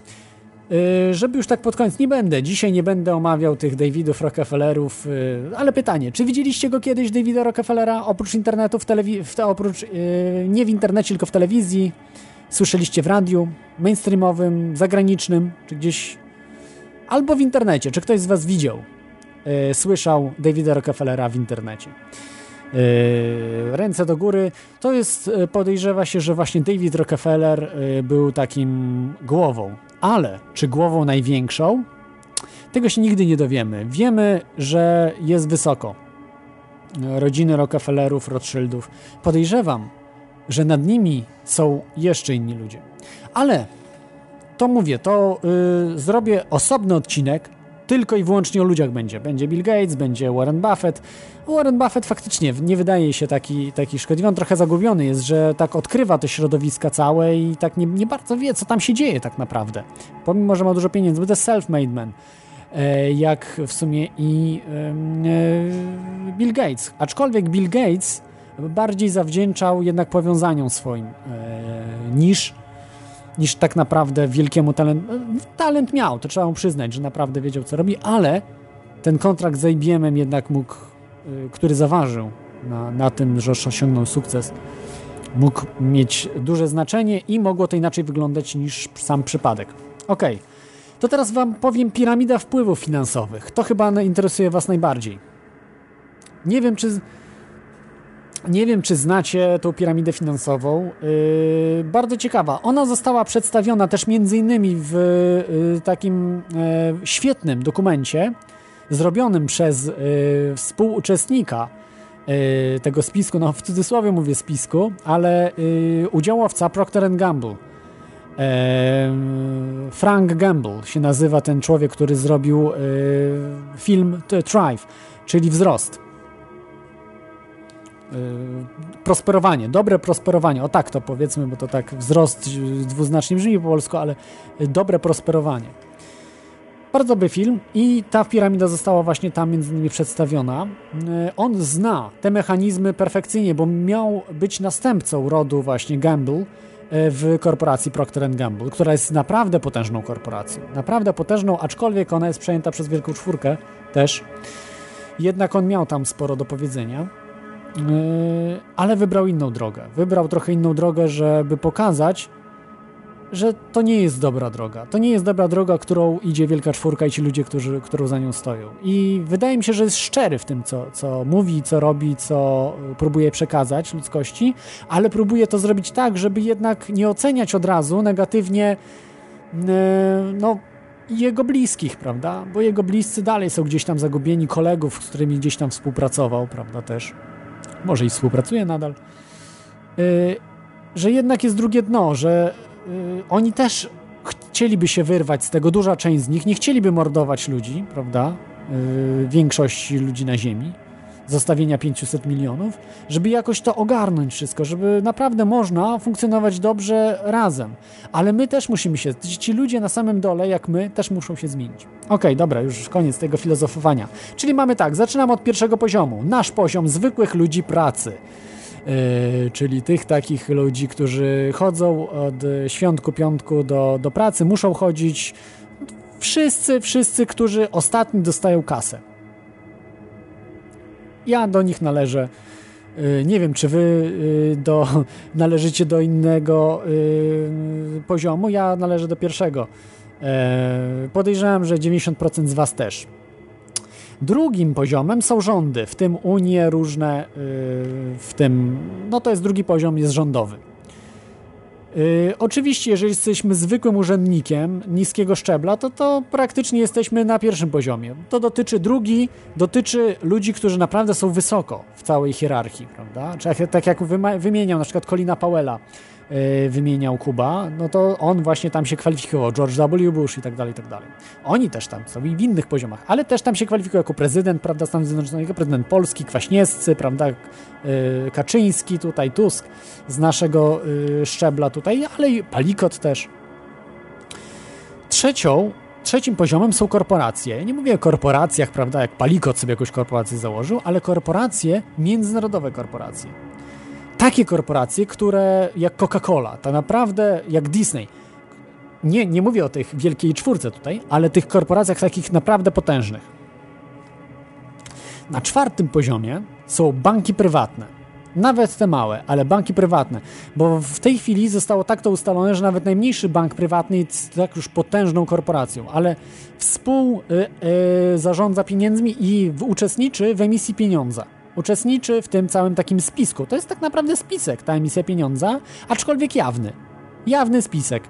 Y, żeby już tak pod koniec, nie będę, dzisiaj nie będę omawiał tych Davidów Rockefellerów, y, ale pytanie, czy widzieliście go kiedyś, Davida Rockefellera, oprócz internetu, w telewi- w te, oprócz, yy, nie w internecie, tylko w telewizji, słyszeliście w radiu, mainstreamowym, zagranicznym, czy gdzieś, albo w internecie, czy ktoś z was widział, słyszał Davida Rockefellera w internecie? Ręce do góry. To jest, podejrzewa się, że właśnie David Rockefeller był takim głową ale czy głową największą? Tego się nigdy nie dowiemy. Wiemy, że jest wysoko. Rodziny Rockefellerów, Rothschildów. Podejrzewam, że nad nimi są jeszcze inni ludzie. Ale to mówię, to y, zrobię osobny odcinek, tylko i wyłącznie o ludziach będzie. Będzie Bill Gates, będzie Warren Buffett. Warren Buffett faktycznie nie wydaje się taki, taki szkodliwy. On trochę zagubiony jest, że tak odkrywa te środowiska całe i tak nie, nie bardzo wie, co tam się dzieje tak naprawdę. Pomimo, że ma dużo pieniędzy, bo to self-made man. E, jak w sumie i e, Bill Gates. Aczkolwiek Bill Gates bardziej zawdzięczał jednak powiązaniom swoim e, niż niż tak naprawdę wielkiemu talent. Talent miał, to trzeba mu przyznać, że naprawdę wiedział, co robi, ale ten kontrakt z IBM-em jednak mógł, y, który zaważył na, na tym, że osiągnął sukces, mógł mieć duże znaczenie i mogło to inaczej wyglądać niż sam przypadek. Ok, to teraz Wam powiem piramida wpływów finansowych. To chyba interesuje Was najbardziej. Nie wiem, czy nie wiem, czy znacie tą piramidę finansową. Yy, bardzo ciekawa. Ona została przedstawiona też między innymi w yy, takim yy, świetnym dokumencie zrobionym przez yy, współuczestnika tego spisku, no w cudzysłowie mówię spisku, ale udziałowca Procter Gamble. Frank Gamble się nazywa ten człowiek, który zrobił film Thrive, czyli Wzrost. Y, prosperowanie, dobre prosperowanie, o tak to powiedzmy, bo to tak wzrost dwuznacznie brzmi po polsku, ale dobre prosperowanie. Bardzo dobry film i ta piramida została właśnie tam między innymi przedstawiona. Y, on zna te mechanizmy perfekcyjnie, bo miał być następcą rodu właśnie Gamble y, w korporacji Procter Gamble, która jest naprawdę potężną korporacją. Naprawdę potężną, aczkolwiek ona jest przejęta przez Wielką Czwórkę też. Jednak on miał tam sporo do powiedzenia. Yy, ale wybrał inną drogę. Wybrał trochę inną drogę, żeby pokazać, że to nie jest dobra droga. To nie jest dobra droga, którą idzie Wielka Czwórka i ci ludzie, którzy, którzy za nią stoją. I wydaje mi się, że jest szczery w tym, co, co mówi, co robi, co próbuje przekazać ludzkości, ale próbuje to zrobić tak, żeby jednak nie oceniać od razu negatywnie yy, no, jego bliskich, prawda? Bo jego bliscy dalej są gdzieś tam zagubieni, kolegów, z którymi gdzieś tam współpracował, prawda, też może i współpracuje nadal, y, że jednak jest drugie dno, że y, oni też chcieliby się wyrwać z tego, duża część z nich nie chcieliby mordować ludzi, prawda, y, większości ludzi na ziemi, zostawienia 500 milionów, żeby jakoś to ogarnąć wszystko, żeby naprawdę można funkcjonować dobrze razem. Ale my też musimy się, ci ludzie na samym dole, jak my, też muszą się zmienić. Okej, okay, dobra, już koniec tego filozofowania. Czyli mamy tak, zaczynam od pierwszego poziomu. Nasz poziom zwykłych ludzi pracy. Yy, czyli tych takich ludzi, którzy chodzą od świątku, piątku do, do pracy, muszą chodzić wszyscy, wszyscy, którzy ostatni dostają kasę. Ja do nich należę. Y, nie wiem, czy wy y, do, należycie do innego y, poziomu. Ja należę do pierwszego. E, podejrzewam, że 90% z was też. Drugim poziomem są rządy, w tym Unie różne, w tym, no to jest drugi poziom, jest rządowy. Yy, oczywiście, jeżeli jesteśmy zwykłym urzędnikiem niskiego szczebla, to to praktycznie jesteśmy na pierwszym poziomie. To dotyczy drugi, dotyczy ludzi, którzy naprawdę są wysoko w całej hierarchii, prawda? Czy tak jak wymieniał na przykład Colina Powella, Y, wymieniał Kuba, no to on właśnie tam się kwalifikował, George W. Bush i tak dalej, i tak dalej. Oni też tam są i w innych poziomach, ale też tam się kwalifikują jako prezydent, prawda, Stanów Zjednoczonych, prezydent Polski, Kwaśniewscy, prawda, y, Kaczyński tutaj, Tusk z naszego y, szczebla tutaj, ale i Palikot też. Trzecią Trzecim poziomem są korporacje. Nie mówię o korporacjach, prawda, jak Palikot sobie jakąś korporację założył, ale korporacje, międzynarodowe korporacje takie korporacje, które jak Coca-Cola, to naprawdę jak Disney. Nie, nie mówię o tych wielkiej czwórce tutaj, ale tych korporacjach takich naprawdę potężnych. Na czwartym poziomie są banki prywatne. Nawet te małe, ale banki prywatne. Bo w tej chwili zostało tak to ustalone, że nawet najmniejszy bank prywatny jest tak już potężną korporacją, ale współ y, y, pieniędzmi i uczestniczy w emisji pieniądza uczestniczy w tym całym takim spisku. To jest tak naprawdę spisek, ta emisja pieniądza, aczkolwiek jawny. Jawny spisek,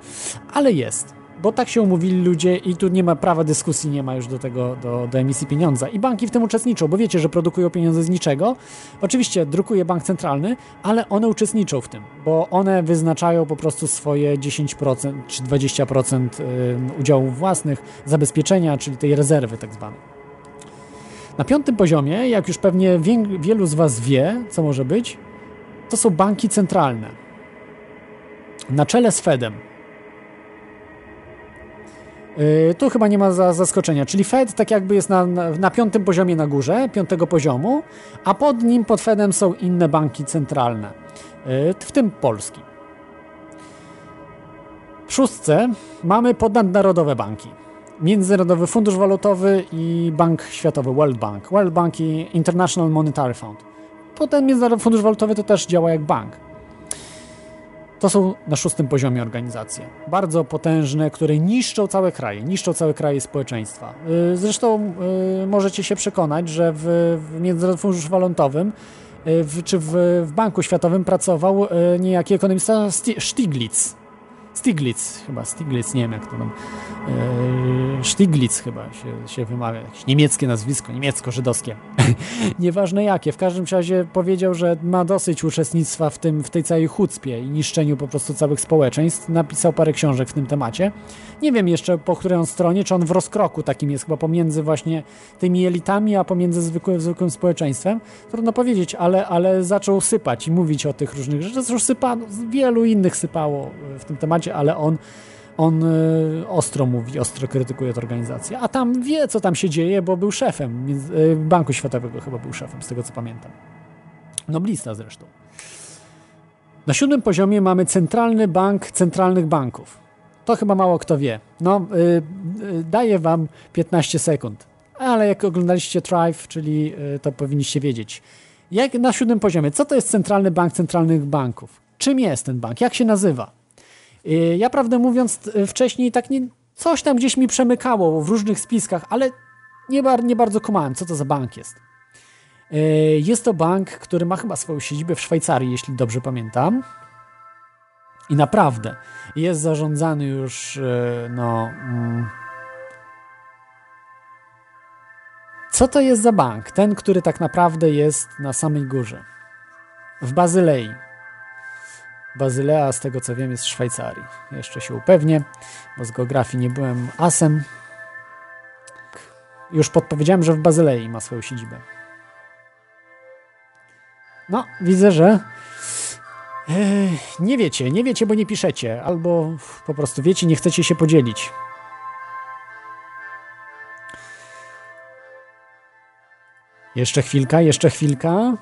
ale jest. bo tak się umówili ludzie i tu nie ma prawa dyskusji, nie ma już do tego, do, do emisji pieniądza. I banki w tym uczestniczą, bo wiecie, że produkują pieniądze z niczego. Oczywiście drukuje bank centralny, ale one uczestniczą w tym, bo one wyznaczają po prostu swoje 10% czy 20% udziałów własnych, zabezpieczenia, czyli tej rezerwy tak zwanej. Na piątym poziomie, jak już pewnie wielu z Was wie, co może być, to są banki centralne. Na czele z Fedem. Yy, tu chyba nie ma za, zaskoczenia, czyli Fed tak jakby jest na, na, piątym poziomie na górze, piątego poziomu, a pod nim, pod Fedem są inne banki centralne, yy, w tym polski. W szóstce mamy podnadnarodowe banki. Międzynarodowy Fundusz Walutowy i Bank Światowy, World Bank. World Bank i International Monetary Fund. Potem Międzynarodowy Fundusz Walutowy to też działa jak bank. To są na szóstym poziomie organizacje. Bardzo potężne, które niszczą całe kraje, niszczą całe kraje społeczeństwa. Y, zresztą y, możecie się przekonać, że w, Międzynarodowym Funduszu Walutowym y, czy w Banku Światowym pracował niejaki ekonomista Stiglitz. Stiglitz, chyba Stiglitz, nie wiem jak to tam. E, Stiglitz chyba się, się wymawia, jakieś niemieckie nazwisko, niemiecko-żydowskie. Nieważne jakie, w każdym razie powiedział, że ma dosyć uczestnictwa w, tym, w tej całej chucpie i niszczeniu po prostu całych społeczeństw. Napisał parę książek w tym temacie. Nie wiem jeszcze po której on stronie, czy on w rozkroku takim jest, chyba pomiędzy właśnie tymi elitami, a pomiędzy zwykłym, zwykłym społeczeństwem. Trudno powiedzieć, ale, ale zaczął sypać i mówić o tych różnych rzeczach. Zresztą sypano, wielu innych sypało w tym temacie, ale on on y, ostro mówi, ostro krytykuje tę organizację, a tam wie, co tam się dzieje, bo był szefem y, Banku Światowego, chyba był szefem, z tego co pamiętam. Noblista zresztą. Na siódmym poziomie mamy Centralny Bank Centralnych Banków. To chyba mało kto wie. No, y, daję wam 15 sekund, ale jak oglądaliście Thrive, czyli to powinniście wiedzieć. Jak na siódmym poziomie, co to jest Centralny Bank Centralnych Banków? Czym jest ten bank? Jak się nazywa? Y, ja prawdę mówiąc y, wcześniej tak nie, coś tam gdzieś mi przemykało w różnych spiskach, ale nie, bar, nie bardzo kumałem, co to za bank jest. Y, jest to bank, który ma chyba swoją siedzibę w Szwajcarii, jeśli dobrze pamiętam. I naprawdę jest zarządzany już, no. Mm. Co to jest za bank? Ten, który tak naprawdę jest na samej górze. W Bazylei. Bazylea, z tego co wiem, jest w Szwajcarii. Jeszcze się upewnię, bo z geografii nie byłem asem. Już podpowiedziałem, że w Bazylei ma swoją siedzibę. No, widzę, że nie wiecie, nie wiecie, bo nie piszecie, albo po prostu wiecie, nie chcecie się podzielić. Jeszcze chwilka, jeszcze chwilka.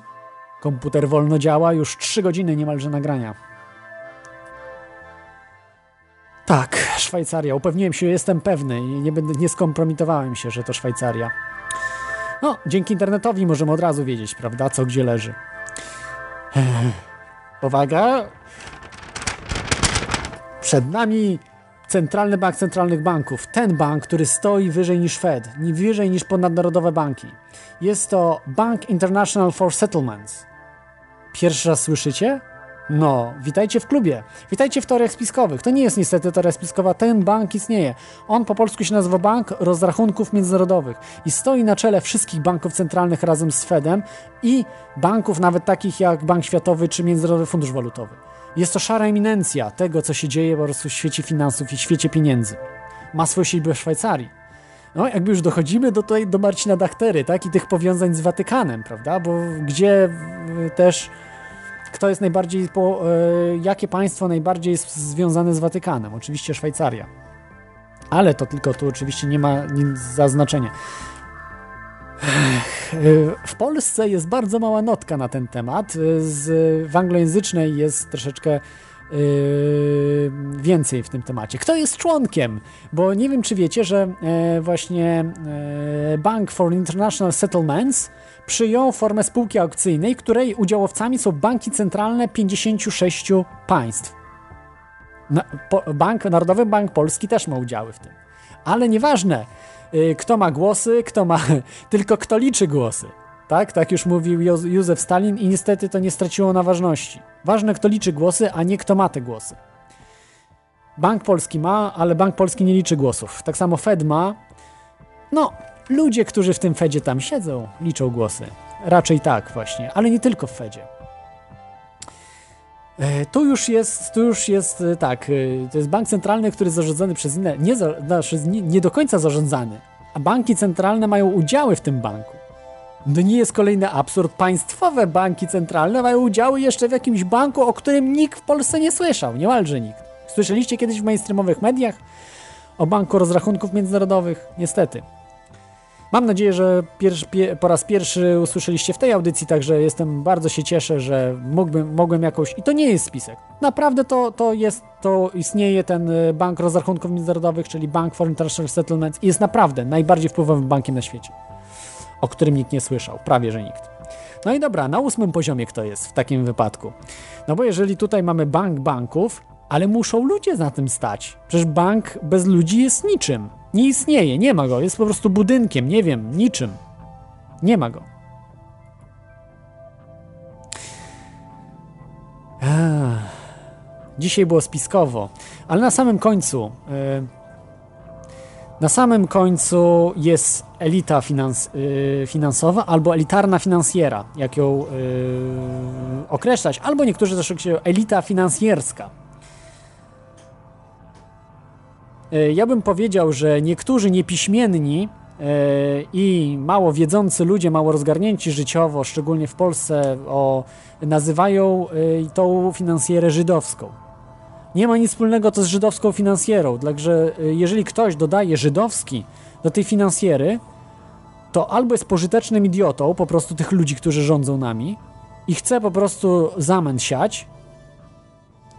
Komputer wolno działa, już 3 godziny niemalże nagrania. Tak, Szwajcaria. Upewniłem się, jestem pewny i nie, będę, nie skompromitowałem się, że to Szwajcaria. No, dzięki internetowi możemy od razu wiedzieć, prawda, co gdzie leży. Uwaga! Przed nami Centralny Bank Centralnych Banków. Ten bank, który stoi wyżej niż Fed, wyżej niż ponadnarodowe banki. Jest to Bank International for Settlements. Pierwszy raz słyszycie? No, witajcie w klubie. Witajcie w teoriach spiskowych. To nie jest niestety teoria spiskowa, ten bank istnieje. On po polsku się nazywa Bank Rozrachunków Międzynarodowych i stoi na czele wszystkich banków centralnych razem z Fedem i banków nawet takich jak Bank Światowy czy Międzynarodowy Fundusz Walutowy. Jest to szara eminencja tego, co się dzieje po prostu w świecie finansów i świecie pieniędzy. Ma swoją siedzibę w Szwajcarii. No, jakby już dochodzimy do, tutaj, do Marcina Dachtery, tak, i tych powiązań z Watykanem, prawda, bo gdzie też kto jest najbardziej, po, e, jakie państwo najbardziej jest związane z Watykanem? Oczywiście Szwajcaria. Ale to tylko tu oczywiście nie ma nic zaznaczenia. E, w Polsce jest bardzo mała notka na ten temat. Z, w anglojęzycznej jest troszeczkę Yy, więcej w tym temacie. Kto jest członkiem? Bo nie wiem, czy wiecie, że e, właśnie e, Bank for International Settlements przyjął formę spółki aukcyjnej, której udziałowcami są banki centralne 56 państw. Bank, Narodowy Bank Polski też ma udziały w tym. Ale nieważne, y, kto ma głosy, kto ma, tylko kto liczy głosy. Tak, tak już mówił Józef Stalin i niestety to nie straciło na ważności. Ważne, kto liczy głosy, a nie kto ma te głosy. Bank Polski ma, ale Bank Polski nie liczy głosów. Tak samo Fed ma. No, ludzie, którzy w tym Fedzie tam siedzą, liczą głosy. Raczej tak właśnie, ale nie tylko w Fedzie. E, tu już jest, tu już jest e, tak, e, to jest bank centralny, który jest zarządzany przez inne, nie, znaczy nie, nie do końca zarządzany, a banki centralne mają udziały w tym banku. To nie jest kolejny absurd. Państwowe banki centralne mają udziały jeszcze w jakimś banku, o którym nikt w Polsce nie słyszał, niemalże nikt. Słyszeliście kiedyś w mainstreamowych mediach o Banku Rozrachunków Międzynarodowych? Niestety. Mam nadzieję, że po raz pierwszy usłyszeliście w tej audycji, także jestem bardzo się cieszę, że mógłbym, mogłem jakoś. I to nie jest spisek. Naprawdę to, to jest, to istnieje ten y, Bank Rozrachunków Międzynarodowych, czyli Bank for International Settlements i jest naprawdę najbardziej wpływowym bankiem na świecie, o którym nikt nie słyszał, prawie że nikt. No i dobra, na ósmym poziomie kto jest w takim wypadku? No bo jeżeli tutaj mamy bank banków, ale muszą ludzie za tym stać. Przecież bank bez ludzi jest niczym. Nie istnieje, nie ma go, jest po prostu budynkiem, nie wiem, niczym. Nie ma go. Ech. Dzisiaj było spiskowo, ale na samym końcu. Yy, na samym końcu jest elita finans, yy, finansowa albo elitarna finansjera, jak ją yy, określać, albo niektórzy też się elita finansjerska. Ja bym powiedział, że niektórzy niepiśmienni e, i mało wiedzący ludzie, mało rozgarnięci życiowo, szczególnie w Polsce, o, nazywają e, tą finansjerę żydowską. Nie ma nic wspólnego to z żydowską finansjerą, także jeżeli ktoś dodaje żydowski do tej finansjery, to albo jest pożytecznym idiotą, po prostu tych ludzi, którzy rządzą nami i chce po prostu zamęt siać,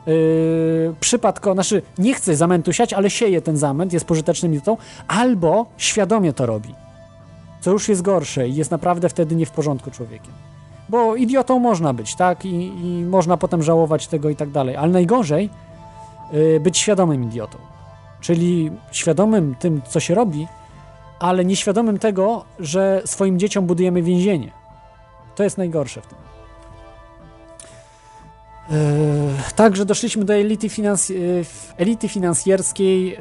yy, przypadkowo, znaczy nie chce zamętu siać, ale sieje ten zamęt, jest pożytecznym idiotą, albo świadomie to robi. Co już jest gorsze i jest naprawdę wtedy nie w porządku człowiekiem. Bo idiotą można być, tak? I, i można potem żałować tego i tak dalej. Ale najgorzej yy, być świadomym idiotą. Czyli świadomym tym, co się robi, ale nieświadomym tego, że swoim dzieciom budujemy więzienie. To jest najgorsze w tym. Yy, także doszliśmy do elity, finans, yy, elity finansjerskiej, yy,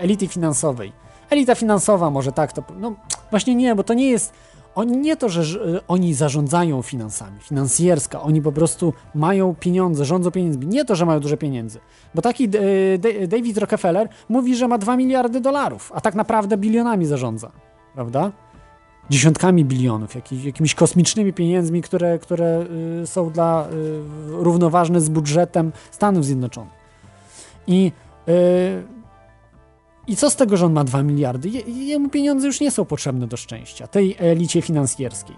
elity finansowej. Elita finansowa może tak, to no właśnie nie, bo to nie jest, oni nie to, że, że oni zarządzają finansami, finansjerska, oni po prostu mają pieniądze, rządzą pieniędzmi, nie to, że mają dużo pieniędzy, bo taki David Rockefeller mówi, że ma 2 miliardy dolarów, a tak naprawdę bilionami zarządza, prawda? Dziesiątkami bilionów, jakimi, jakimiś kosmicznymi pieniędzmi, które, które y, są dla y, równoważne z budżetem Stanów Zjednoczonych. I, y, I co z tego, że on ma 2 miliardy? Je, jemu pieniądze już nie są potrzebne do szczęścia, tej elicie finansjerskiej,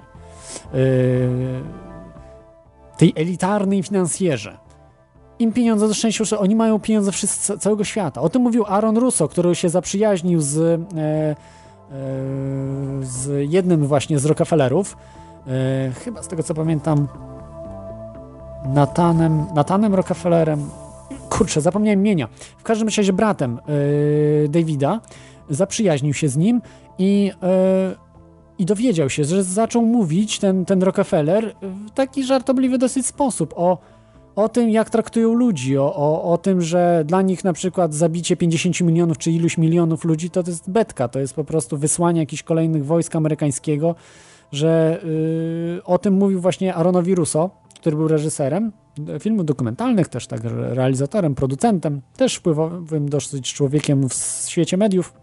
tej elitarnej finansjerze. Im pieniądze do szczęścia, że oni mają pieniądze wszyscy, całego świata. O tym mówił Aaron Russo, który się zaprzyjaźnił z E, z jednym właśnie z Rockefellerów, e, chyba z tego co pamiętam, Natanem, Natanem Rockefellerem, kurczę, zapomniałem imienia, w każdym razie bratem e, Davida, zaprzyjaźnił się z nim i, i dowiedział się, że zaczął mówić ten, ten Rockefeller w taki żartobliwy dosyć sposób o o tym, jak traktują ludzi, o, o, o tym, że dla nich na przykład zabicie 50 milionów czy iluś milionów ludzi to, jest betka, to jest po prostu wysłanie jakichś kolejnych wojsk amerykańskiego, że yy, o tym mówił właśnie Aronowi Russo, który był reżyserem filmów dokumentalnych, też tak realizatorem, producentem, też wpływowym dosyć człowiekiem w świecie mediów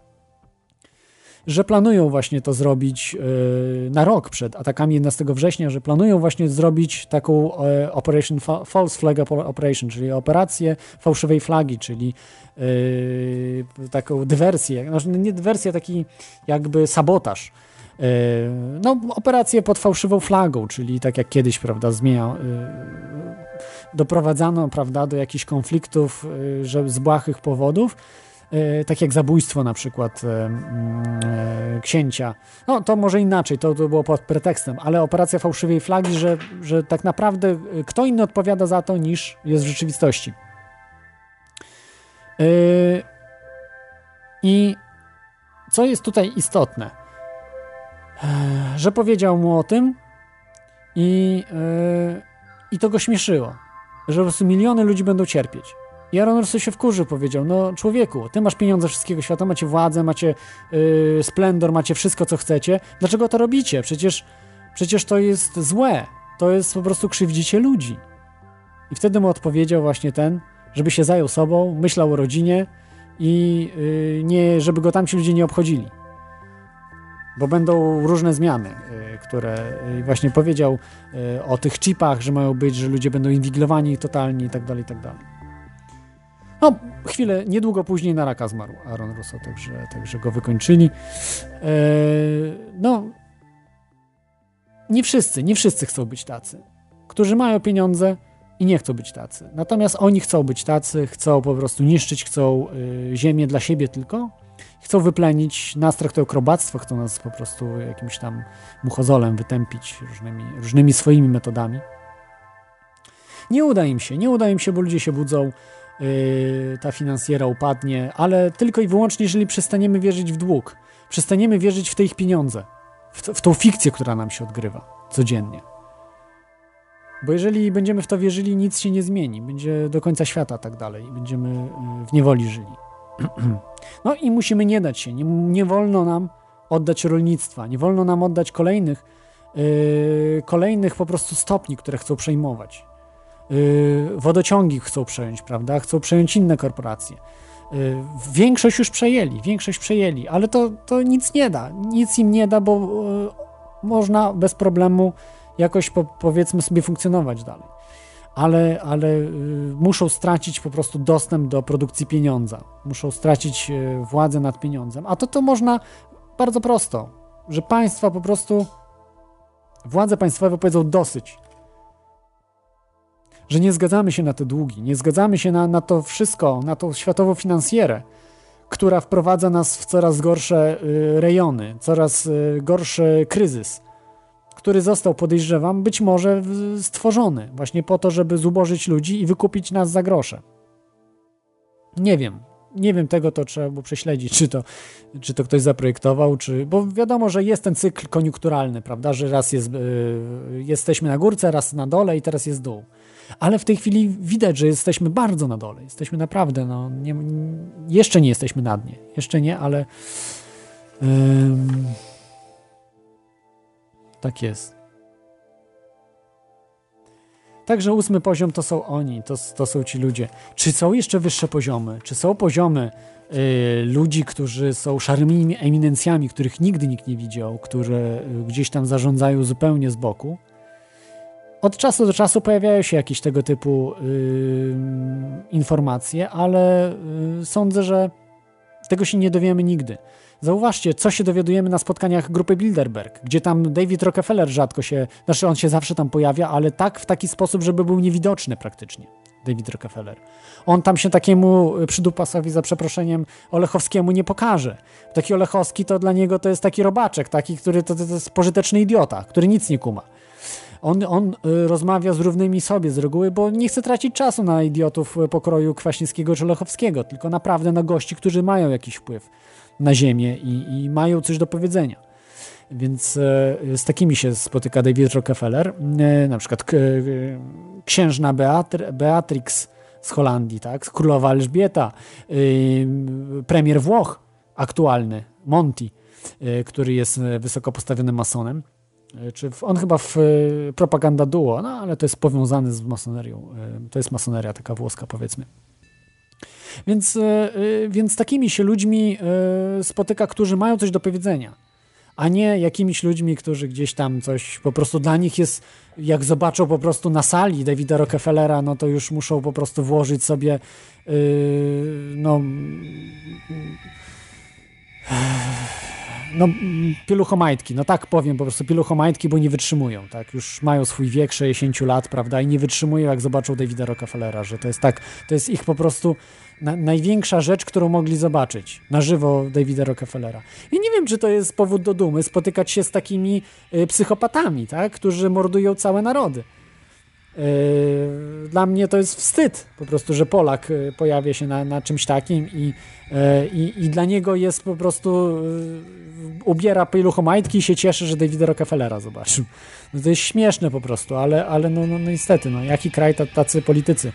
że planują właśnie to zrobić e, na rok przed atakami 11 września, że planują właśnie zrobić taką e, Operation False Flag Operation, czyli operację fałszywej flagi, czyli e, taką dywersję, znaczy nie dywersję, taki jakby sabotaż. No, operację pod fałszywą flagą, czyli tak jak kiedyś, prawda, zmienia, doprowadzano, prawda, do jakichś konfliktów, że z błahych powodów, tak jak zabójstwo na przykład e, mm, e, księcia. No to może inaczej, to, to było pod pretekstem, ale operacja fałszywej flagi, że, że tak naprawdę kto inny odpowiada za to niż jest w rzeczywistości. I co jest tutaj istotne, że powiedział mu o tym i, i to go śmieszyło, że po prostu miliony ludzi będą cierpieć. Russo się wkurzył, powiedział, no człowieku, ty masz pieniądze wszystkiego świata, macie władzę, macie yy, splendor, macie wszystko, co chcecie. Dlaczego to robicie? Przecież, przecież to jest złe. To jest po prostu krzywdzicie ludzi. I wtedy mu odpowiedział właśnie ten, żeby się zajął sobą, myślał o rodzinie i yy, nie, żeby go tam ci ludzie nie obchodzili. Bo będą różne zmiany, yy, które yy, właśnie powiedział yy, o tych chipach, że mają być, że ludzie będą inwigilowani totalnie i tak dalej, i tak dalej. No, chwilę, niedługo później na raka zmarł Aaron Russo, także, także go wykończyli. Eee, no, nie wszyscy, nie wszyscy chcą być tacy. Którzy mają pieniądze i nie chcą być tacy. Natomiast oni chcą być tacy, chcą po prostu niszczyć, chcą y, ziemię dla siebie tylko. Chcą wyplenić, nas traktują krobactwo, chcą nas po prostu jakimś tam muchozolem wytępić różnymi, różnymi swoimi metodami. Nie uda im się, nie uda im się, bo ludzie się budzą, ta finansjera upadnie, ale tylko i wyłącznie, jeżeli przestaniemy wierzyć w dług, przestaniemy wierzyć w te ich pieniądze, w, to, w tą fikcję, która nam się odgrywa codziennie. Bo jeżeli będziemy w to wierzyli, nic się nie zmieni. Będzie do końca świata tak dalej. Będziemy yy, w niewoli żyli. No i musimy nie dać się. Nie, nie wolno nam oddać rolnictwa. Nie wolno nam oddać kolejnych, yy, kolejnych po prostu stopni, które chcą przejmować. Yy, wodociągi chcą przejąć, prawda? Chcą przejąć inne korporacje. Yy, większość już przejęli, większość przejęli, ale to, to nic nie da. Nic im nie da, bo yy, można bez problemu jakoś po, powiedzmy sobie funkcjonować dalej. Ale, ale muszą stracić po prostu dostęp do produkcji pieniądza. Muszą stracić władzę nad pieniądzem. A to to można bardzo prosto, że państwa po prostu, władze państwowe powiedzą dosyć że nie zgadzamy się na te długi, nie zgadzamy się na, na to wszystko, na tą światową finansjerę, która wprowadza nas w coraz gorsze y, rejony, coraz y, gorszy kryzys, który został, podejrzewam, być może stworzony właśnie po to, żeby zubożyć ludzi i wykupić nas za grosze. Nie wiem. Nie wiem tego, to trzeba było prześledzić, czy to, czy to ktoś zaprojektował, czy. Bo wiadomo, że jest ten cykl koniunkturalny, prawda? Że raz jest, yy, jesteśmy na górce, raz na dole i teraz jest dół ale w tej chwili widać, że jesteśmy bardzo na dole. Jesteśmy naprawdę, no, nie, jeszcze nie jesteśmy na dnie. Jeszcze nie, ale tak jest. Także ósmy poziom to są oni, to, to są ci ludzie. Czy są jeszcze wyższe poziomy? Czy są poziomy y, ludzi, którzy są szarymi eminencjami, których nigdy nikt nie widział, które y, gdzieś tam zarządzają zupełnie z boku? Od czasu do czasu pojawiają się jakieś tego typu yy, informacje, ale yy, sądzę, że tego się nie dowiemy nigdy. Zauważcie, co się dowiadujemy na spotkaniach grupy Bilderberg, gdzie tam David Rockefeller rzadko się, znaczy on się zawsze tam pojawia, ale tak w taki sposób, żeby był niewidoczny praktycznie. David Rockefeller. On tam się takiemu przydupasowi, za przeproszeniem, Olechowskiemu nie pokaże. Taki Olechowski to dla niego to jest taki robaczek, taki, który to, to jest pożyteczny idiota, który nic nie kuma. On, on y, rozmawia z równymi sobie z reguły, bo nie chce tracić czasu na idiotów pokroju Kwaśniewskiego czy Lechowskiego, tylko naprawdę na gości, którzy mają jakiś wpływ na ziemię i, i mają coś do powiedzenia. Więc e, z takimi się spotyka David Rockefeller, e, na przykład księżna Beatr Beatrix z Holandii, tak? królowa Elżbieta, premier Włoch aktualny, Monti, który jest wysoko postawionym masonem. E, czy w, on chyba w e, Propaganda Duo, no ale to jest powiązane z masonerią. E, to jest masoneria taka włoska, powiedzmy. Więc, więc takimi się ludźmi spotyka, którzy mają coś do powiedzenia, a nie jakimiś ludźmi, którzy gdzieś tam coś po prostu dla nich jest, jak zobaczą po prostu na sali Davida Rockefellera, no to już muszą po prostu włożyć sobie no no, pieluchomajtki, no tak powiem, po prostu pieluchomajtki, bo nie wytrzymują, tak, już mają swój wiek 60 lat, prawda, i nie wytrzymują, jak zobaczą Davida Rockefellera, że to jest tak, to jest ich po prostu na, największa rzecz, którą mogli zobaczyć na żywo Davida Rockefellera. I nie wiem, czy to jest powód do dumy, spotykać się z takimi y, psychopatami, tak, którzy mordują całe narody. Yy, dla mnie to jest wstyd po prostu, że Polak yy, pojawia się na, na czymś takim i, yy, i, i dla niego jest po prostu ubiera pieluchomajtki i się cieszy, że Davida Rockefellera zobaczył. No to jest śmieszne po prostu, ale, ale no, no, no niestety, no, jaki kraj tacy politycy.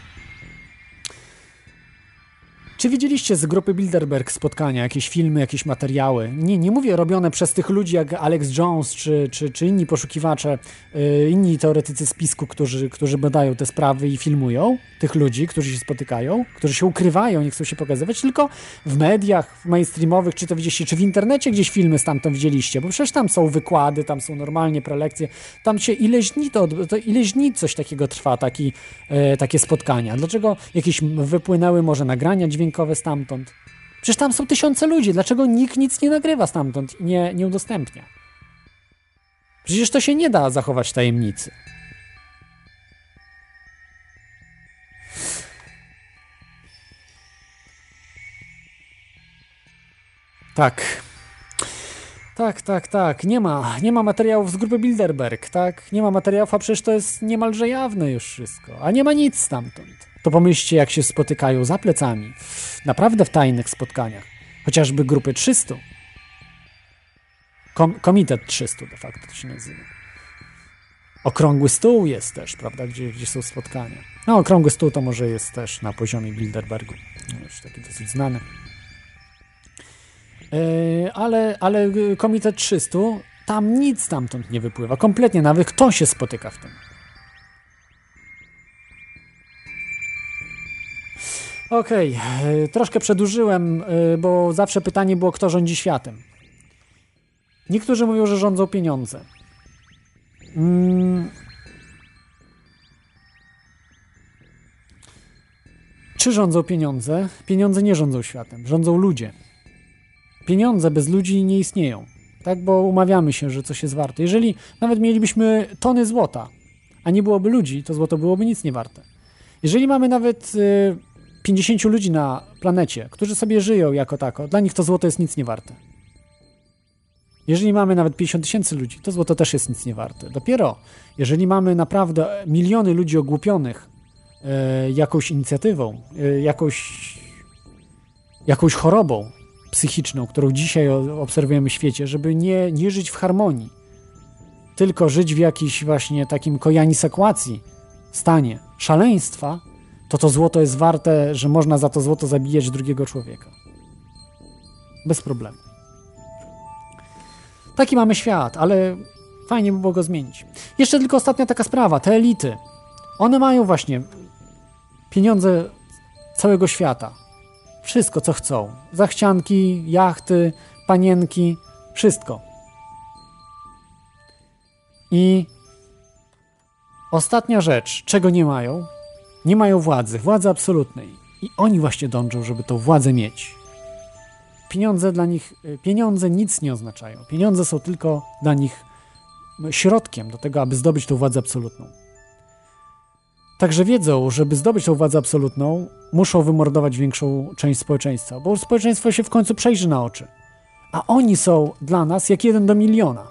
Czy widzieliście z grupy Bilderberg spotkania, jakieś filmy, jakieś materiały? Nie, nie mówię robione przez tych ludzi jak Alex Jones czy, czy, czy inni poszukiwacze, yy, inni teoretycy spisku, którzy, którzy badają te sprawy i filmują tych ludzi, którzy się spotykają, którzy się ukrywają, nie chcą się pokazywać, tylko w mediach w mainstreamowych, czy to widzieliście, czy w internecie gdzieś filmy stamtąd widzieliście, bo przecież tam są wykłady, tam są normalnie prelekcje, tam się ileś dni to, to ileś dni coś takiego trwa, taki, yy, takie spotkania. Dlaczego jakieś wypłynęły może nagrania dźwiękowe, dźwiękowe stamtąd. Przecież tam są tysiące ludzi, dlaczego nikt nic nie nagrywa stamtąd i nie, nie udostępnia? Przecież to się nie da zachować tajemnicy. Tak. Tak, tak, tak. Nie ma, nie ma materiałów z grupy Bilderberg, tak? Nie ma materiałów, a przecież to jest niemalże jawne już wszystko. A nie ma nic stamtąd to pomyślcie, jak się spotykają za plecami, naprawdę w tajnych spotkaniach, chociażby grupy 300. Kom komitet 300 de facto to się nazywa. Okrągły stół jest też, prawda, gdzie, gdzie są spotkania. No, okrągły stół to może jest też na poziomie Bilderbergu. No, już taki dosyć znany. Yy, ale, ale komitet 300, tam nic stamtąd nie wypływa. Kompletnie, nawet kto się spotyka w tym. Okej, okay. troszkę przedłużyłem, y, bo zawsze pytanie było, kto rządzi światem. Niektórzy mówią, że rządzą pieniądze. Hmm. Czy rządzą pieniądze? Pieniądze nie rządzą światem, rządzą ludzie. Pieniądze bez ludzi nie istnieją, tak? Bo umawiamy się, że coś jest warte. Jeżeli nawet mielibyśmy tony złota, a nie byłoby ludzi, to złoto byłoby nic nie warte. Jeżeli mamy nawet y, 50 ludzi na planecie, którzy sobie żyją jako tako, dla nich to złoto jest nic nie warte. Jeżeli mamy nawet 50 tysięcy ludzi, to złoto też jest nic nie warte. Dopiero jeżeli mamy naprawdę miliony ludzi ogłupionych e, jakąś inicjatywą, e, jakąś, jakąś chorobą psychiczną, którą dzisiaj obserwujemy w świecie, żeby nie, nie żyć w harmonii, tylko żyć w jakiejś właśnie takim kojani sekwacji, stanie szaleństwa, to to złoto jest warte, że można za to złoto zabijać drugiego człowieka. Bez problemu. Taki mamy świat, ale fajnie by było go zmienić. Jeszcze tylko ostatnia taka sprawa, te elity. One mają właśnie pieniądze całego świata. Wszystko, co chcą. Zachcianki, jachty, panienki, wszystko. I ostatnia rzecz, czego nie mają, nie mają władzy, władzy absolutnej. I oni właśnie dążą, żeby tą władzę mieć. Pieniądze dla nich, y, pieniądze nic nie oznaczają. Pieniądze są tylko dla nich środkiem do tego, aby zdobyć tą władzę absolutną. Także wiedzą, żeby zdobyć tą władzę absolutną, muszą wymordować większą część społeczeństwa, bo społeczeństwo się w końcu przejrzy na oczy. A oni są dla nas jak jeden do miliona.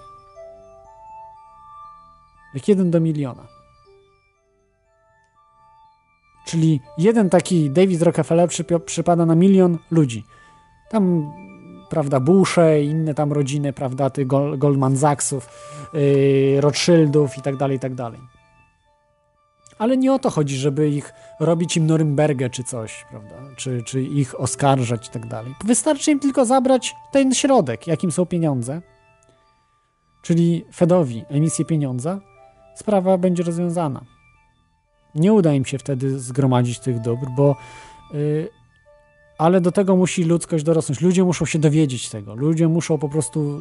Jak jeden do miliona. Czyli jeden taki David Rockefeller przypada na milion ludzi. Tam, prawda, Bushe, inne tam rodziny, prawda, tych Goldman Sachsów, yy, Rothschildów i tak dalej, i tak dalej. Ale nie o to chodzi, żeby ich robić im Norymbergę czy coś, prawda, czy, czy ich oskarżać i tak dalej. Wystarczy im tylko zabrać ten środek, jakim są pieniądze, czyli Fedowi emisję pieniądza, sprawa będzie rozwiązana nie uda im się wtedy zgromadzić tych dóbr, bo yy, ale do tego musi ludzkość dorosnąć. Ludzie muszą się dowiedzieć tego. Ludzie muszą po prostu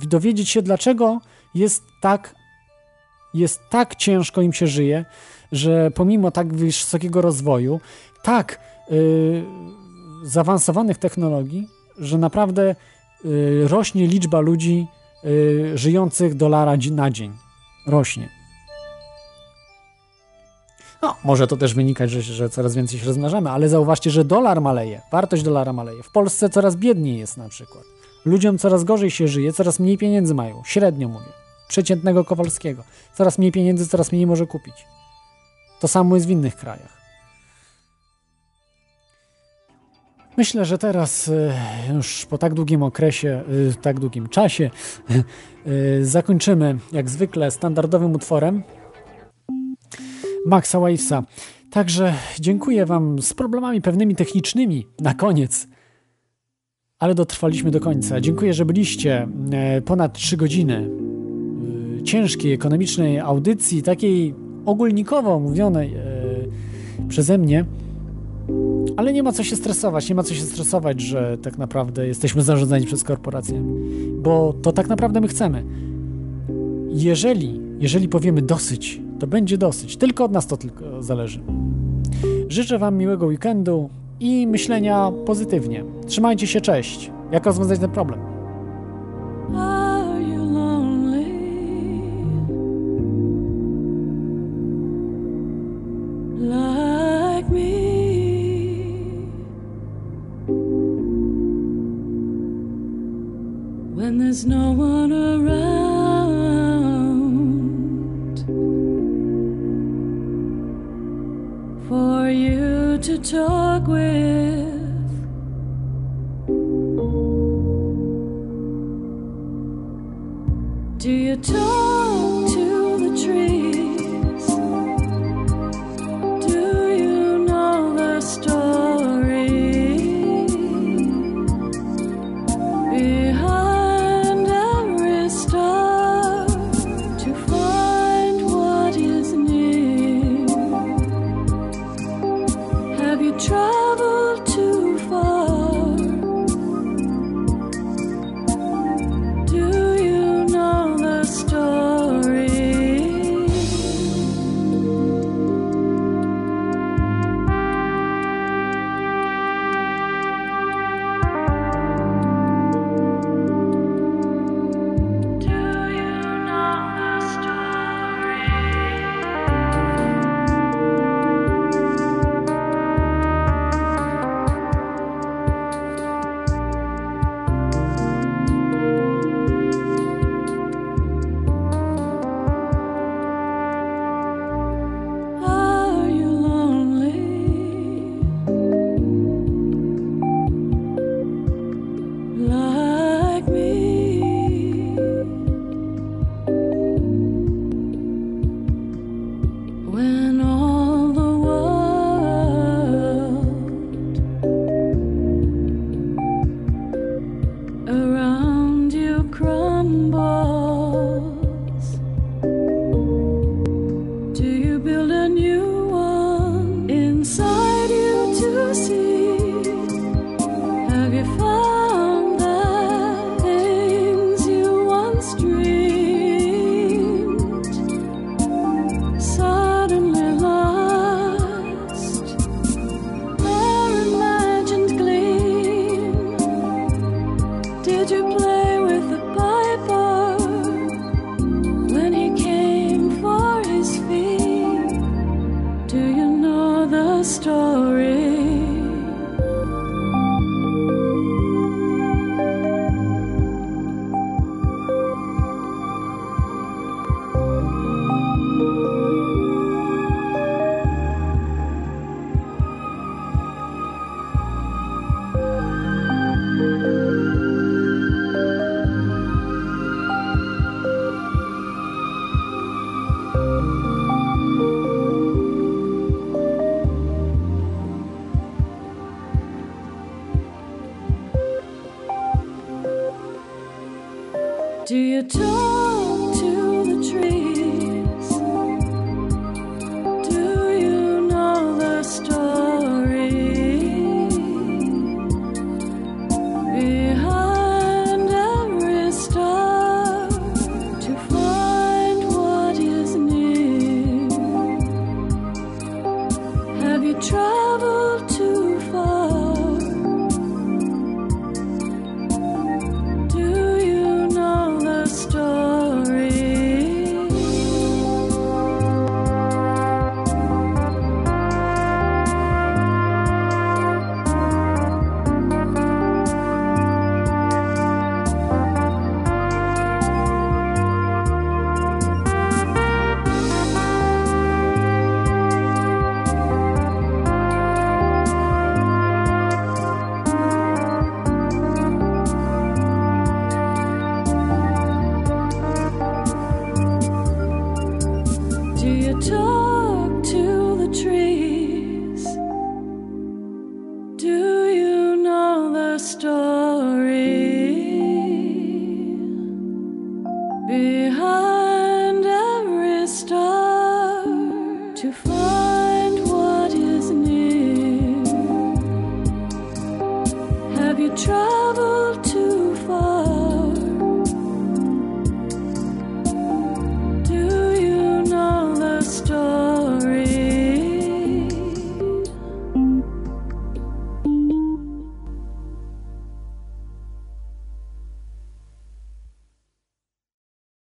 yy, dowiedzieć się, dlaczego jest tak, jest tak ciężko im się żyje, że pomimo tak wysokiego rozwoju, tak yy, zaawansowanych technologii, że naprawdę y, rośnie liczba ludzi y, żyjących dolara na dzień. Rośnie. No, może to też wynikać, że, że coraz więcej się rozmnażamy, ale zauważcie, że dolar maleje, wartość dolara maleje. W Polsce coraz biedniej jest na przykład. Ludziom coraz gorzej się żyje, coraz mniej pieniędzy mają. Średnio mówię. Przeciętnego Kowalskiego. Coraz mniej pieniędzy, coraz mniej może kupić. To samo jest w innych krajach. Myślę, że teraz e, już po tak długim okresie, e, tak długim czasie e, zakończymy jak zwykle standardowym utworem, Maxa Wavesa. Także dziękuję Wam z problemami pewnymi technicznymi na koniec, ale dotrwaliśmy do końca. Dziękuję, że byliście e, ponad 3 godziny e, ciężkiej, ekonomicznej audycji, takiej ogólnikowo mówionej e, przeze mnie. Ale nie ma co się stresować, nie ma co się stresować, że tak naprawdę jesteśmy zarządzani przez korporacje, bo to tak naprawdę my chcemy. Jeżeli, jeżeli powiemy dosyć, to będzie dosyć. Tylko od nas to tylko zależy. Życzę Wam miłego weekendu i myślenia pozytywnie. Trzymajcie się, cześć. Jak rozwiązać ten problem?